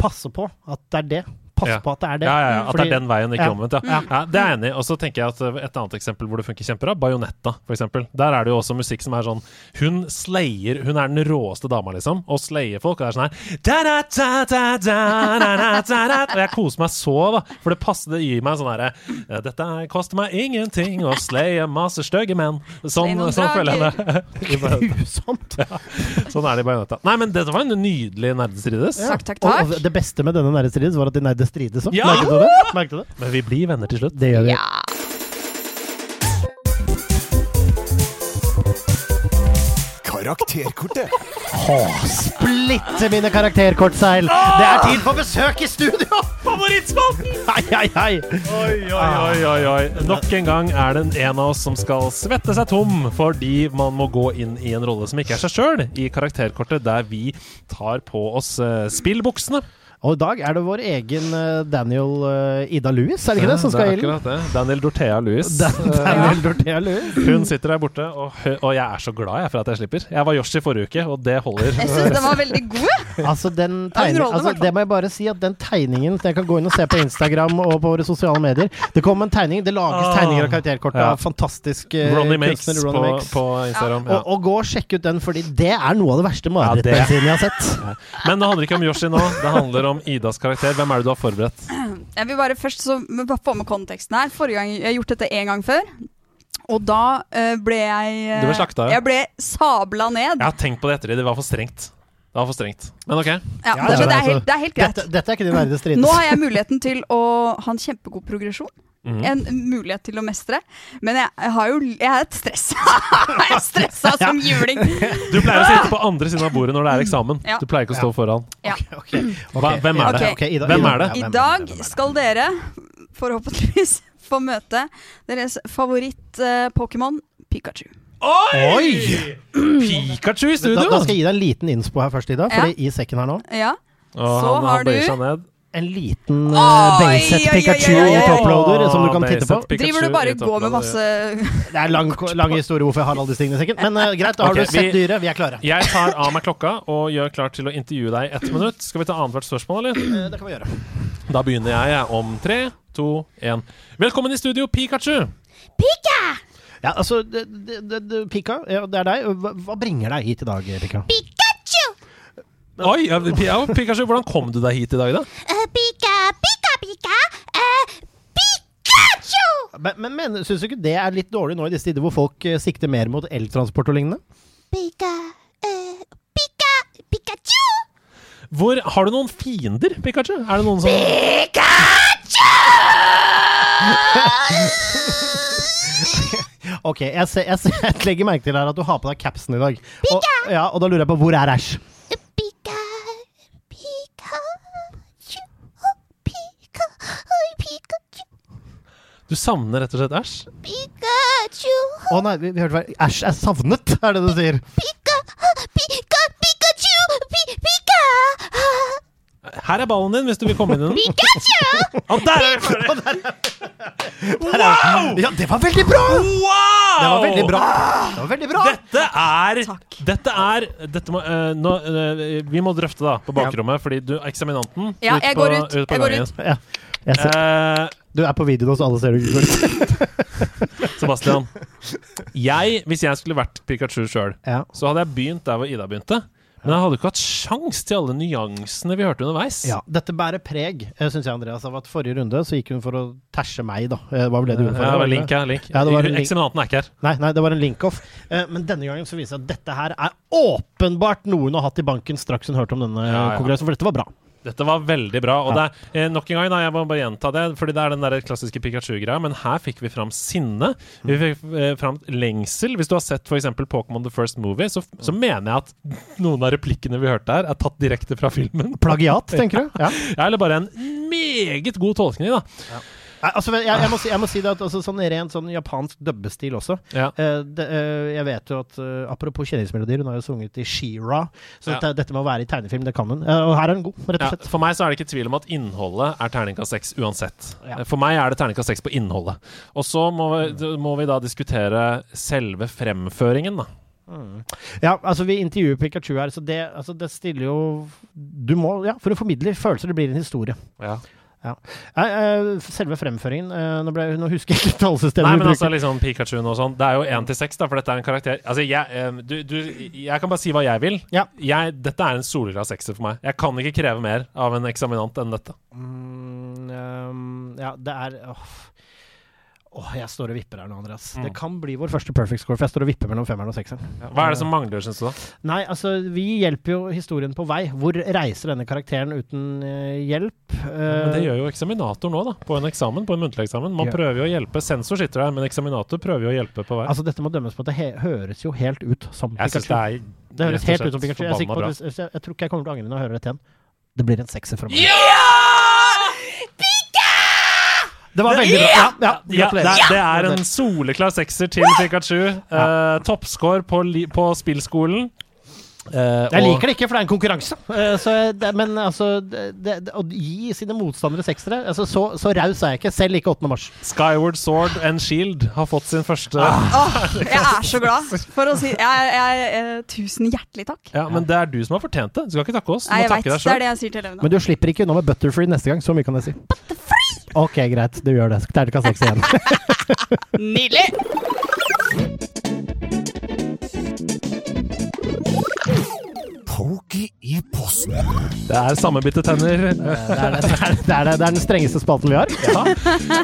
passe på at det er det. Pass Ja. på at det er det. Ja, ja, ja. At Fordi- det er den veien, ikke ja. omvendt. Ja. Ja. Ja, det er jeg enig i. Og så tenker jeg at uh, et annet eksempel hvor det funker kjempebra, Bajonetta, eksempel. Der er det jo også musikk som er sånn Hun slayer Hun er den råeste dama, liksom, og slayer folk. Og det er sånn her da, da, da, da, da, da, da, da, da. Og jeg koser meg så, da. For det passer, det gir meg sånn herre «Eh, Dette koster meg ingenting å slaye masse stygge menn. Sånn, sånn føler jeg det. Bayonetta. Ja, sånn er det i Bajonetta. Nei, men dette var en nydelig nerdestrides. Ja. Og, og det beste med denne nerdestrides var at de nerde strides om. Ja! Merket du det? Merket du det? Men vi blir venner til slutt. Det gjør vi. Karakterkortet. Åh, splitte mine karakterkortseil! Det er tid for besøk i studio! Favorittspalten! Hei, hei, hei! Oi, oi, oi, oi, oi. Nok en gang er det en av oss som skal svette seg tom fordi man må gå inn i en rolle som ikke er seg sjøl, i karakterkortet der vi tar på oss eh, spillbuksene. Og i dag er det vår egen eh, Daniel eh, Ida Lewis, er det ikke det, som skal det er akkurat det. Daniel Dorthea Lewis. Dan- Eh, Daniel Dorthea Louis. Hun sitter der borte, og, og jeg er så glad jeg for at jeg slipper. Jeg var Yoshi forrige uke, og det holder. Jeg syns den var veldig god. Altså, den tegning, altså, det må jeg bare si at den tegningen Jeg kan gå inn og se på Instagram og på våre sosiale medier. Det kom en tegning. Det lages Ah. tegninger av karakterkortet Ja. av fantastisk uh, Ronny Makes på, Ronny Makes. på Instagram. Ja. Og, og gå og sjekke ut den, fordi det er noe av det verste Ja, jeg har sett. Men det handler ikke om Yoshi nå, det handler om Idas karakter. Hvem er det du har forberedt? Jeg vil bare først så, bare få med konteksten her. Forrige gang Jeg har gjort dette én gang før. Og da eh, ble jeg eh, Du ble slakta, ja. Jeg ble sabla ned. Jeg har tenkt på det etter det. Det var for strengt. Det var for strengt. Men ok. Ja, det, men det er helt, det er helt greit. Dette, dette er ikke din verdige strid. Nå har jeg muligheten til å ha en kjempegod progresjon. Mhm. En mulighet til å mestre. Men jeg, jeg har jo Jeg er et stress. jeg er stressa som juling. Du pleier å sitte på andre siden av bordet når det er eksamen. Ja. Du pleier ikke å stå foran. Ja. Hva, hvem er det? Ok. Hvem er det? I dag skal dere forhåpentligvis få møte deres favoritt-Pokémon Pikachu. Oi! Pikachu i studio! Da, da skal jeg gi deg en liten innspo her først, Ida. Fordi i sekken her nå Ja. Og Så han, har du-. En liten uh, oi, oi, Pikachu i toploader som du kan titte på. Pikachu Driver du bare og går med masse Det er lang, lang historie hvorfor jeg har alle disse tingene i sekken. Men uh, greit, da har okay, du sett vi- dyret. Vi er klare. Jeg tar av meg klokka og gjør klar til å intervjue deg i ett minutt. Skal vi ta annethvert spørsmål, eller? Eh, Det kan vi gjøre. Da begynner jeg jeg, om tre, to, én. Velkommen i studio, Pikachu! Pika! Ja, altså, det, det, det, Pika, ja, det er deg. Hva, hva bringer deg hit i dag, Pika? Oi, ja, ja, Pikachu, hvordan kom du deg hit i dag, da? Pika, pika, pika. Eh, Pikachu! Men, men, men syns du ikke det er litt dårlig nå i disse tider hvor folk uh, sikter mer mot eltransport og lignende? Pika, eh, pika, Pikachu! Hvor, har du noen fiender, Pikachu? Er det noen som Ok, jeg, ser, jeg, ser, jeg legger merke til her at du har på deg capsen i dag. Og, ja, og da lurer jeg på hvor er Æsj? Pika, pika, chu, oh, pika, oi, Pikachu, Du savner rett og slett Æsj? Pikachu, Å nei, vi, vi hørte hva Æsj er savnet, er det du sier? pika, pika, Pikachu, pi, pika, Her er ballen din, hvis du vil komme inn i den. Pikachu! Å, der er vi ferdige! Wow! Ja, det var veldig bra! Wow! Det var veldig bra. Det var veldig bra. Dette er Takk. Dette er dette må, uh, nå, uh, Vi må drøfte da på bakrommet, fordi du eksaminanten Ja, ut jeg på- går ut. på Jeg går ut. Ja, jeg. Eh, Du er på video nå, så alle ser du. Sebastian. Jeg, hvis jeg skulle vært Pikachu sjøl, Ja. så hadde jeg begynt der hvor Ida begynte. Men jeg hadde ikke hatt sjans til alle nyansene vi hørte underveis. Ja, dette bærer preg, syns jeg, Andreas, av at forrige runde så gikk hun for å tæsje meg, da. Eh, Hva var det du gjorde? for? Ja, det var link, ja, link. Ja, det var en link. Eksaminaten er ikke her. Nei, nei, det var en link-off. Eh, Men denne gangen så viser det at dette her er åpenbart noe hun har hatt i banken straks hun hørte om denne Ja, ja. konkurransen, for dette var bra. Dette var veldig bra. Og Ja. det er, eh, nok en gang, da, jeg må bare gjenta det, fordi det er den der klassiske Pikachu-greia, men her fikk vi fram sinne. Vi fikk eh, fram lengsel. Hvis du har sett f.eks. Pokémon The First Movie, så, så mener jeg at noen av replikkene vi hørte her, er tatt direkte fra filmen. Plagiat, tenker du? Ja. Ja, eller bare en meget god tolkning, da. Nei, altså, jeg, jeg, må si, jeg må si det at altså, sånn rent sånn japansk dubbestil også. Ja. uh, det, uh, jeg vet jo at uh, Apropos kjenningsmelodier, hun har jo sunget i She-Ra. Så Ja. dette, dette med å være i tegnefilm, det kan hun. Og her er hun god, rett og slett. for meg så er det ikke tvil om at innholdet er terningkast seks uansett. Ja. For meg er det terningkast seks på innholdet. Og så må vi, må vi da diskutere selve fremføringen, da. Ja, altså Vi intervjuer Pikachu her, så det, altså, det stiller jo Du må, ja, For å formidle følelser, det blir en historie. Ja. Ja. Eh, selve fremføringen eh, Nå, ble, nå husker jeg ikke tallsystemet. Nei, men altså liksom Pikachu og sånn. Det er jo én til seks, da, for dette er en karakter Altså, jeg, eh, du, du, jeg kan bare si hva jeg vil. Ja. Jeg, dette er en soleklar sekser for meg. Jeg kan ikke kreve mer av en eksaminant enn dette. Mm, um, ja, det er åh. Åh, jeg står og vipper her nå, Andreas. Mm. Det kan bli vår første perfect score, for jeg står og vipper mellom femmeren og sekseren. Hva er det som mangler, syns du, da? Nei, altså, vi hjelper jo historien på vei. Hvor reiser denne karakteren uten uh, hjelp? Men det Eh, gjør jo eksaminator nå, da. På en eksamen, på en muntlig eksamen. Man Ja. prøver jo å hjelpe. Sensor sitter der, men eksaminator prøver jo å hjelpe på vei. Altså, dette må dømmes på at det he høres jo helt ut som Jeg Pikachu. det er Det høres helt ut som Pikachu. Jeg, jeg, jeg tror ikke jeg kommer til å angre når jeg hører dette igjen. Det blir en sekser fra meg. Det var veldig bra. Ja, ja, Ja, det, gratulerer. det er en soleklar sekser til Pikachu. Uh, Toppscore på, på spillskolen. Uh, Jeg og- liker det ikke, for det er en konkurranse. Uh, så det, men altså det, det, Å gi sine motstandere seksere altså, Så, så raus er jeg ikke, selv ikke 8. mars. Skyward Sword and Shield har fått sin første ah, jeg er så glad. For å si jeg, jeg, jeg, Tusen hjertelig takk. Ja, Men det er du som har fortjent det. Du skal ikke takke oss. Du Nei, må takke vet, deg det er sjøl. det jeg sier til. Men du slipper ikke unna med Butterfree neste gang. Så mye kan jeg si. Ok, greit. Du gjør det. Terningkast seks igjen. Nydelig! Poki i posten. Det er sammenbitte tenner. Det er, det, det, er, det, er, det er den strengeste spalten vi har. Ja,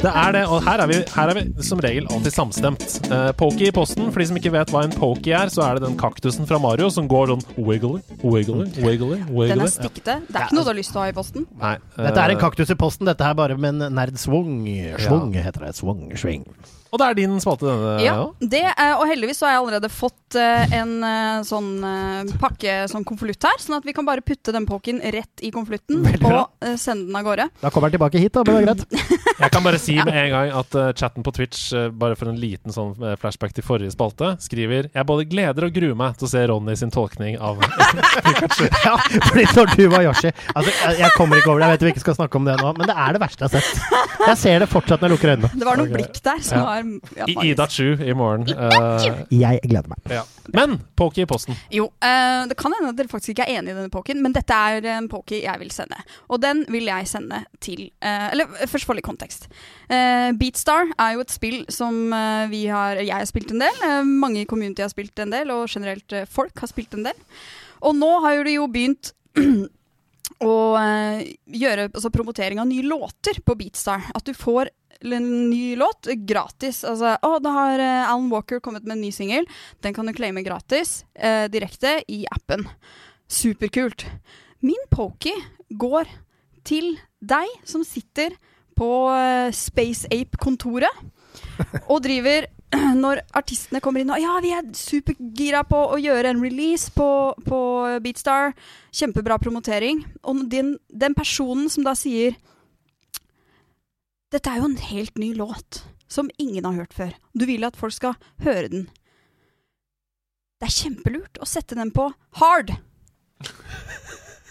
det er det. Og her er vi, her er vi som regel alltid samstemt. Uh, Pokey i posten. For de som ikke vet hva en pokey er, så er det den kaktusen fra Mario som går sånn wiggly, wiggly, wiggly. wiggly. Den er stikkete. Det er ikke noe du har lyst til å ha i posten. Nei, uh, Dette er en kaktus i posten. Dette er bare med en nerd swung. Svung heter det. Swung, sving. Og det er din spalte denne Ja, det er, og heldigvis så har jeg allerede fått eh, en eh, sånn eh, pakke, sånn konvolutt her, sånn at vi kan bare putte den pokken rett i konvolutten og sende den av gårde. Da kommer den tilbake hit, da. Men det er greit. Jeg kan bare si med en gang at chatten på Twitch, bare for en liten sånn flashback til forrige spalte, skriver Jeg både gleder og gruer meg til å se Ronny sin tolkning av Pikachu. Ja, fordi når du var Yoshi altså, jeg, kommer ikke over det, jeg vet vi ikke skal snakke om det nå, men det er det verste jeg har sett. Jeg ser det fortsatt når jeg lukker øynene. Det var noen blikk der som Ja. Var ja, I. Ida Chu i morgen. Uh, Jeg gleder meg. ja. Men poky i posten. Jo, uh, det kan hende at dere faktisk ikke er enig i denne pokyen men dette er en poky jeg vil sende. Og den vil jeg sende til uh, Eller først for litt kontekst. Eh, Beatstar er jo et spill som vi har Jeg har spilt en del. mange i community har spilt en del, og generelt folk har spilt en del. Og nå har jo de jo begynt å gjøre altså, promotering av nye låter på Beatstar. At du får en ny låt gratis. Altså, å, da har eh, Alan Walker kommet med en ny singel. Den kan du claime gratis eh, direkte i appen. Superkult. Min pokey går til deg som sitter på eh, Space Ape-kontoret og driver når artistene kommer inn og Ja, vi er supergira på å gjøre en release på, på Beatstar. Kjempebra promotering. Og den, den personen som da sier Dette er jo en helt ny låt som ingen har hørt før. Du vil at folk skal høre den. Det er kjempelurt å sette den på hard.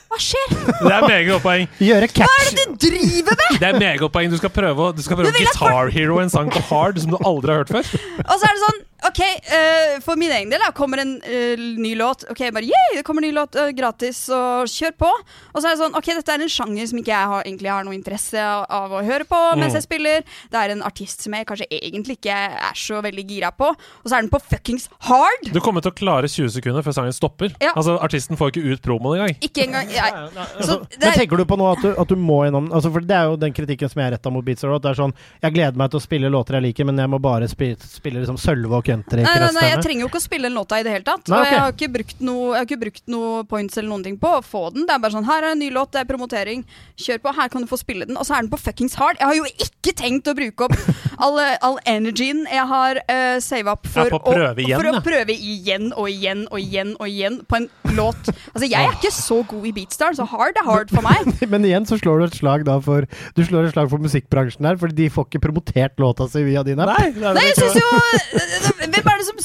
Hva skjer? Det er meget godt poeng. Gjøre Hva er det du driver med?! Det er meget godt poeng. Du skal prøve, du skal prøve Guitar Hero, en sang på hard som du aldri har hørt før. Og så er det sånn, OK, uh, for min egen del da, kommer en uh, ny låt. Ok, bare yay, det kommer en ny låt uh, gratis, og kjør på. Og så er det sånn, ok, dette er en sjanger som ikke jeg har, egentlig har noe interesse av, av å høre på mens Mm. jeg spiller. Det er en artist som jeg kanskje egentlig ikke er så veldig gira på. Og så er den på fuckings hard! Du kommer til å klare 20 sekunder før sangen stopper. Ja. Altså, Artisten får ikke ut promoen engang. Ikke engang jeg, Altså, Så det men er, tenker du på nå at du, at du må gjennom altså For det er jo den kritikken som jeg retta mot Beats Road. Det er sånn Jeg gleder meg til å spille låter jeg liker, men jeg må bare spille, spille liksom country. Nei, nei, nei, jeg trenger jo ikke å spille den låta i det hele tatt. Nei, Og jeg har ikke brukt noe, jeg har ikke brukt noe points eller noen ting på å få den. Det er bare sånn her er en ny låt, det er promotering, kjør på, her kan du få spille den. Og så er den på fuckings hard. Jeg har jo ikke tenkt å bruke opp all, all energien jeg har uh, save up for, å prøve igjen, for å prøve igjen og igjen og igjen og igjen på en låt. Altså, jeg er ikke så god i beatstar, så hard er hard for meg. Men igjen så slår du et slag da for Du slår et slag for musikkbransjen her, Fordi de får ikke promotert låta si via din app. Nei, nei, Nei, jeg syns jo Hvem er det som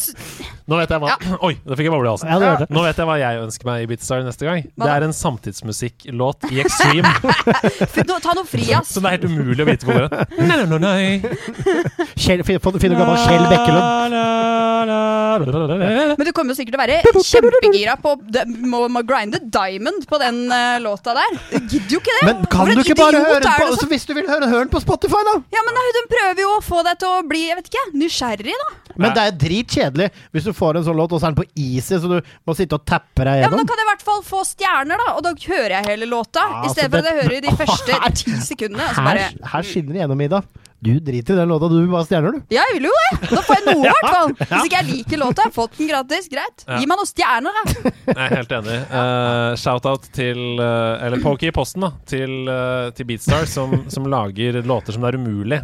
Nå vet jeg hva Oi, da fikk jeg boble i halsen. Ja. Nå vet jeg hva jeg ønsker meg i Beatstar neste gang. Hva Det da? er en samtidsmusikklåt i extreme. Ta noe fri, ass. Som det er helt umulig å vite hvor går. Nei. Kjell, Finner du gammel Kjell Bekkelund? Men du kommer jo sikkert til å være kjempegira på må, grinde diamond på den eh, låta der. Gidder jo ikke det! Men kan du ikke bare høre den på så Hvis du vil høre, hør den på Spotify, da! Ja, men hun prøver jo å få deg til å bli jeg vet ikke, nysgjerrig, da. Men det er dritkjedelig hvis du får en sånn låt, og så er den på easy, så du må sitte og tappe deg gjennom. Ja, men Da kan jeg i hvert fall få stjerner, da. Og da hører jeg hele låta. Ja, I stedet altså, for at jeg det- hører de første Her- ti sekundene. Og så bare Her, her skinner det gjennom, Ida. Du driter i den låta, du vil bare stjerner, du. Ja, jeg vil jo det! Da får jeg noe, i hvert fall. Hvis ikke jeg liker låta, jeg har fått den gratis. Greit. Ja. Gi meg noen stjerner, da. Jeg er helt enig. Uh, Shout-out til uh, Eller Pokey i posten, da. Til, uh, til Beatstar, som, som lager låter som det er umulig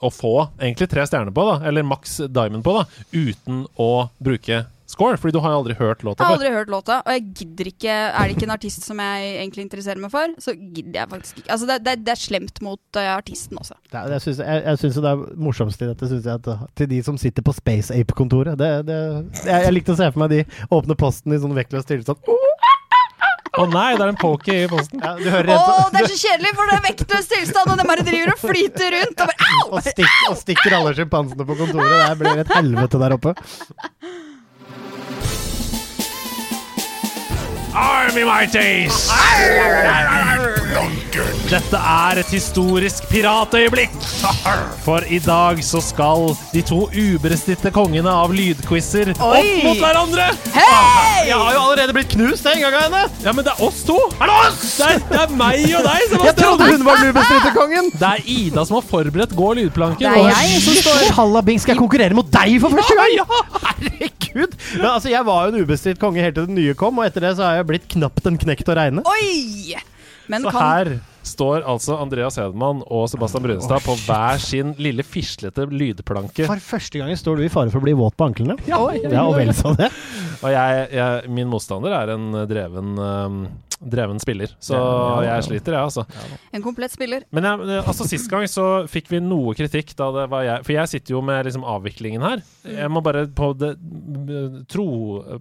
å få egentlig tre stjerner på, da. Eller maks diamond på, da. Uten å bruke score. Fordi du har jo aldri hørt låta Jeg har aldri hørt låta, og jeg gidder ikke Er det ikke en artist som jeg egentlig interesserer meg for, så gidder jeg faktisk ikke. Altså, det, det, det er slemt mot uh, artisten også. Det jeg syns jeg, jeg synes det er morsomst i dette, syns jeg, at, uh, til de som sitter på Space Ape-kontoret. Jeg, jeg likte å se for meg de åpne posten i sånn vektløs tilstand. Å nei, det er en poke i posten. Ja, du hører Å, det er så kjedelig, for det er vektløs tilstand, og de bare driver og flyter rundt. Og bare, au! og, stikk, og stikker alle sjimpansene på kontoret. Det blir et helvete der oppe. Army Mighties! Dette er et historisk piratøyeblikk. For i dag så skal de to uberestitte kongene av lydquizer opp mot hverandre. Hei! Jeg har jo allerede blitt knust en gang av henne. Ja, men det er oss to. Er det oss? Det er, det er meg og deg, Sebastian. Jeg trodde hun var den ubestridte kongen. Det er Ida som har forberedt Gå lydplanken. Det er jeg som står Hallabing, skal jeg konkurrere mot deg for første gang? Herregud! Men altså, Jeg var jo en ubestridt konge helt til den nye kom, og etter det så har jeg blitt knapt en knekt å regne. Oi! Men Så kan her står altså Andreas Hedman og Sebastian Brunestad på hver sin lille fislete lydplanke. For første gang står du i fare for å bli våt på anklene. Ja, ja og vel så det. Og jeg, jeg, min motstander er en dreven, um, dreven spiller, så Ja, jeg sliter, jeg, altså. En komplett spiller. Men jeg, altså sist gang så fikk vi noe kritikk da det var jeg For jeg sitter jo med liksom avviklingen her. Jeg må bare på det tro,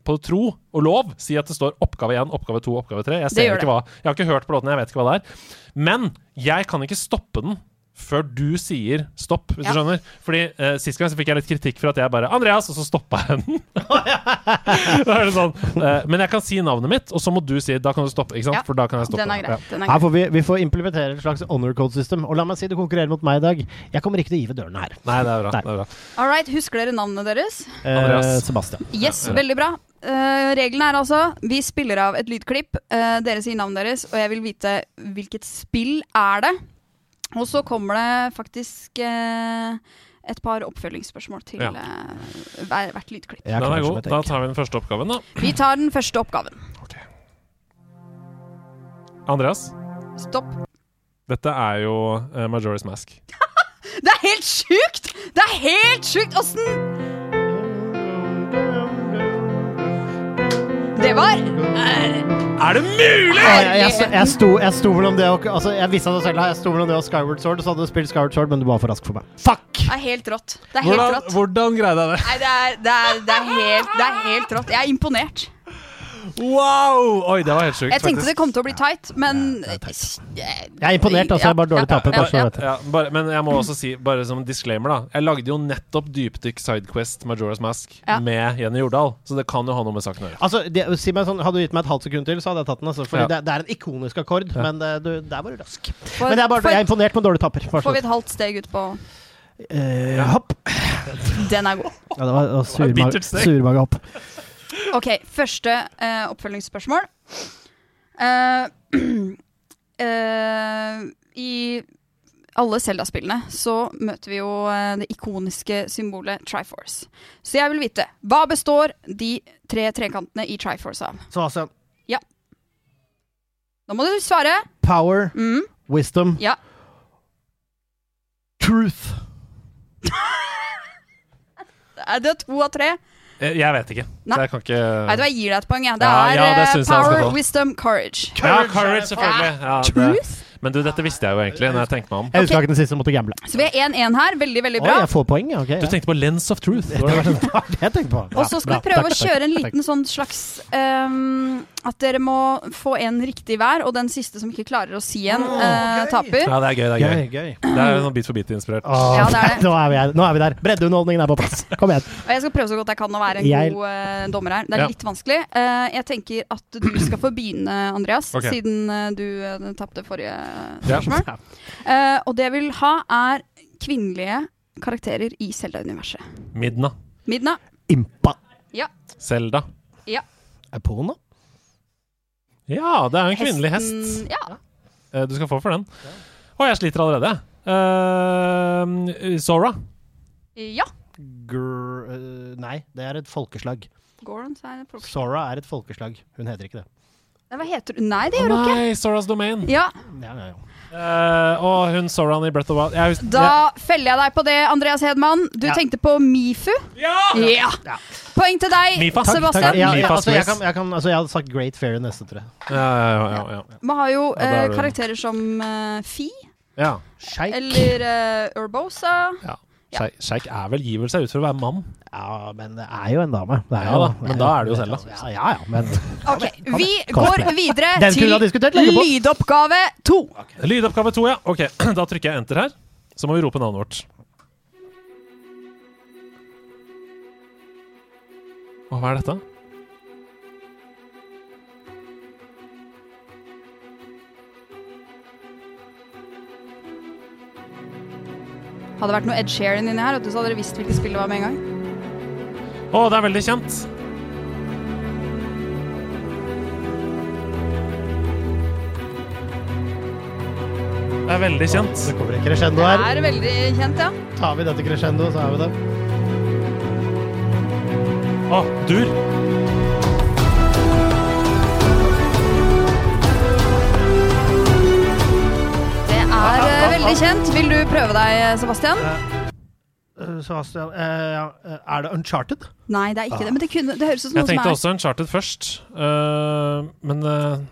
på tro og lov si at det står oppgave 1, oppgave 2, oppgave 3. Jeg ser ikke hva Jeg har ikke hørt på låten, jeg vet ikke hva det er. Men jeg kan ikke stoppe den før du sier stopp, hvis Ja. du skjønner. Fordi uh, Sist gang så fikk jeg litt kritikk for at jeg bare 'Andreas', og så stoppa jeg den. da er det sånn uh, Men jeg kan si navnet mitt, og så må du si 'da kan du stoppe'. Ikke sant? Ja. For da kan jeg stoppe. Den er greit. Ja. Den er Her får vi, vi får implementere et slags honor code-system. Og la meg si du konkurrerer mot meg i dag. Jeg kommer ikke til å gi ved dørene her. Nei, det er bra. Nei. Det er bra. All right, husker dere navnet deres? Eh, Andreas. Sebastian. Yes, Ja. veldig bra. Uh, regelen er altså vi spiller av et lydklipp. eh, dere sier navnet deres, og jeg vil vite hvilket spill er det. Og så kommer det faktisk eh, et par oppfølgingsspørsmål til Ja. eh, hver, hvert lydklipp. Er Den er god. Da tar vi den første oppgaven, da. Vi tar den første oppgaven. Andreas, Stopp. dette er jo uh, Majora's Mask. Det er helt sjukt! Det er helt sjukt! Åssen Det var eh, Er det mulig?! Jeg, jeg, jeg, jeg, sto, jeg sto mellom det og altså, Jeg visste det selv, jeg sto mellom det og Skyward Sword, og så hadde du spilt Skyward Sword, men du var for rask for meg. Fuck! Det er helt rått. Det er helt Hvordan, rått. hvordan greide jeg det? Nei, det er, det, er, det, er helt, det er helt rått. Jeg er imponert. Wow! Oi, det var helt sjukt. Jeg tenkte det kom til å bli tight, men Jeg er imponert, altså. Jeg er bare dårlig taper. Ja, ja, ja, bare, men jeg må også si, bare som disclaimer, da Jeg lagde jo nettopp dypdykk Sidequest Majora's Mask Ja. med Jenny Jordal, så det kan jo ha noe med saken å gjøre. Altså, det, si meg sånn, Hadde du gitt meg et halvt sekund til, så hadde jeg tatt den. Altså, fordi Ja. det, det er en ikonisk akkord, Ja. men det, du, der var du rask. For, men jeg er, bare, får- jeg er imponert, men dårlig taper. Får vi et halvt steg ut på du. Eh, hopp! Den er god. Ja, det var, det var surmagehopp. Ok, første uh, oppfølgingsspørsmål. Uh, uh, I alle Zelda-spillene så møter vi jo det ikoniske symbolet Triforce. Så jeg vil vite, hva består de tre trekantene i Triforce av? Så altså Ja. Nå må du svare. Power, Mm, wisdom, ja. truth. Er det to av tre? Eh, Jeg vet ikke. Nei. Jeg kan ikke Nei, du jeg gir deg et poeng. Ja. Det er ja, det han skal power, wisdom, courage. Ja, courage, selvfølgelig. Ja, det. Truth? Men du, dette visste jeg jo egentlig når jeg tenkte meg om. Jeg husker ikke den siste, måtte gamble. Så vi er 1-1 her. Veldig, veldig Oi, bra. jeg får poeng, ja. Du tenkte på Lens of Truth. Det var jeg tenkte på. Og så skal bra. vi prøve Takk, å takk, kjøre en takk. liten sånn slags ehm, At dere må få en riktig hver, og den siste som ikke klarer å si en, eh, taper. Ja, det er gøy. Det er gøy. Gøy, gøy. Det er noe Bit for bit-inspirert. Oh, Ja, det er det. Nå, er vi nå er vi der. Breddeunderholdningen er på plass. Kom igjen. Og jeg skal prøve så godt jeg kan å være en Jeg- god uh, dommer her. Det er Ja. litt vanskelig. Uh, jeg tenker at du skal få begynne, Andreas, okay. siden du uh, tapte forrige Ja. spørsmål. Eh, og det jeg vil ha, er kvinnelige karakterer i Zelda-universet. Midna. Midna. Impa. Ja. Selda. Ja. Epona? Ja, det er en kvinnelig hest. Ja. Eh, Du skal få for den. Å, jeg sliter allerede. Uh, Sora. ja. Gr... øh, nei, det er et folkeslag. Gorons er en folk- Sora er et folkeslag. Hun heter ikke det. Nei, Hva heter du? Nei, det gjør du ikke. nei, Soras Domain. Ja, Ja, ja, ja. Eh, og hun Soran i Breath of Wild. Jeg, Da feller jeg deg på det, Andreas Hedman. Du Ja. tenkte på Mifu. Ja! Ja. Poeng til deg, Mifas. Sebastian. takk. Ja, ja, altså, jeg, kan, jeg, kan, altså, jeg hadde sagt Great Fairy neste, tror jeg. Ja, ja, ja, ja, Vi har jo Ja, du- karakterer som uh, Fi ja. Eller uh, Urbosa. ja. Sheik- Sjeik er vel giver seg ut for å være mann. Ja, men det er jo en dame. Det er Ja jo, da, men da er det jo Zelda. Ja, ja, ja, men Ok, Vi går videre til lydoppgave to. Lydoppgave to, ja. Ok, da trykker jeg enter her. Så må vi rope navnet vårt. Og hva er dette? Hadde det vært noe Ed Sheeran inni her, at du, så hadde dere visst hvilket spill det var med en gang. Å, det er veldig kjent. Det er veldig kjent. Det kommer en crescendo her. Det er veldig kjent, ja. Tar vi dette crescendo, så er vi det. Å, dur. Er uh, veldig kjent. Vil du prøve deg, Sebastian? Eh, Sebastian, eh, eh, er det Uncharted? Nei, det er ikke det. Men det, kunne, det høres ut som noe som er Jeg tenkte også Uncharted først, men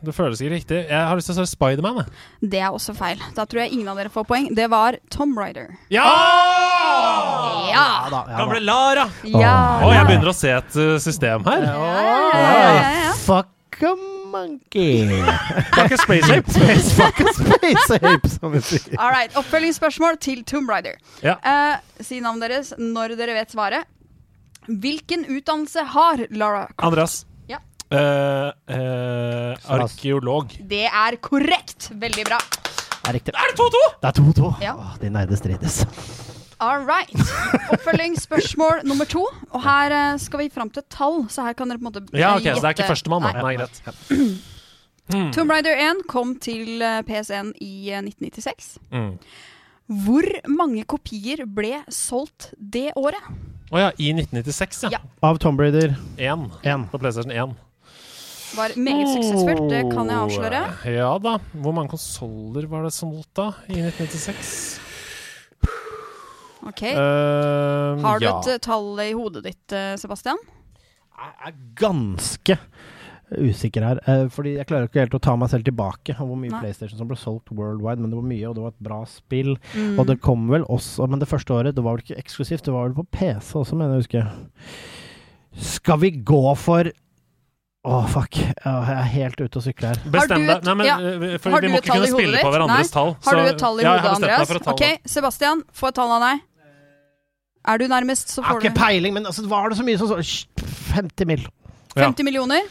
det føles ikke riktig. Jeg har lyst til å si Spiderman. Det er også feil. Da tror jeg ingen av dere får poeng. Det var Tom Ryder. Ja! Ja! Gamle Lara! Ja. Å, jeg begynner å se et system her. Oi, Fuck a monkey. Fuck a space ape. Space, fuck a space ape, som vi sier. All right, Oppfølgingsspørsmål til Tomb Raider. Ja. Eh, si navnet deres når dere vet svaret. Hvilken utdannelse har Lara Croft? Andreas. Ja. Eh, eh, arkeolog. Det er korrekt! Veldig bra. Det er riktig. Er det 2-2? Det er 2-2. Ja. Åh, De nerde strides. All right. Oppfølgingsspørsmål nummer to. Og her eh, skal vi fram til et tall, så her kan dere på en måte Ja, ok, så det er ikke førstemann, da. Nei. Nei, greit. Mm. Tomb Raider 1 kom til eh, PSN i eh, 1996. Mm. Hvor mange kopier ble solgt det året? Å ja, i 1996, ja. Ja. Av Tomb Raider Én En. på PlayStation 1. Var meget suksessfullt, det kan jeg avsløre. Ja da. Hvor mange konsoller var det solgt da, i 1996? Ok. Uh, Har du ja. et eh, tall i hodet ditt, Sebastian? Jeg er ganske usikker her. Uh, fordi jeg klarer ikke helt å ta meg selv tilbake av hvor mye Nei. PlayStation som ble solgt worldwide, men det var mye, og det var et bra spill. Mm. Og det kom vel også Men det første året, det var vel ikke eksklusivt, det var vel på PC også, mener jeg å huske. Skal vi gå for Å, fuck. Oh, jeg er helt ute og sykler her. Bestem deg. Nei, men, ja. eh, for vi må ikke kunne spille på hverandres Nei. tall. Har du et tall i ja, hodet, har Andreas? tall, Ok, Sebastian, få et tall av deg. Er du nærmest, så Jeg har ikke du peiling, men altså, var det så mye som så 50 mill. Ja. 50 millioner.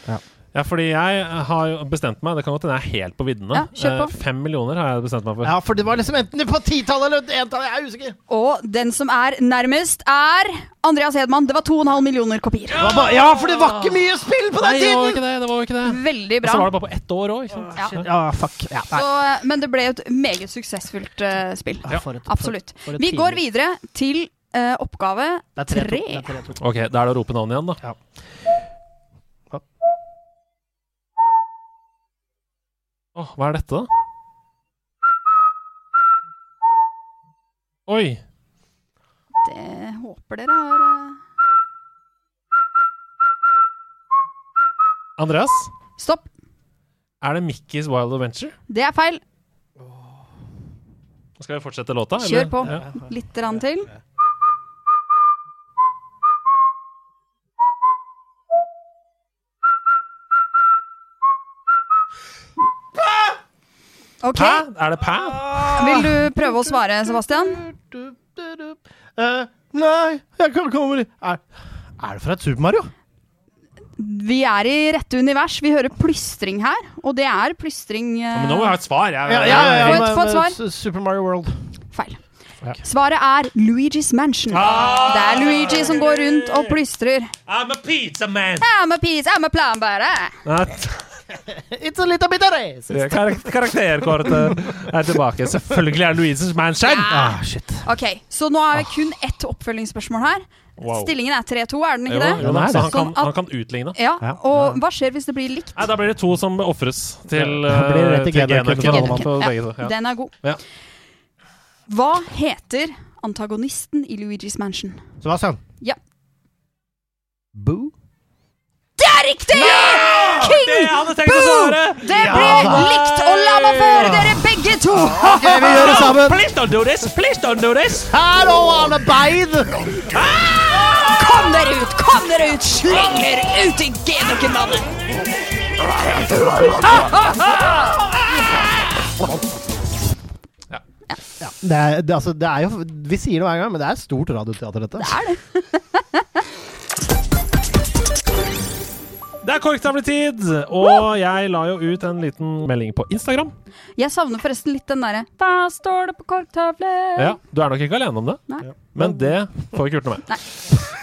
Ja, fordi jeg har jo bestemt meg Det kan godt hende jeg er helt på viddene. Ja. Eh, Fem millioner har jeg bestemt meg for. Ja, for det var liksom enten på titallet eller entallet, jeg er usikker. Og den som er nærmest, er Andreas Hedman. Det var 2,5 millioner kopier. Ja! Ja, for det var ikke mye spill på den Nei, det var tiden! ikke det. det, var jo ikke det. Veldig Og bra. så var det bare på ett år òg, ikke sant. Ja. Ja, fuck. Ja. Så, eh, men det ble jo et meget suksessfullt uh, spill. Ja, et- for- Absolutt. for et Vi går videre til eh, oppgave Det tre. tre. Det er tre. Ok, da er det å rope navnet igjen, da. Ja. Åh, hva er dette, da? Oi! Det håper dere har uh... Andreas? Stopp. Er det Mickey's Wild Adventure? Det er feil. Skal vi fortsette låta? Kjør på. Ja. Litt rann til. Ok. Pæ? Er det pæ? Vil du prøve å svare, Sebastian? Uh, nei, jeg kan komme er, er det fra et Super Mario? Vi er i rette univers. Vi hører plystring her, og det er plystring eh, Men nå må jeg ha et svar. Jeg, Ja, ja, ja, Få et- svar. Super Mario World. Feil. Ja. Svaret er Luigi's Mansion. Ah! Det er Luigi som går rundt og plystrer. I'm a pizza man! I'm a pizza, I'm a plambare. It's a little bit of race. Kar karakterkortet er tilbake. Selvfølgelig er Louises Mansion! Ah, shit. Ok, Så nå er det kun ett oppfølgingsspørsmål her. Wow. Stillingen er 3-2, er den ikke det? jo da, så han kan, Sånn at- han kan utligne. Ja, Ja. Og hva skjer hvis det blir likt? Nei, Da blir det to som ofres til. Ja. Den er god. Ja. Hva heter antagonisten i Luigi's Mansion? Sebastian. Ja. Boo? Det er riktig! King Det hadde tenkt å Boo! svare! Det ble likt, og la meg få høre dere begge to! Okay, vi gjør det sammen. Please don't do this! Please don't do this! Hello, alle bite! Kom dere ut! Kom dere ut! Sleng dere ut i genøkenvannet! Ja, det, er, det, altså, det er jo Vi sier det hver gang, men det er stort radioteater, dette. Det er det. Det er korktavletid! Og jeg la jo ut en liten melding på Instagram. Jeg savner forresten litt den derre 'Hva står det på korktavlen?' Ja, Du er nok ikke alene om det, Nei. men det får vi ikke gjort noe med.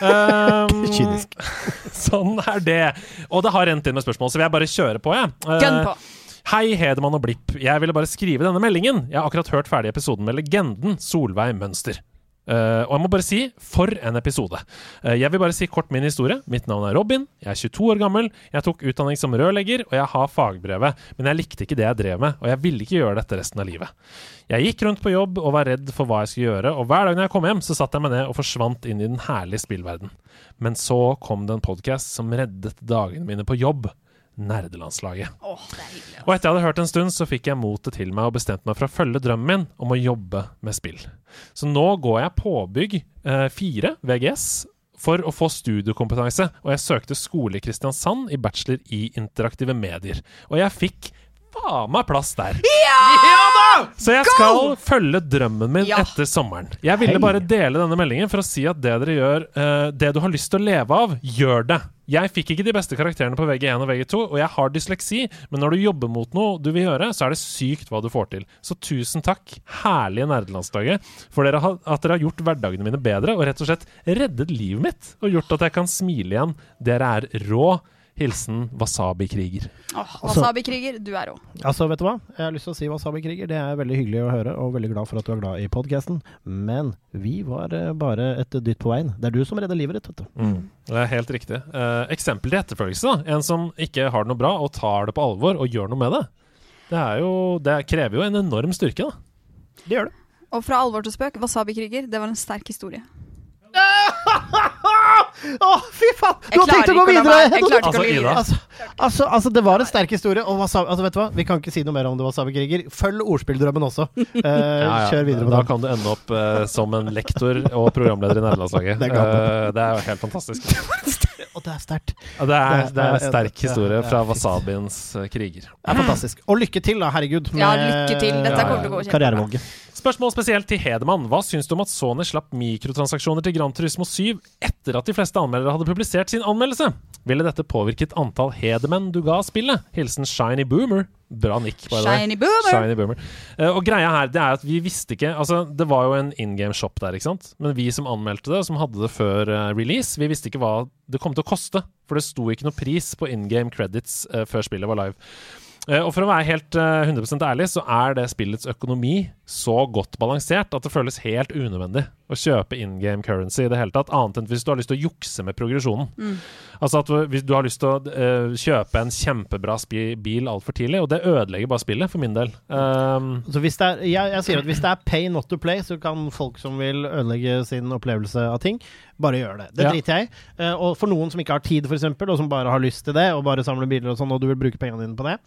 Um, Kynisk. sånn er det. Og det har rent inn med spørsmål, så vil jeg bare kjøre på, jeg. Uh, Gun på. Hei, Hedemann og Blipp. Jeg ville bare skrive denne meldingen. Jeg har akkurat hørt ferdig episoden med legenden Solveig Mønster. Eh, og jeg må bare si for en episode. Eh, jeg vil bare si kort min historie. Mitt navn er Robin. Jeg er 22 år gammel. Jeg tok utdanning som rørlegger, og jeg har fagbrevet. Men jeg likte ikke det jeg drev med, og jeg ville ikke gjøre dette resten av livet. Jeg gikk rundt på jobb og var redd for hva jeg skulle gjøre, og hver dag når jeg kom hjem, så satte jeg meg ned og forsvant inn i den herlige spillverden. Men så kom det en podkast som reddet dagene mine på jobb. Nerdelandslaget. Er hyggelig. Og etter jeg hadde hørt en stund, så fikk jeg motet til meg og bestemte meg for å følge drømmen min om å jobbe med spill. Så nå går jeg påbygg eh, 4 VGS for å få studiekompetanse, og jeg søkte skole i Kristiansand i bachelor i interaktive medier. Og jeg fikk faen meg plass der. Så jeg skal følge drømmen min etter sommeren. Jeg ville Hei. bare dele denne meldingen for å si at det dere gjør, eh, det du har lyst til å leve av, gjør det. Jeg fikk ikke de beste karakterene på VG1 og VG2, og jeg har dysleksi, men når du jobber mot noe du vil gjøre, så er det sykt hva du får til. Så tusen takk, herlige nerdelandslaget, for dere har, at dere har gjort hverdagene mine bedre, og rett og slett reddet livet mitt, og gjort at jeg kan smile igjen. Dere er rå. Hilsen Wasabi-kriger. Åh, Wasabi-kriger, du er rå. Altså, vet du hva? Jeg har lyst til å si Wasabi-kriger. Det er veldig hyggelig å høre, og veldig glad for at du er glad i podkasten. Men vi var eh, bare et dytt på veien. Det er du som redder livet ditt, vet du. Mm. Det er helt riktig. Eh, eksempel til etterfølgelse. da En som ikke har det noe bra, og tar det på alvor og gjør noe med det. Det, er jo, det krever jo en enorm styrke, da. Det gjør det. Og fra alvor til spøk, Wasabi-kriger, det var en sterk historie. Å, fy faen! Du har tenkt å gå videre! Altså, Ida. Altså, altså, altså, det var en sterk historie. Og wasabi, altså, vet du hva? Vi kan ikke si noe mer om det, Wasabi-kriger. Følg ordspilldrømmen også. Eh, Kjør videre med Da den. kan du ende opp uh, som en lektor og programleder i nederlandslaget. Det uh. Eh, det er jo helt fantastisk. Og det er sterkt. Det det er en sterk historie fra. Wasabiens kriger. Det er fantastisk. Og lykke til, da. Herregud. Ja, lykke til. Dette kommer til å gå kjempebra. Spørsmål spesielt til Hedemann. Hva syns du om at Sony slapp mikrotransaksjoner til Gran Turismo 7 etter at de fleste anmeldere hadde publisert sin anmeldelse? Ville dette påvirket antall Hedemenn du ga spillet? Hilsen Shiny Boomer. Bra nikk. Shiny Boomer. Shiny Boomer. Uh, og greia her, det er at vi visste ikke Altså, det var jo en in game shop der, ikke sant? Men vi som anmeldte det, som hadde det før uh, release, vi visste ikke hva det kom til å koste. For det sto ikke noe pris på in game credits uh, før spillet var live. Og for å være helt eh, 100% ærlig, så er det spillets økonomi så godt balansert at det føles helt unødvendig å kjøpe in game currency i det hele tatt, annet enn hvis du har lyst til å jukse med progresjonen. Mm. Altså at hvis du har lyst til å uh, kjøpe en kjempebra bil altfor tidlig, og det ødelegger bare spillet, for min del. Um, Så hvis det er, jeg, jeg sier at hvis det er pay not to play, så kan folk som vil ødelegge sin opplevelse av ting, bare gjøre det. Det Ja. driter jeg i. Uh, og for noen som ikke har tid, f.eks., og som bare har lyst til det, og bare samler biler og sånn, og du vil bruke pengene dine på det,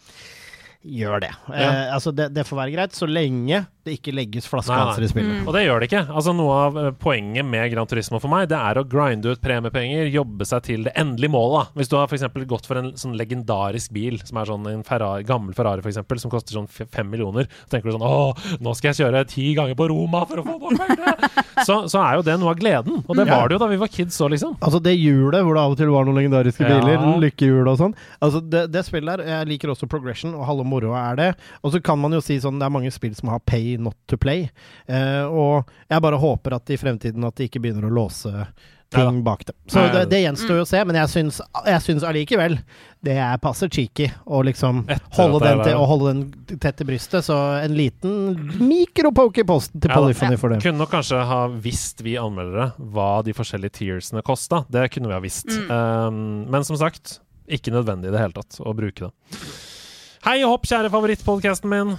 gjør det. Eh, Ja. altså det, det får være greit, så lenge det ikke legges flaskehalser i spillet. Og det gjør det ikke. Altså Noe av eh, poenget med Gran Turismo for meg, det er å grinde ut premiepenger, jobbe seg til det endelige målet. Hvis du har for gått for en sånn legendarisk bil, som er sånn en Ferrari, gammel Ferrari for eksempel, som koster sånn fem millioner, så tenker du sånn Å, nå skal jeg kjøre ti ganger på Roma for å få nok penger! så, så er jo det noe av gleden. Og det var det jo da vi var kids òg, liksom. Altså det hjulet hvor det av og til var noen legendariske Ja. biler, lykkehjul og sånn. Altså det, det spillet der, Jeg liker også progression, og halve moroa er det. Og så kan man jo si sånn, det er mange spill som har pay not to play. Eh, og jeg bare håper at i fremtiden at de ikke begynner å låse ting Ja bak det. Så det, det gjenstår jo å se, men jeg syns, jeg syns allikevel det er passer cheeky å liksom holde den, til, å holde den tett til brystet. Så en liten mikropoke i posten til Ja. Polyphony for det. Kunne nok kanskje ha visst, vi anmeldere, hva de forskjellige tiersene kosta. Det kunne vi ha visst. Mm. Um, men som sagt, ikke nødvendig i det hele tatt å bruke det. Hei og hopp, kjære favorittpodkasten min.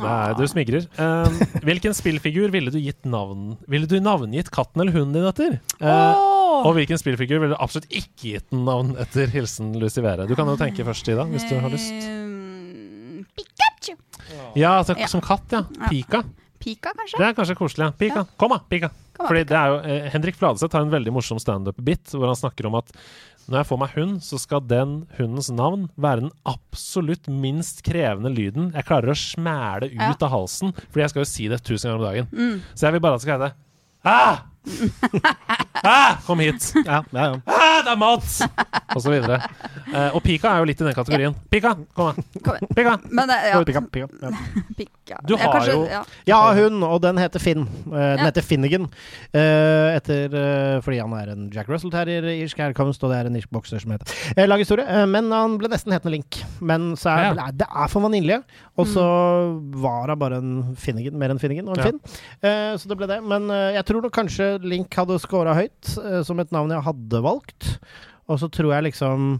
Er, du smigrer. Um, hvilken spillfigur ville du gitt navn Ville du navngitt katten eller hunden din etter? Uh, Og hvilken spillfigur ville du absolutt ikke gitt navn etter? Hilsen Lucivere. Du kan jo tenke først, Ida, hvis du har lyst. Pikachu. Ja, altså, som katt, ja. Pika. Pika, kanskje? Det er kanskje koselig. ja. Pika. Kom, da! Pika. Fordi det er jo, eh, Henrik Fladseth har en veldig morsom standup-bit hvor han snakker om at når jeg får meg hund, så skal den hundens navn være den absolutt minst krevende lyden jeg klarer å smæle ut Ja. av halsen. Fordi jeg skal jo si det tusen ganger om dagen. Mm. Så jeg vil bare at det skal hete Ah! Ah, kom hit! Ja, ja, ja. Ah, det er mat! Og så videre. Eh, og Pika er jo litt i den kategorien. Pika, kom her. Pika. Men eh, ja. Pika, pika, ja. Pika. Du har kanskje- jo- ja. Ja, hun, og den heter Finn. Eh, den Ja. heter Finnegan. Eh, etter, eh, fordi han er en Jack Russell-terrier, irsk herkomst, og det er en irsk bokser som heter eh, Lang historie. Men han ble nesten hetende Link. Men så er Ja. det er for vanilje. Og så var hun bare en Finnegan, mer enn Finnegan, og en Ja. Finn. Eh, så det ble det. Men jeg tror nok kanskje Link hadde scora høyt, eh, som et navn jeg hadde valgt. Og så tror jeg liksom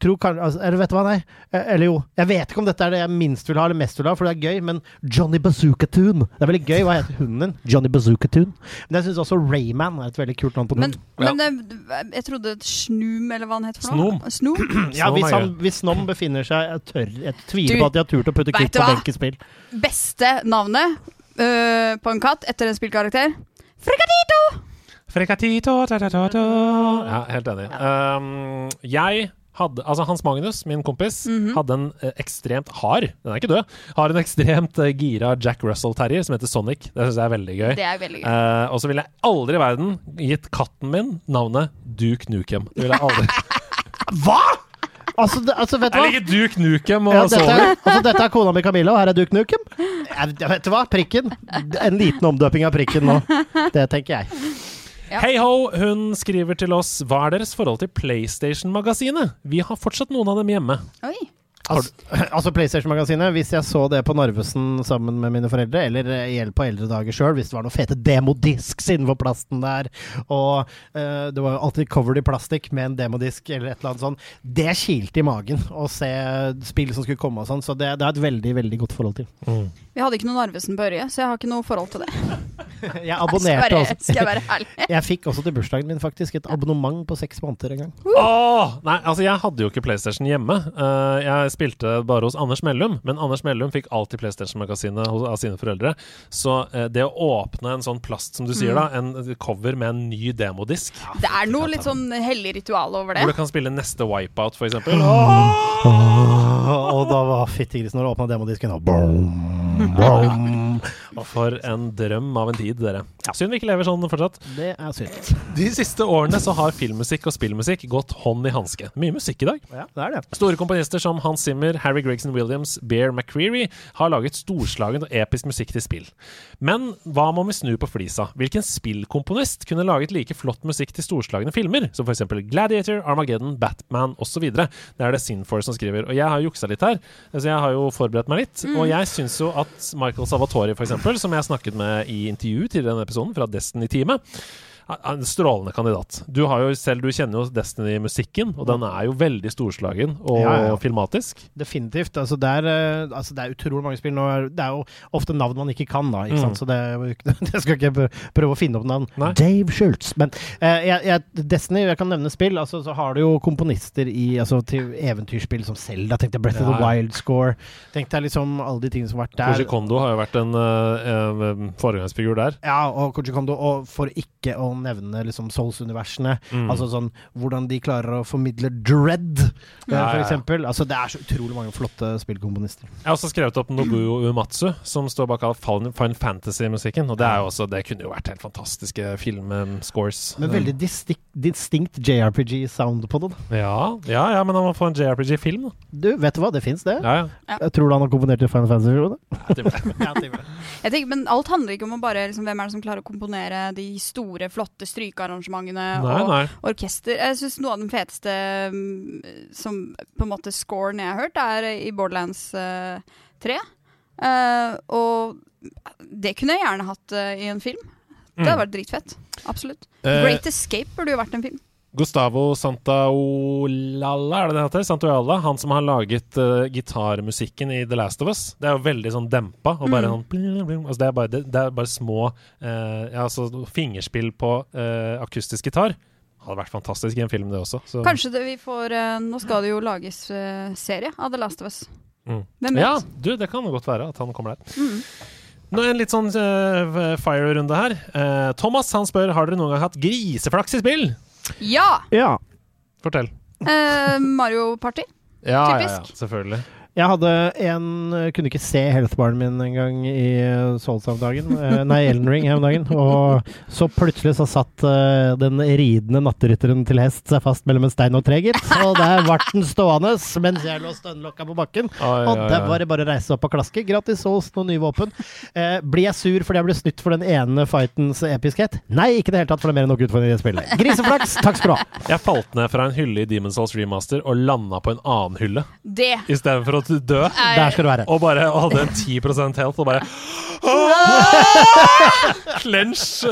Tror kanskje altså, eller vet du hva, nei. Eh, Eller jo, jeg vet ikke om dette er det jeg minst vil ha eller mest vil ha, for det er gøy, men Johnny Bazooka Toon. Det er veldig gøy. Hva heter hunden din? Johnny Bazooka Toon. Men jeg syns også Rayman er et veldig kult navn på Men, den. men det, jeg trodde Snum, eller hva han het for noe? Snom. Snom? Ja, hvis, Snom han, hvis Nom befinner seg Jeg tør Jeg tviler Du, på at de har turt å putte kutt på benkespill. Beste navnet Uh, på en katt etter en spillkarakter? Frikadito! Frekatito, ta-ta-ta-ta. Ja, helt enig. Um, jeg hadde Altså, Hans Magnus, min kompis, Mhm. hadde en eh, ekstremt hard Den er ikke død. Har en ekstremt eh, gira Jack Russell-terrier som heter Sonic. Det syns jeg er veldig gøy. Det er veldig gøy. Eh, og så ville jeg aldri i verden gitt katten min navnet Duke Nukem. Det ville jeg aldri. Hva?! Altså, det, altså, vet du Jeg hva? liker Duke Nukem og Ja, dette, sover. Altså, dette er kona mi Camilla, og her er Duke Nukem. Jeg, vet du hva? Prikken. En liten omdøping av prikken nå. Det tenker jeg. Hei ho, hun skriver til oss Hva er deres forhold til PlayStation-magasinet? Vi har fortsatt noen av dem hjemme. Oi. Altså, altså PlayStation-magasinet, hvis jeg så det på Narvesen sammen med mine foreldre, eller i hjelp på eldre dager sjøl, hvis det var noen fete demodisks innenfor plasten der, og uh, det var jo alltid covered i plastikk med en demodisk eller et eller annet sånt, det kilte i magen å se spill som skulle komme og sånn, så det, det er et veldig, veldig godt forhold til. Vi hadde ikke noe Narvesen på Ørje, så jeg har ikke noe forhold til det. Jeg abonnerte Skal jeg være- også. skal jeg være ærlig? Jeg fikk også til bursdagen min faktisk et abonnement på seks måneder en gang. Åh, nei, altså jeg hadde jo ikke PlayStation hjemme. Uh, jeg spilte bare hos Anders Mellum, men Anders Mellum fikk alltid PlayStation-magasinet av sine foreldre. Så eh, det å åpne en sånn plast, som du sier, Mm. da, en cover med en ny demodisk, Det er noe litt sånn hellig ritual over det. hvor du kan spille neste Wipeout, for eksempel. Og da var fyttegrisen når du åpna demodisken, og boom, boom. For en drøm av en tid, dere. Synd vi ikke lever sånn fortsatt. Det er synd. De siste årene så har filmmusikk og spillmusikk gått hånd i hanske. Mye musikk i dag. Ja, det er det. Store komponister som Hans Zimmer, Harry Gregson Williams, Bear McCreary har laget storslagen og episk musikk til spill. Men hva må vi snu på flisa? Hvilken spillkomponist kunne laget like flott musikk til storslagne filmer, som f.eks. Gladiator, Armageddon, Batman osv.? Det er det Sinfor som skriver. Og jeg har juksa litt her, så jeg har jo forberedt meg litt. Mm. Og jeg syns jo at Michael Savatori, f.eks., som jeg snakket med i intervju til denne episoden, fra Destiny-teamet en strålende kandidat. Du har jo selv, du kjenner jo Destiny-musikken, og den er jo veldig storslagen og Ja, ja. filmatisk. Definitivt. Altså det, er, eh, altså det er utrolig mange spill. Er, det er jo ofte navn man ikke kan, da. Ikke Mm. Så det, det skal ikke prøve å finne opp navn. Nei. Dave Schultz. Men eh, jeg, jeg, Destiny, jeg kan nevne spill. Altså, så har du jo komponister i, altså, til eventyrspill som Selda. Tenk deg Breath of the Ja, ja. Wild Score. Tenk deg liksom alle de tingene som har vært der. Koji Kondo har jo vært en uh, foregangsfigur der. Ja, og Koji Kondo, og for ikke å nevne liksom Souls-universene. Mm. Altså sånn hvordan de klarer å formidle dread, eh, Ja, for ja, ja. eksempel. Altså, det er så utrolig mange flotte spillkomponister. Jeg har også skrevet opp Nobuo Uematsu, som står bak all Final Final Fantasy-musikken. Og det, er jo også, det kunne jo vært helt fantastiske filmscores. Men veldig distinct, distinct JRPG-sound på det. da. Ja, ja, ja, men han må få en JRPG-film, da. Du, vet du hva, det fins, det. Ja, ja. Jeg tror du han har komponert til Final Fantasy-filmene? Jeg tenker, men alt handler ikke om å bare liksom, hvem er det som klarer å komponere de store, flotte strykearrangementene Nei, og nei. orkester. Jeg syns noe av den feteste mm, som på en måte scoren jeg har hørt, er i Borderlands eh, 3. Eh, og det kunne jeg gjerne hatt eh, i en film. Det hadde Mm. vært dritfett. Absolutt. Eh, Great Escape burde jo vært en film. Gustavo Santaolalla, er det det heter? Santaolalla, han som har laget uh, gitarmusikken i The Last of Us. Det er jo veldig sånn dempa. Og bare Mm. sånn. Altså, det, er bare, det, det er bare små uh, ja, altså, fingerspill på uh, akustisk gitar. Hadde vært fantastisk i en film, det også. Så. Kanskje det vi får Nå skal det jo lages serie av The Last of Us. Mm. Hvem vet? Ja, du, det kan godt være at han kommer der. Mm. Nå En litt sånn uh, fire-runde her. Uh, Thomas han spør har dere noen gang hatt griseflaks i spill. Ja! Ja. Fortell. Eh, Mario Party. Ja, ja, ja, selvfølgelig. Jeg hadde en Kunne ikke se healthbaren min engang i Souls om dagen. Eh, Nei, Elden Ring her om dagen. Og så plutselig så satt eh, den ridende natterytteren til hest seg fast mellom en stein og tre, gitt. Og der ble den stående mens jeg lå stønnlokka på bakken. Oi, Og der var det bare å reise opp og klaske. Gratis Souls, noen nye våpen. Eh, blir jeg sur fordi jeg ble snytt for den ene fightens episkhet? Nei, ikke i det hele tatt, for det er mer enn nok utfordringer i det spillet. Griseflaks, takk skal du ha. Jeg falt ned fra en hylle i Demon's Souls Remaster og landa på en annen hylle. Det Istedenfor å dø. Nei. Der skal du være. Og bare og hadde en 10% health og bare Clench!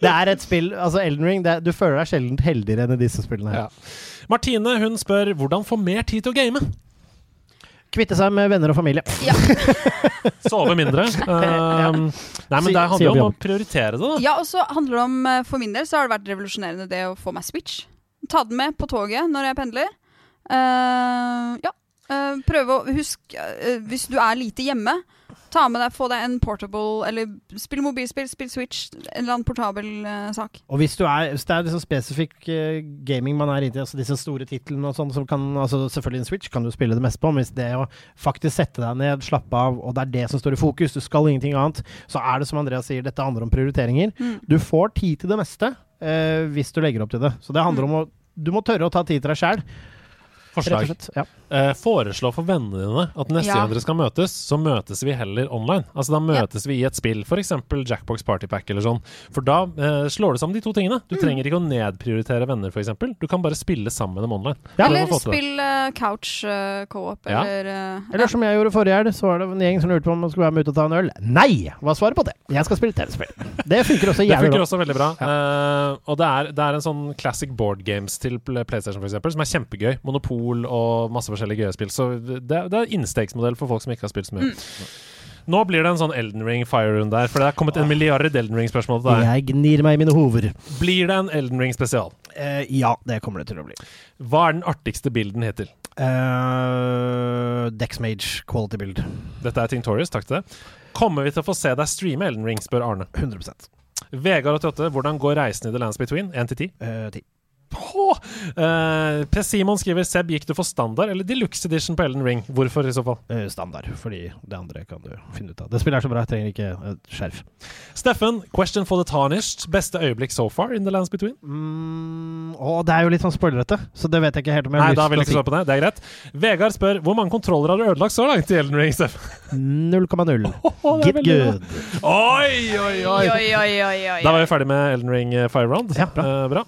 Det er et spill Altså, Elden Ring, det, er- du føler deg sjelden heldigere enn i disse spillene her. Martine hun spør hvordan få mer tid til å game. Kvitte seg med venner og familie. Ja. Sove mindre. Um, nei, men det handler jo om å prioritere det, da. Ja, og så handler det om eh, For min del så har det vært revolusjonerende det å få meg Switch. Ta den med på toget når jeg pendler. Uh, ja. Eh, prøve å huske uh, Hvis du er lite hjemme, ta med deg, få deg en portable Eller spill mobilspill, spill Switch. En eller annen portabel uh, sak. Og hvis, du er, hvis det er liksom spesifikk eh, gaming man er inne i, altså disse store titlene og sånn, som kan altså Selvfølgelig en Switch kan du spille det meste på, men hvis det å faktisk sette deg ned, slappe av, og det er det som står i fokus, du skal ingenting annet, så er det som Andreas sier, dette handler om prioriteringer. Mm. Du får tid til det meste eh, hvis du legger opp til det. Så det handler om å Du må tørre å ta tid til deg sjæl. Forslag. Rett og slett, ja. Eh, foreslå for vennene dine at neste Ja. gang dere skal møtes, så møtes vi heller online. Altså Da møtes vi i et spill, f.eks. Jackbox Party Pack eller sånn. For da eh, slår du sammen de to tingene. Mm. Du trenger ikke å nedprioritere venner, f.eks. Du kan bare spille sammen med dem online. Ja. eller det. spill eh, couch uh, co-op, Ja. eller uh, Eller som jeg gjorde forrige helg, så var det en gjeng som lurte på om man skulle være med ut og ta en øl. Nei! Hva er svaret på det? Jeg skal spille TV-spill. Det funker også Det jævlig funker bra. også veldig bra. Eh, og det er, det er en sånn classic board games til PlayStation for eksempel, som er kjempegøy. Monopol og masse forskjellige gøye spill. Så det, det er innstegsmodell for folk som ikke har spilt så mye. Nå blir det en sånn Elden Ring fire-run der, for det er kommet en milliard Elden Ring-spørsmål til deg. Jeg gnir meg i mine hover. Blir det en Elden Ring spesial? Eh, ja, det kommer det til å bli. Hva er den artigste bilden hittil? Uh, Dexmage quality build. Dette er Tintorius, takk til det. Kommer vi til å få se deg streame Elden Ring, spør Arne. 100% Vegard88, hvordan går reisen i The Lands Between? 1 til 10? Uh, 10. Åh! Uh, P. Simon skriver Seb, gikk du for standard eller deluxe edition på Elden Ring? Hvorfor i så fall? Uh, standard, fordi det andre kan du finne ut av. Det spillet er så bra, jeg trenger ikke et skjerf. Steffen, question for the tarnished. Beste øyeblikk so far in The Lands Between? Mm, å, det er jo litt sånn spoilerete, så det vet jeg ikke helt om jeg Nei, har da vil jeg ikke å svare på det. Det er greit. Vegard spør hvor mange kontroller har du ødelagt så langt i Elden Ring, Steffen? 0,0. det er Get good. Oi, oi, oi! Oi, oi, oi, Da var vi ferdig med Elden Ring eh, Fire Round. Ja, bra. Uh, bra.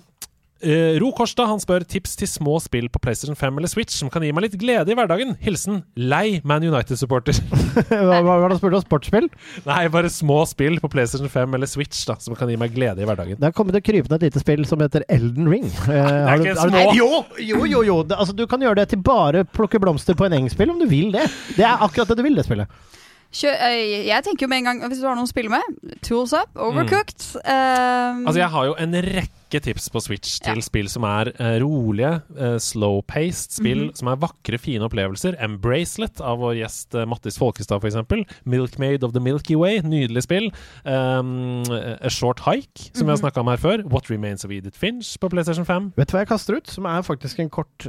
Eh, Ro Kårstad han spør tips til små spill på PlayStation 5 eller Switch som kan gi meg litt glede i hverdagen. Hilsen lei Man United-supporter. hva var det du spurte om? Sportsspill? Nei, bare små spill på PlayStation 5 eller Switch da som kan gi meg glede i hverdagen. Det har kommet et krypende et lite spill som heter Elden Ring. Eh, det er ikke har du- små. Jo, jo, jo! jo. Det, altså, du kan gjøre det til bare plukke blomster på en eng-spill om du vil det. Det er akkurat det du vil, det spillet. Kjø eh, jeg tenker jo med en gang Hvis du har noen å spille med, Tools Up, Overcooked eh, Altså, jeg har jo en rekke tips på Switch til spill som er uh, rolige, uh, slow-paced spill, Mhm. som er vakre, fine opplevelser. Embracelet av vår gjest uh, Mattis Folkestad, f.eks. Milkmaid of the Milky Way, nydelig spill. Um, A Short Hike, som vi har Mhm. snakka om her før. What Remains of Edith Finch på PlayStation 5. Vet du hva jeg kaster ut? Som er faktisk en kort,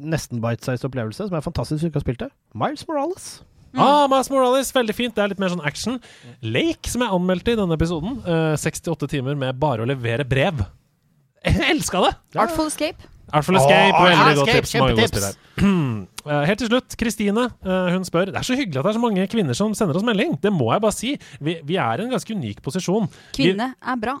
nesten bite-sized opplevelse, som er fantastisk hvis du ikke har spilt det. Miles Morales. Ah, Mass Morales, veldig fint. Det er litt mer sånn action. Lake, som jeg anmeldte i denne episoden. uh, 68 timer med bare å levere brev. Jeg elska det! Artful Escape. Artful Escape, oh, veldig godt tips. Kjempetips. Eh, Helt til slutt, Kristine eh, hun spør Det er så hyggelig at det er så mange kvinner som sender oss melding. Det må jeg bare si. Vi, vi er i en ganske unik posisjon. Vi- Kvinne er bra.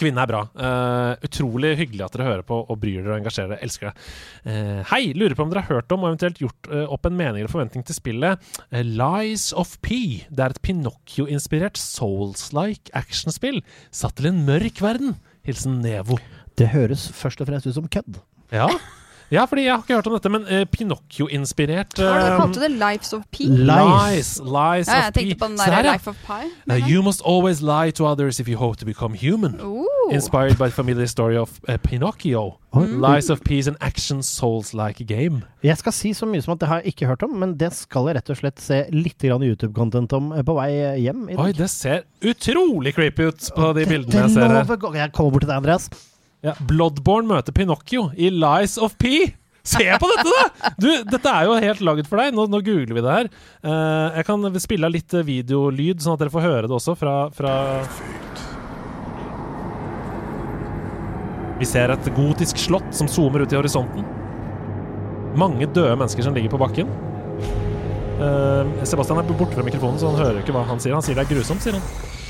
Kvinne er bra. Uh, utrolig hyggelig at dere hører på og bryr dere og engasjerer dere. Elsker det. Uh, hei, lurer på om dere har hørt om og eventuelt gjort uh, opp en mening eller forventning til spillet eh, Lies of P. Det er et Pinocchio-inspirert Souls-like actionspill satt til en mørk verden. Hilsen Nevo. Det høres først og fremst ut som kødd. Ja. ja, fordi jeg har ikke hørt om dette, men uh, Pinocchio-inspirert Har du eh, det? Lives of P? Lies. Lies Ja, jeg of P. tenkte på den Se der her, ja. Life of Pi. Uh, you must always lie to others if you hope to become human. Ooh. Inspired by the familiar story of uh, Pinocchio. Mm. Lies of Peace and Action Souls-like game. Jeg skal si så mye som at det har jeg ikke hørt om, men det skal jeg rett og slett se litt grann YouTube-content om eh, på vei hjem i dag. Oi, det ser utrolig creepy ut på de bildene Det jeg ser her. Jeg kommer bort til deg, Andreas. Ja, Bloodborne møter Pinocchio i Lies of P. Se på dette, da! Du, dette er jo helt laget for deg. Nå, nå googler vi det her. Uh, jeg kan spille av litt eh, videolyd, sånn at dere får høre det også fra, fra Vi ser et gotisk slott som zoomer ut i horisonten. Mange døde mennesker som ligger på bakken. Uh, Sebastian er borte fra mikrofonen, så han hører ikke hva han sier. Han sier det er grusomt, sier han.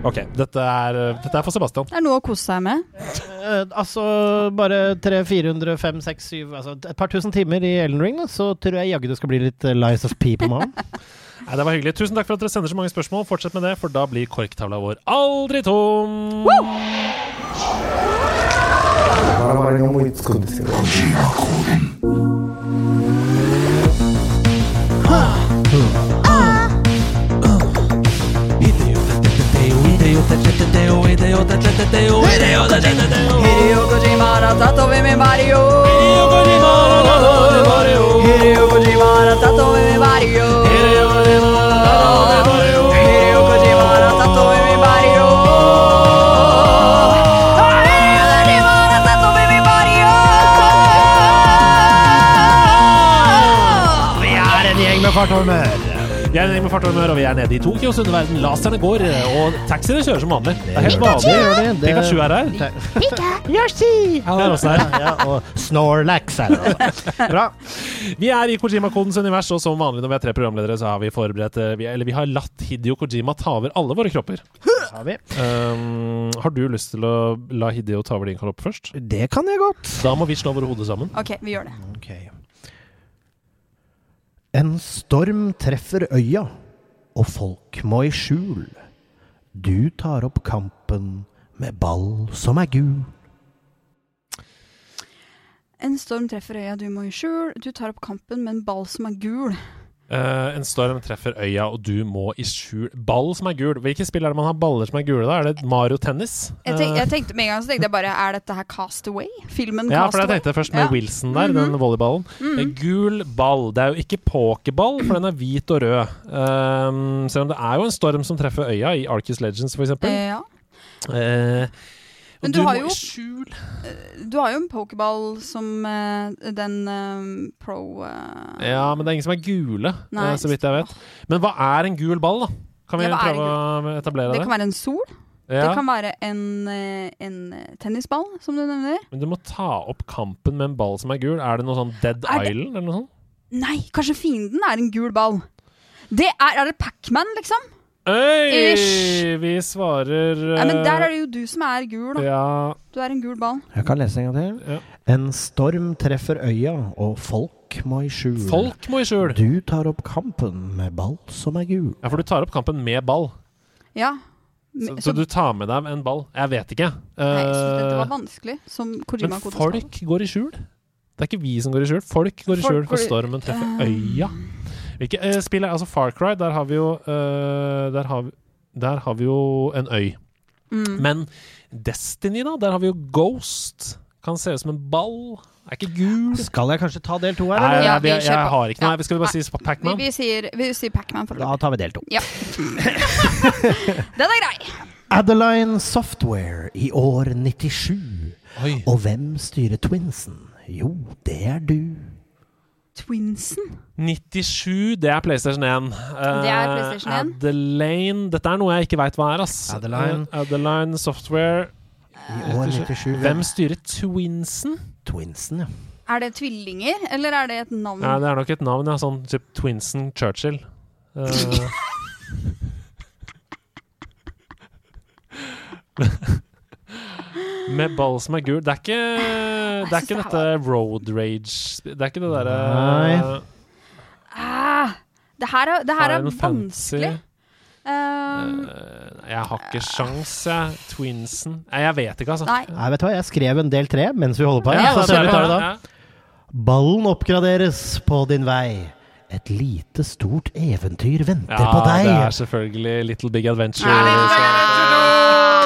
OK, dette er, dette er for Sebastian. Det er noe å kose seg med. Eh, altså bare 300, 400, 500, 600, 700 altså Et par tusen timer i Ellen Ring, da, så tror jeg jaggu det skal bli litt eh, Lies of P på morgenen. Nei, det var hyggelig. Tusen takk for at dere sender så mange spørsmål. Fortsett med det, for da blir korktavla vår aldri tom. Woo! Kojima Hideo har tatt over med Mario. Med. Vi er med og vi er nede i Tokyos underverden. Laserne går, og taxiene kjører som vanlig. Det er helt vanlig. Pikachu er her. Yoshi! Han er også her. Ja, og Snorlax er her. Bra. Vi er i Kojima-kodens univers, og som vanlig når vi er tre programledere, så har vi forberedt eh, Eller vi har latt Hideo Kojima ta over alle våre kropper. Har vi. Um, har du lyst til å la Hideo ta over din kropp først? Det kan jeg godt. Da må vi slå våre hoder sammen. OK, vi gjør det. Ok. En storm treffer øya, og folk må i skjul. Du tar opp kampen med ball som er gul. En storm treffer øya, du må i skjul. Du tar opp kampen med en ball som er gul. Eh, en storm treffer øya, og du må i skjul Ball som er gul. Hvilke spill er det man har baller som er gule, da? Er det Mario Tennis? Jeg, tenk, Eh, jeg tenkte Med en gang så tenkte jeg bare Er dette her Castaway? Filmen ja, for jeg tenkte først med Ja. Wilson der, Mhm. den volleyballen. Mm -hmm. Gul ball. Det er jo ikke pokerball, for den er hvit og rød. Um, selv om det er jo en storm som treffer øya, i Arcus Legends f.eks. Uh, ja. Og Men du, har jo eh, Du har jo en pokeball som eh, den eh, pro uh, Ja, men det er ingen som er gule, Nei. så vidt jeg vet. Men hva er en gul ball, da? Kan vi Ja, prøve å etablere Det det? kan være en sol. Ja. Det kan være en, en tennisball, som du nevner. Men du må ta opp kampen med en ball som er gul. Er det noe sånn Dead det- Island eller noe sånt? Nei, kanskje fienden er en gul ball. Det er, er det Pacman, liksom? Øy! Ish. Vi svarer Nei, men der eh, er det jo du som er gul, da. Ja Du er en gul ball. Jeg kan lese en gang til. En storm treffer øya, og folk må i skjul. Folk må i skjul. Du tar opp kampen med ball som er gul. Ja, for du tar opp kampen med ball. Ja. Så, så, så du tar med deg en ball. Jeg vet ikke. Nei, jeg synes dette Eh, var vanskelig, som men folk går i skjul. Det er ikke vi som går i skjul. Folk går i skjul, for i- stormen treffer Eh. øya. Hvilke uh, spill er Altså Far Cry, der har vi jo uh, der, har vi, der har vi jo en øy. Mm. Men Destiny, da? Der har vi jo Ghost. Kan se ut som en ball. Er ikke gul. Skal jeg kanskje ta del to her? Nei, eller? nei, Ja, vi, jeg, har ikke noe. Ja. Skal vi bare si Vi, Pacman? vi sier, vi sier Pacman Da tar vi del to. Ja. Den er grei. Adeline Software i år 97. Oi. Og hvem styrer Twinsen? Jo, det er du. Twinsen. 97, det er PlayStation 1. Det er PlayStation 1. Adeline Dette er noe jeg ikke veit hva er, ass. Adeline. Eh, Adeline Software. I år 97. Hvem styrer Twinsen? Twinsen, ja. Er det tvillinger, eller er det et navn? Ja, det er nok et navn, ja. Sånn typ Twinsen Churchill. Eh, Med ball som er gul. Det er ikke, det er ikke dette road rage Det er ikke det derre Nei. Ah, det her er, det her er vanskelig. Um, Eh, Jeg har ikke sjans, jeg. Twinsen Nei, jeg vet ikke, altså. nei. Nei, vet du hva, jeg skrev en del tre mens vi holder på. her. Ja, Så ser vi tar det da. ja. Ballen oppgraderes på din vei. Et lite, stort eventyr venter på Ja, deg. det er selvfølgelig Little Big Adventure. Ja, Little Big Så- Adventure 2!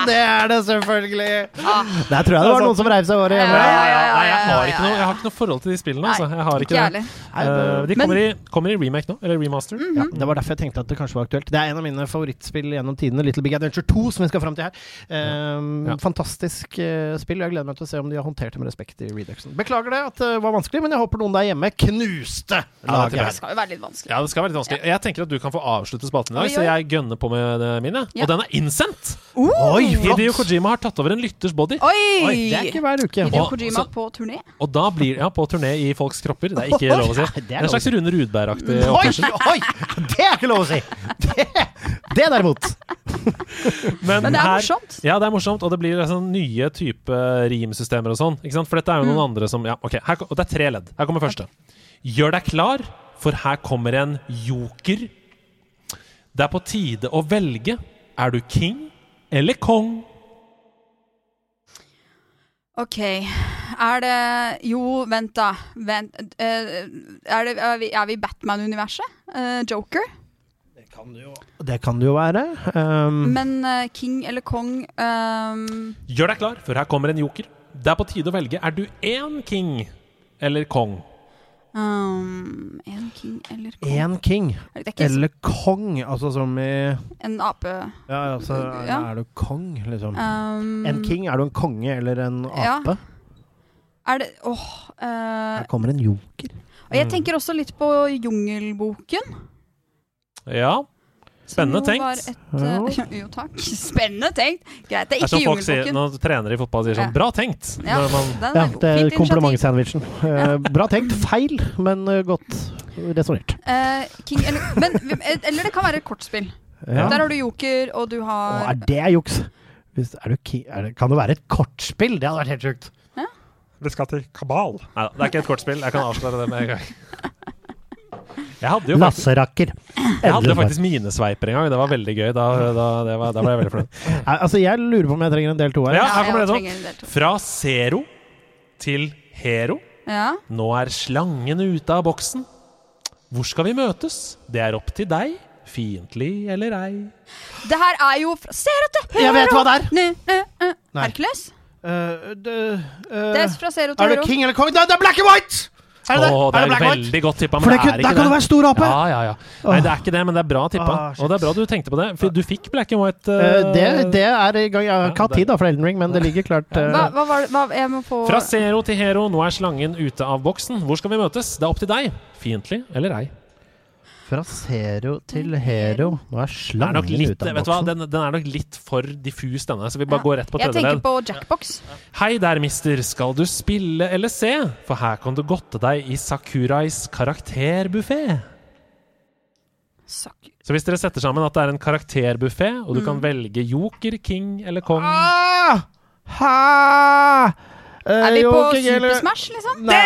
Det er det selvfølgelig! Ah. Der tror jeg det var noen som reiv seg håret hjemme. Nei, jeg har, ikke noe, jeg har ikke noe forhold til de spillene. Altså. Jeg har ikke ikke det. Eh, de kommer, i, kommer i remake nå, eller remaster. Ja, det var derfor jeg tenkte at det kanskje var aktuelt. Det er en av mine favorittspill gjennom tidene. Little Big Adventure 2, som vi skal fram til her. Um, Ja. Fantastisk uh, spill. Jeg gleder meg til å se om de har håndtert det med respekt i Reduxen. Beklager det at det var vanskelig, men jeg håper noen der hjemme knuste laget. Ja, Det skal jo være litt vanskelig. Ja, det skal være litt vanskelig. Jeg tenker at du kan få avslutte spalten i dag, så jeg gønner på med mine. Ja. Og den er innsendt! Oi, flott! Hideo Kojima har tatt over en lytters body. Oi! Oi, det er ikke hver uke. Hideo Og- Kojima så- på turné. Og da blir Ja, på turné i folks kropper. Det er ikke lov å si. Det er En slags Rune Rudberg-aktig oppførsel. oi! Det er ikke lov å si! Det, det derimot. Men det er her- morsomt. Ja, det er morsomt, og det blir sånn nye type rimsystemer og sånn. Ikke sant? For dette er jo noen Mm. andre som Ja, ok, her, og det er tre ledd. Her kommer første. Gjør deg klar, for her kommer en joker. Det er på tide å velge. Er du king eller kong? Ok, er det Jo, vent, da. Vent. eh, er, det, er vi, vi i Batman-universet? Eh, Joker? Det kan det jo være. Um, Men eh, king eller kong um... Gjør deg klar, for her kommer en joker. Det er på tide å velge. Er du én king eller kong? Ehm, En king eller kong? En king Er eller kong, altså som i En ape? Ja, altså Ja. Er du kong, liksom? Um, en king, er du en konge eller en Ja. ape? Er det Åh uh, Her kommer en joker. Og jeg tenker også litt på Jungelboken. Ja. Spennende tenkt. Et, uh, jo, takk. Spennende tenkt. Greit, det er ikke folk Jungelboken. når trenere i fotball sier sånn Ja. Bra tenkt! Ja, Når man, Ja, det er komplimentsandwichen. Uh, bra tenkt. Feil, men uh, godt resonnert. Eh, King eller Men Eller det kan være et kortspill. Ja. Der har du joker, og du Å, er det juks? Hvis, er du er det, kan det være et kortspill? Det hadde vært helt sjukt. Ja. Det skal til kabal. Nei, det er ikke et kortspill. Jeg kan avsløre det med en gang. Jeg hadde jo faktisk, Lasserakker. jeg hadde faktisk minesveiper en gang. Det var veldig gøy. Da, da, det var, da ble jeg veldig fornøyd. Altså, jeg lurer på om jeg trenger en del to her. Ja, her kommer det to. Fra zero til hero. Ja. Nå er slangen ute av boksen. Hvor skal vi møtes? Det er opp til deg. Fiendtlig eller ei. Det her er jo fra Zero til hero! Jeg vet hva det er! Nei. Hercules? Uh, det, uh, Det er fra Zero til er det king eller kong? Det er black and white! Er det det? Åh, det er, black and white? veldig godt tippa, men det det, er der kan det det. være stor ape! Ja, ja, ja. Nei, det er ikke det, men det er bra tippa. Ah, og det er bra du tenkte på det. For du fikk black and white. Uh, det, det er i gang. Jeg har ikke hatt tid da for Elden Ring, men det ligger klart. Uh... Hva, hva var det hva, Jeg må få Fra zero til hero, nå er slangen ute av boksen. Hvor skal vi møtes? Det er opp til deg. Fiendtlig eller ei. Fra zero til hero. Nå er er slangen litt, ute av vet du hva? boksen. Den, den er nok litt for diffus, denne, så vi bare går rett på Jeg tenker på Jackbox. Hei der, mister. Skal du spille eller se? For her kan du godte deg i Sakurais karakterbuffé. Sak- Så hvis dere setter sammen at det er en karakterbuffé, og du Mm. kan velge joker, king eller kong Ah! Ha! Eh, Er vi på Super Smash, liksom? Nei.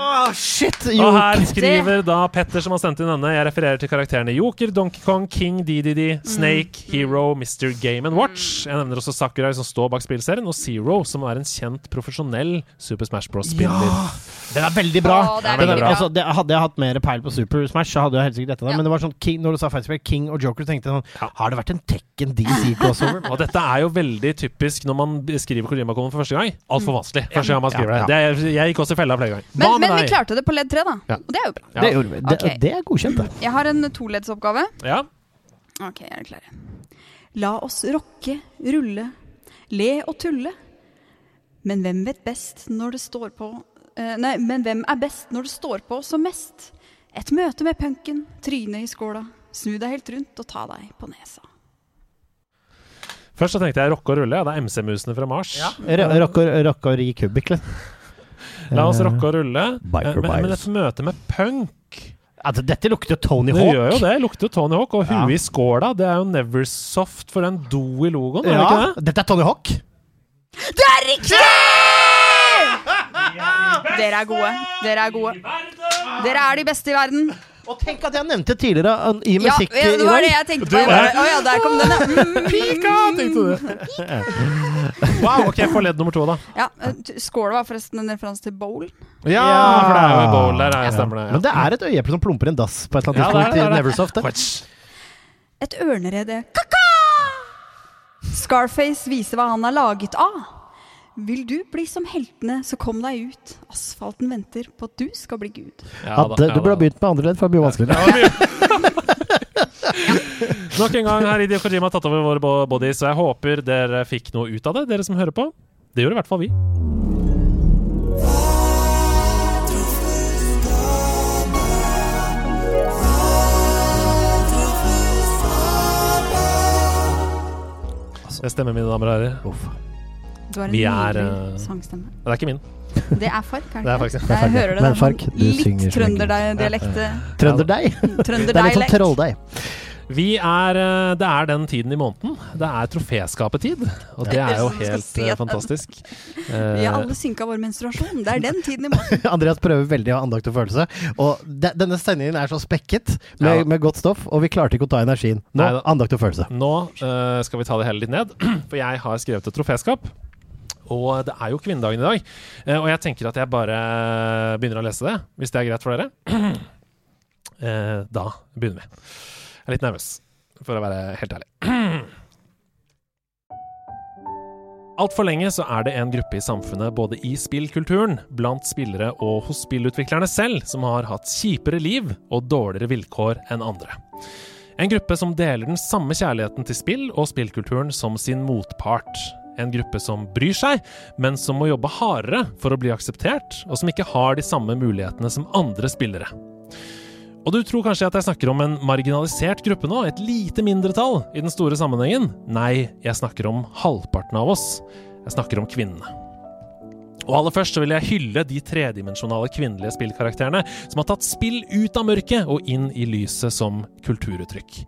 Åh, shit! Og her skriver da Petter, som har sendt inn denne, jeg refererer til karakterene Joker, Donkey Kong, King, DDD, Snake, Hero, Mr. Game and Watch. Jeg nevner også Sakurai, som står bak spillserien, og Zero, som er en kjent profesjonell Super Smash Bros.-spiller. Ja! Den er veldig bra. Å, det er veldig bra. Altså, det, hadde jeg hatt mer peil på Super Smash, så hadde jeg helt sikkert dette. Ja. Men det var sånn King, når du sa Fight King og Joker, tenkte jeg sånn Har det vært en Tekken DC-crossover? Og dette er jo veldig typisk når man skriver Kojima-koden for første gang. Altfor vanskelig. Første gang man skriver Ja, ja. det. det er, jeg gikk også i fella flere ganger. Men, Men, men vi klarte det på ledd tre, da. Ja. Og det er jo bra. Ja. Det gjorde vi. Det, okay. det er godkjent, det. Jeg har en toleddsoppgave. Ja. Ok, er klar. La oss rocke, rulle, le og tulle. Men hvem vet best når det står på uh, Nei, men hvem er best når det står på som mest? Et møte med punken, trynet i skåla. Snu deg helt rundt og ta deg på nesa. Først så tenkte jeg rocke og rulle. Ja, det er MC-musene fra Mars. Rocke og ri kubikk, litt. La oss rocke og rulle. Eh, Men, men et møte med punk Altså, dette lukter jo Tony Det Hawk. gjør jo det. Lukter jo Tony Hawk. Og Ja. huet i skåla, det er jo Neversoft for en do i logoen, er det ikke det? dette er Tony Hawk. Det er riktig! Dere er gode. Dere er gode. Dere er de beste i verden. Og tenk at jeg nevnte tidligere uh, i Ja, musikk ja, det var det jeg tenkte på. Å oh, ja, der kom den, ja. Mm. Pika, tenkte du. Wow, ok, få ledd nummer to, da. ja. eh, Skål var forresten en referanse til bowl. Ja, for det er jo bowl der, jeg stemmer det. Men det er et øyeeple som plumper i en dass på et eller annet Ja, tidspunkt i. Neversoft. Et ørnerede kaka! Scarface viser hva han er laget av. Vil du bli som heltene, så kom deg ut. Asfalten venter på at du skal bli Gud. Hadde, du burde ha begynt med andre ledd, for det blir vanskeligere. Nok en gang har Hideo Kojima tatt over våre bo- bodies, og jeg håper dere fikk noe ut av det, dere som hører på. Det gjorde i hvert fall vi. Det stemmer, mine damer og herrer. Du har en Vi er, nydelig eh, sangstemme. Det er ikke min. Det er Fark, er Det er faktisk- ikke? det er Fark, ja. hører det. Men det Fark, du litt synger som en- trønderdialekt. Trønderdeig. Trønder Det er litt sånn trolldeig. Vi er, eh, det er den tiden i måneden. Det er troféskapetid, og det er jo helt si eh, fantastisk. Vi Eh, alle synka vår menstruasjon. Det er den tiden i måneden. Andreas prøver veldig å ha andakt og følelse. Og de, denne sendingen er så spekket med, Ja. med godt stoff, og vi klarte ikke å ta energien. Nå, Nei, andakt og følelse. Nå uh, skal vi ta det hele litt ned, for jeg har skrevet et troféskap. Og det er jo kvinnedagen i dag, eh, og jeg tenker at jeg bare begynner å lese det, hvis det er greit for dere. Eh, da begynner vi. Jeg er litt nervøs, for å være helt ærlig. Altfor lenge så er det en gruppe i samfunnet, både i spillkulturen, blant spillere og hos spillutviklerne selv, som har hatt kjipere liv og dårligere vilkår enn andre. En gruppe som deler den samme kjærligheten til spill og spillkulturen som sin motpart. En gruppe som bryr seg, men som må jobbe hardere for å bli akseptert, og som ikke har de samme mulighetene som andre spillere. Og du tror kanskje at jeg snakker om en marginalisert gruppe nå, et lite mindretall i den store sammenhengen? Nei, jeg snakker om halvparten av oss. Jeg snakker om kvinnene. Og aller først så vil jeg hylle de tredimensjonale kvinnelige spillkarakterene som har tatt spill ut av mørket og inn i lyset som kulturuttrykk.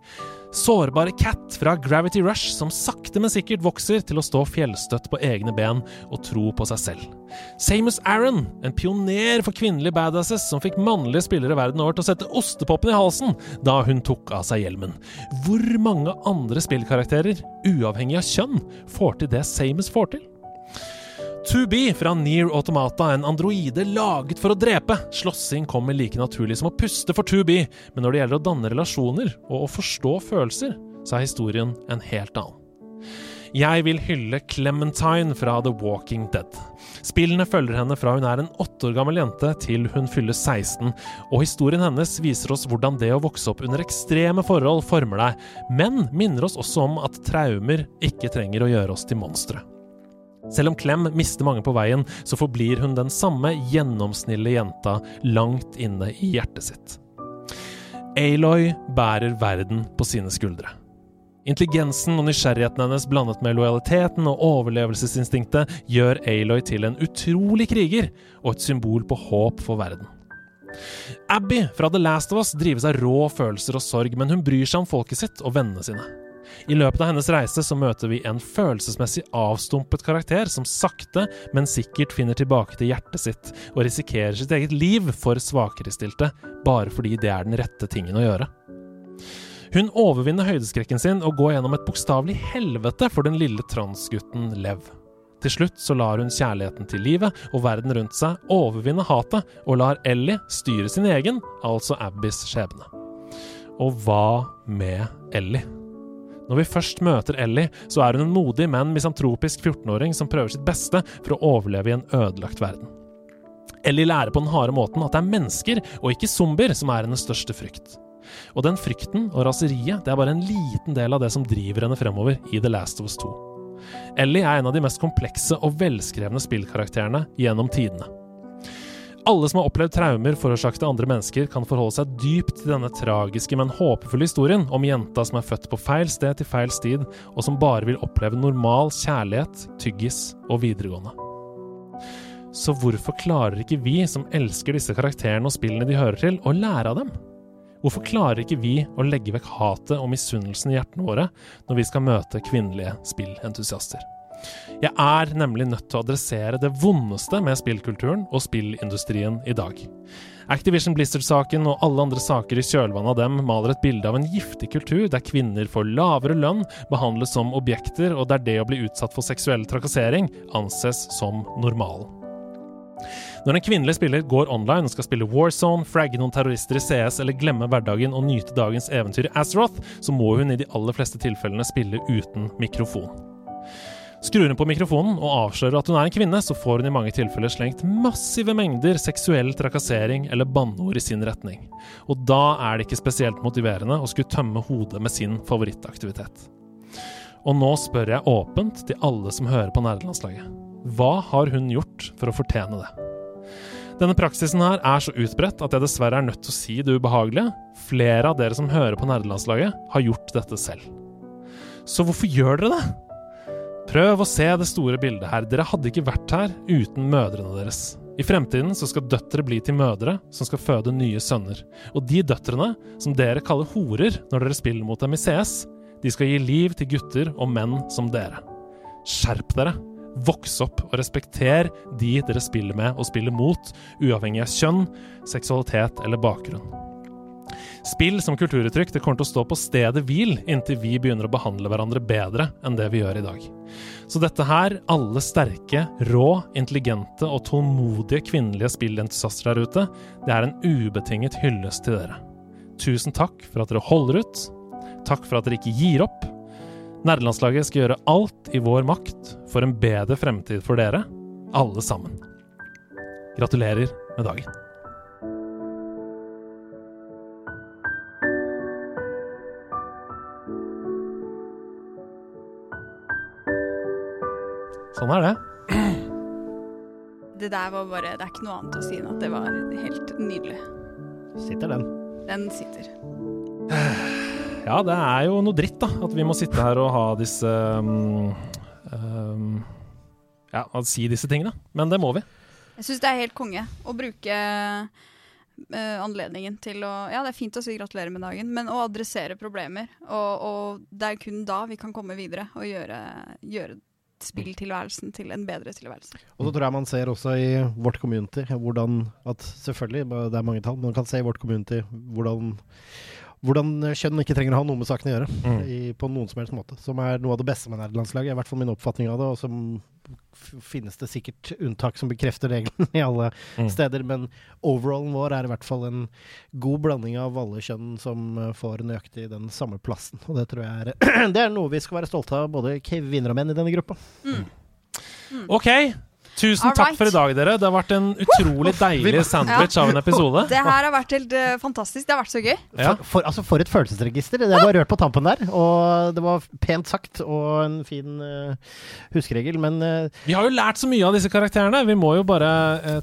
Sårbare Cat fra Gravity Rush som sakte, men sikkert vokser til å stå fjellstøtt på egne ben og tro på seg selv. Samus Aron, en pioner for kvinnelige badasses som fikk mannlige spillere verden over til å sette ostepopen i halsen da hun tok av seg hjelmen. Hvor mange andre spillkarakterer, uavhengig av kjønn, får til det Samus får til? 2B fra Near Automata, en androide laget for å drepe. Slåssing kommer like naturlig som å puste for 2B, men når det gjelder å danne relasjoner og å forstå følelser, så er historien en helt annen. Jeg vil hylle Clementine fra The Walking Dead. Spillene følger henne fra hun er en åtte år gammel jente til hun fyller 16, og historien hennes viser oss hvordan det å vokse opp under ekstreme forhold former deg, men minner oss også om at traumer ikke trenger å gjøre oss til monstre. Selv om Clem mister mange på veien, så forblir hun den samme gjennomsnille jenta langt inne i hjertet sitt. Aloy bærer verden på sine skuldre. Intelligensen og nysgjerrigheten hennes blandet med lojaliteten og overlevelsesinstinktet gjør Aloy til en utrolig kriger og et symbol på håp for verden. Abby fra The Last of Us drives av rå følelser og sorg, men hun bryr seg om folket sitt og vennene sine. I løpet av hennes reise så møter vi en følelsesmessig avstumpet karakter som sakte, men sikkert finner tilbake til hjertet sitt og risikerer sitt eget liv for svakerestilte, bare fordi det er den rette tingen å gjøre. Hun overvinner høydeskrekken sin og går gjennom et bokstavelig helvete for den lille transgutten Lev. Til slutt så lar hun kjærligheten til livet og verden rundt seg overvinne hatet, og lar Ellie styre sin egen, altså Abbys skjebne. Og hva med Ellie? Når vi først møter Ellie, så er hun en modig, men misantropisk 14-åring som prøver sitt beste for å overleve i en ødelagt verden. Ellie lærer på den harde måten at det er mennesker og ikke zombier som er hennes største frykt. Og den frykten og raseriet det er bare en liten del av det som driver henne fremover i The Last of Us 2. Ellie er en av de mest komplekse og velskrevne spillkarakterene gjennom tidene. Alle som har opplevd traumer forårsaket av andre mennesker, kan forholde seg dypt til denne tragiske, men håpefulle historien om jenta som er født på feil sted til feil stid, og som bare vil oppleve normal kjærlighet, tyggis og videregående. Så hvorfor klarer ikke vi som elsker disse karakterene og spillene de hører til, å lære av dem? Hvorfor klarer ikke vi å legge vekk hatet og misunnelsen i hjertene våre når vi skal møte kvinnelige spillentusiaster? Jeg er nemlig nødt til å adressere det vondeste med spillkulturen og spillindustrien i dag. Activision Blizzard-saken og alle andre saker i kjølvannet av dem maler et bilde av en giftig kultur der kvinner får lavere lønn, behandles som objekter, og der det å bli utsatt for seksuell trakassering anses som normalen. Når en kvinnelig spiller går online og skal spille Warzone, fragge noen terrorister i CS eller glemme hverdagen og nyte dagens eventyr i Azeroth, så må hun i de aller fleste tilfellene spille uten mikrofon. Skrur hun på mikrofonen og avslører at hun er en kvinne, så får hun i mange tilfeller slengt massive mengder seksuell trakassering eller banneord i sin retning. Og da er det ikke spesielt motiverende å skulle tømme hodet med sin favorittaktivitet. Og nå spør jeg åpent til alle som hører på nerdelandslaget. Hva har hun gjort for å fortjene det? Denne praksisen her er så utbredt at jeg dessverre er nødt til å si det ubehagelige. Flere av dere som hører på nerdelandslaget, har gjort dette selv. Så hvorfor gjør dere det? Prøv å se det store bildet her. Dere hadde ikke vært her uten mødrene deres. I fremtiden så skal døtre bli til mødre som skal føde nye sønner. Og de døtrene, som dere kaller horer når dere spiller mot dem i CS, de skal gi liv til gutter og menn som dere. Skjerp dere! Voks opp og respekter de dere spiller med og spiller mot, uavhengig av kjønn, seksualitet eller bakgrunn. Spill som kulturuttrykk det kommer til å stå på stedet hvil inntil vi begynner å behandle hverandre bedre enn det vi gjør i dag. Så dette her, alle sterke, rå, intelligente og tålmodige kvinnelige spillentusiaster der ute, det er en ubetinget hyllest til dere. Tusen takk for at dere holder ut. Takk for at dere ikke gir opp. Nerdelandslaget skal gjøre alt i vår makt for en bedre fremtid for dere, alle sammen. Gratulerer med dagen. Sånn er det. Det der var bare Det er ikke noe annet å si enn at det var helt nydelig. Sitter den. Den sitter. Ja, det er jo noe dritt, da. At vi må sitte her og ha disse um, um, Ja, si disse tingene. Men det må vi. Jeg syns det er helt konge å bruke uh, anledningen til å Ja, det er fint å si gratulerer med dagen, men å adressere problemer. Og, og det er kun da vi kan komme videre og gjøre, gjøre spilltilværelsen til en bedre tilværelse. Og så tror jeg man ser også i vårt community hvordan at selvfølgelig, det er mange tall, men man kan se i vårt community hvordan, hvordan kjønn ikke trenger å ha noe med saken å gjøre. Mm. I, på noen som helst måte. Som er noe av det beste med nederlandslaget. I hvert fall min oppfatning av det. Og som finnes det sikkert unntak som bekrefter regelen i alle Mm. steder. Men overallen vår er i hvert fall en god blanding av alle kjønn som eh, får nøyaktig den samme plassen. Og det tror jeg er, det er noe vi skal være stolte av, både kvinner og menn i denne gruppa. OK. Tusen All takk right. for i dag, dere. Det har vært en utrolig deilig sandwich av en episode. Det her har vært helt uh, fantastisk. Det har vært så gøy. Ja. For, for, altså for et følelsesregister. Det var rørt på tampen der. Og det var pent sagt og en fin uh, huskeregel, men uh, Vi har jo lært så mye av disse karakterene. Vi må jo bare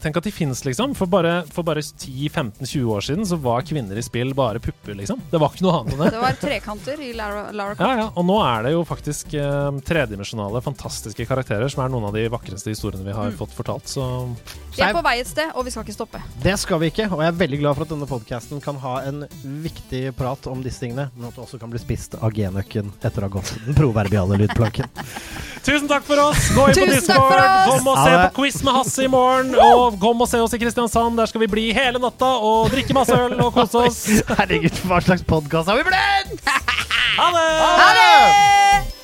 tenke at de fins, liksom. For bare, for bare 10-15-20 år siden så var kvinner i spill bare pupper, liksom. Det var ikke noe annet enn det. Det var trekanter i Lara, Lara Ja, ja, Og nå er det jo faktisk tredimensjonale, fantastiske karakterer som er noen av de vakreste historiene vi har fått fortalt. Så Vi er på vei et sted, og vi skal ikke stoppe. det skal vi ikke. Og jeg er veldig glad for at denne podkasten kan ha en viktig prat om disse tingene, men at det også kan bli spist av genøkken etter å ha gått den proverbiale lydplanken. Tusen takk for oss! Gå inn på Discord! Kom og se på quiz med Hasse i morgen! Og kom og se oss i Kristiansand. Der skal vi bli hele natta og drikke masse øl og kose oss. Herregud, hva slags podkast har vi blitt?! Ha det! Ha det!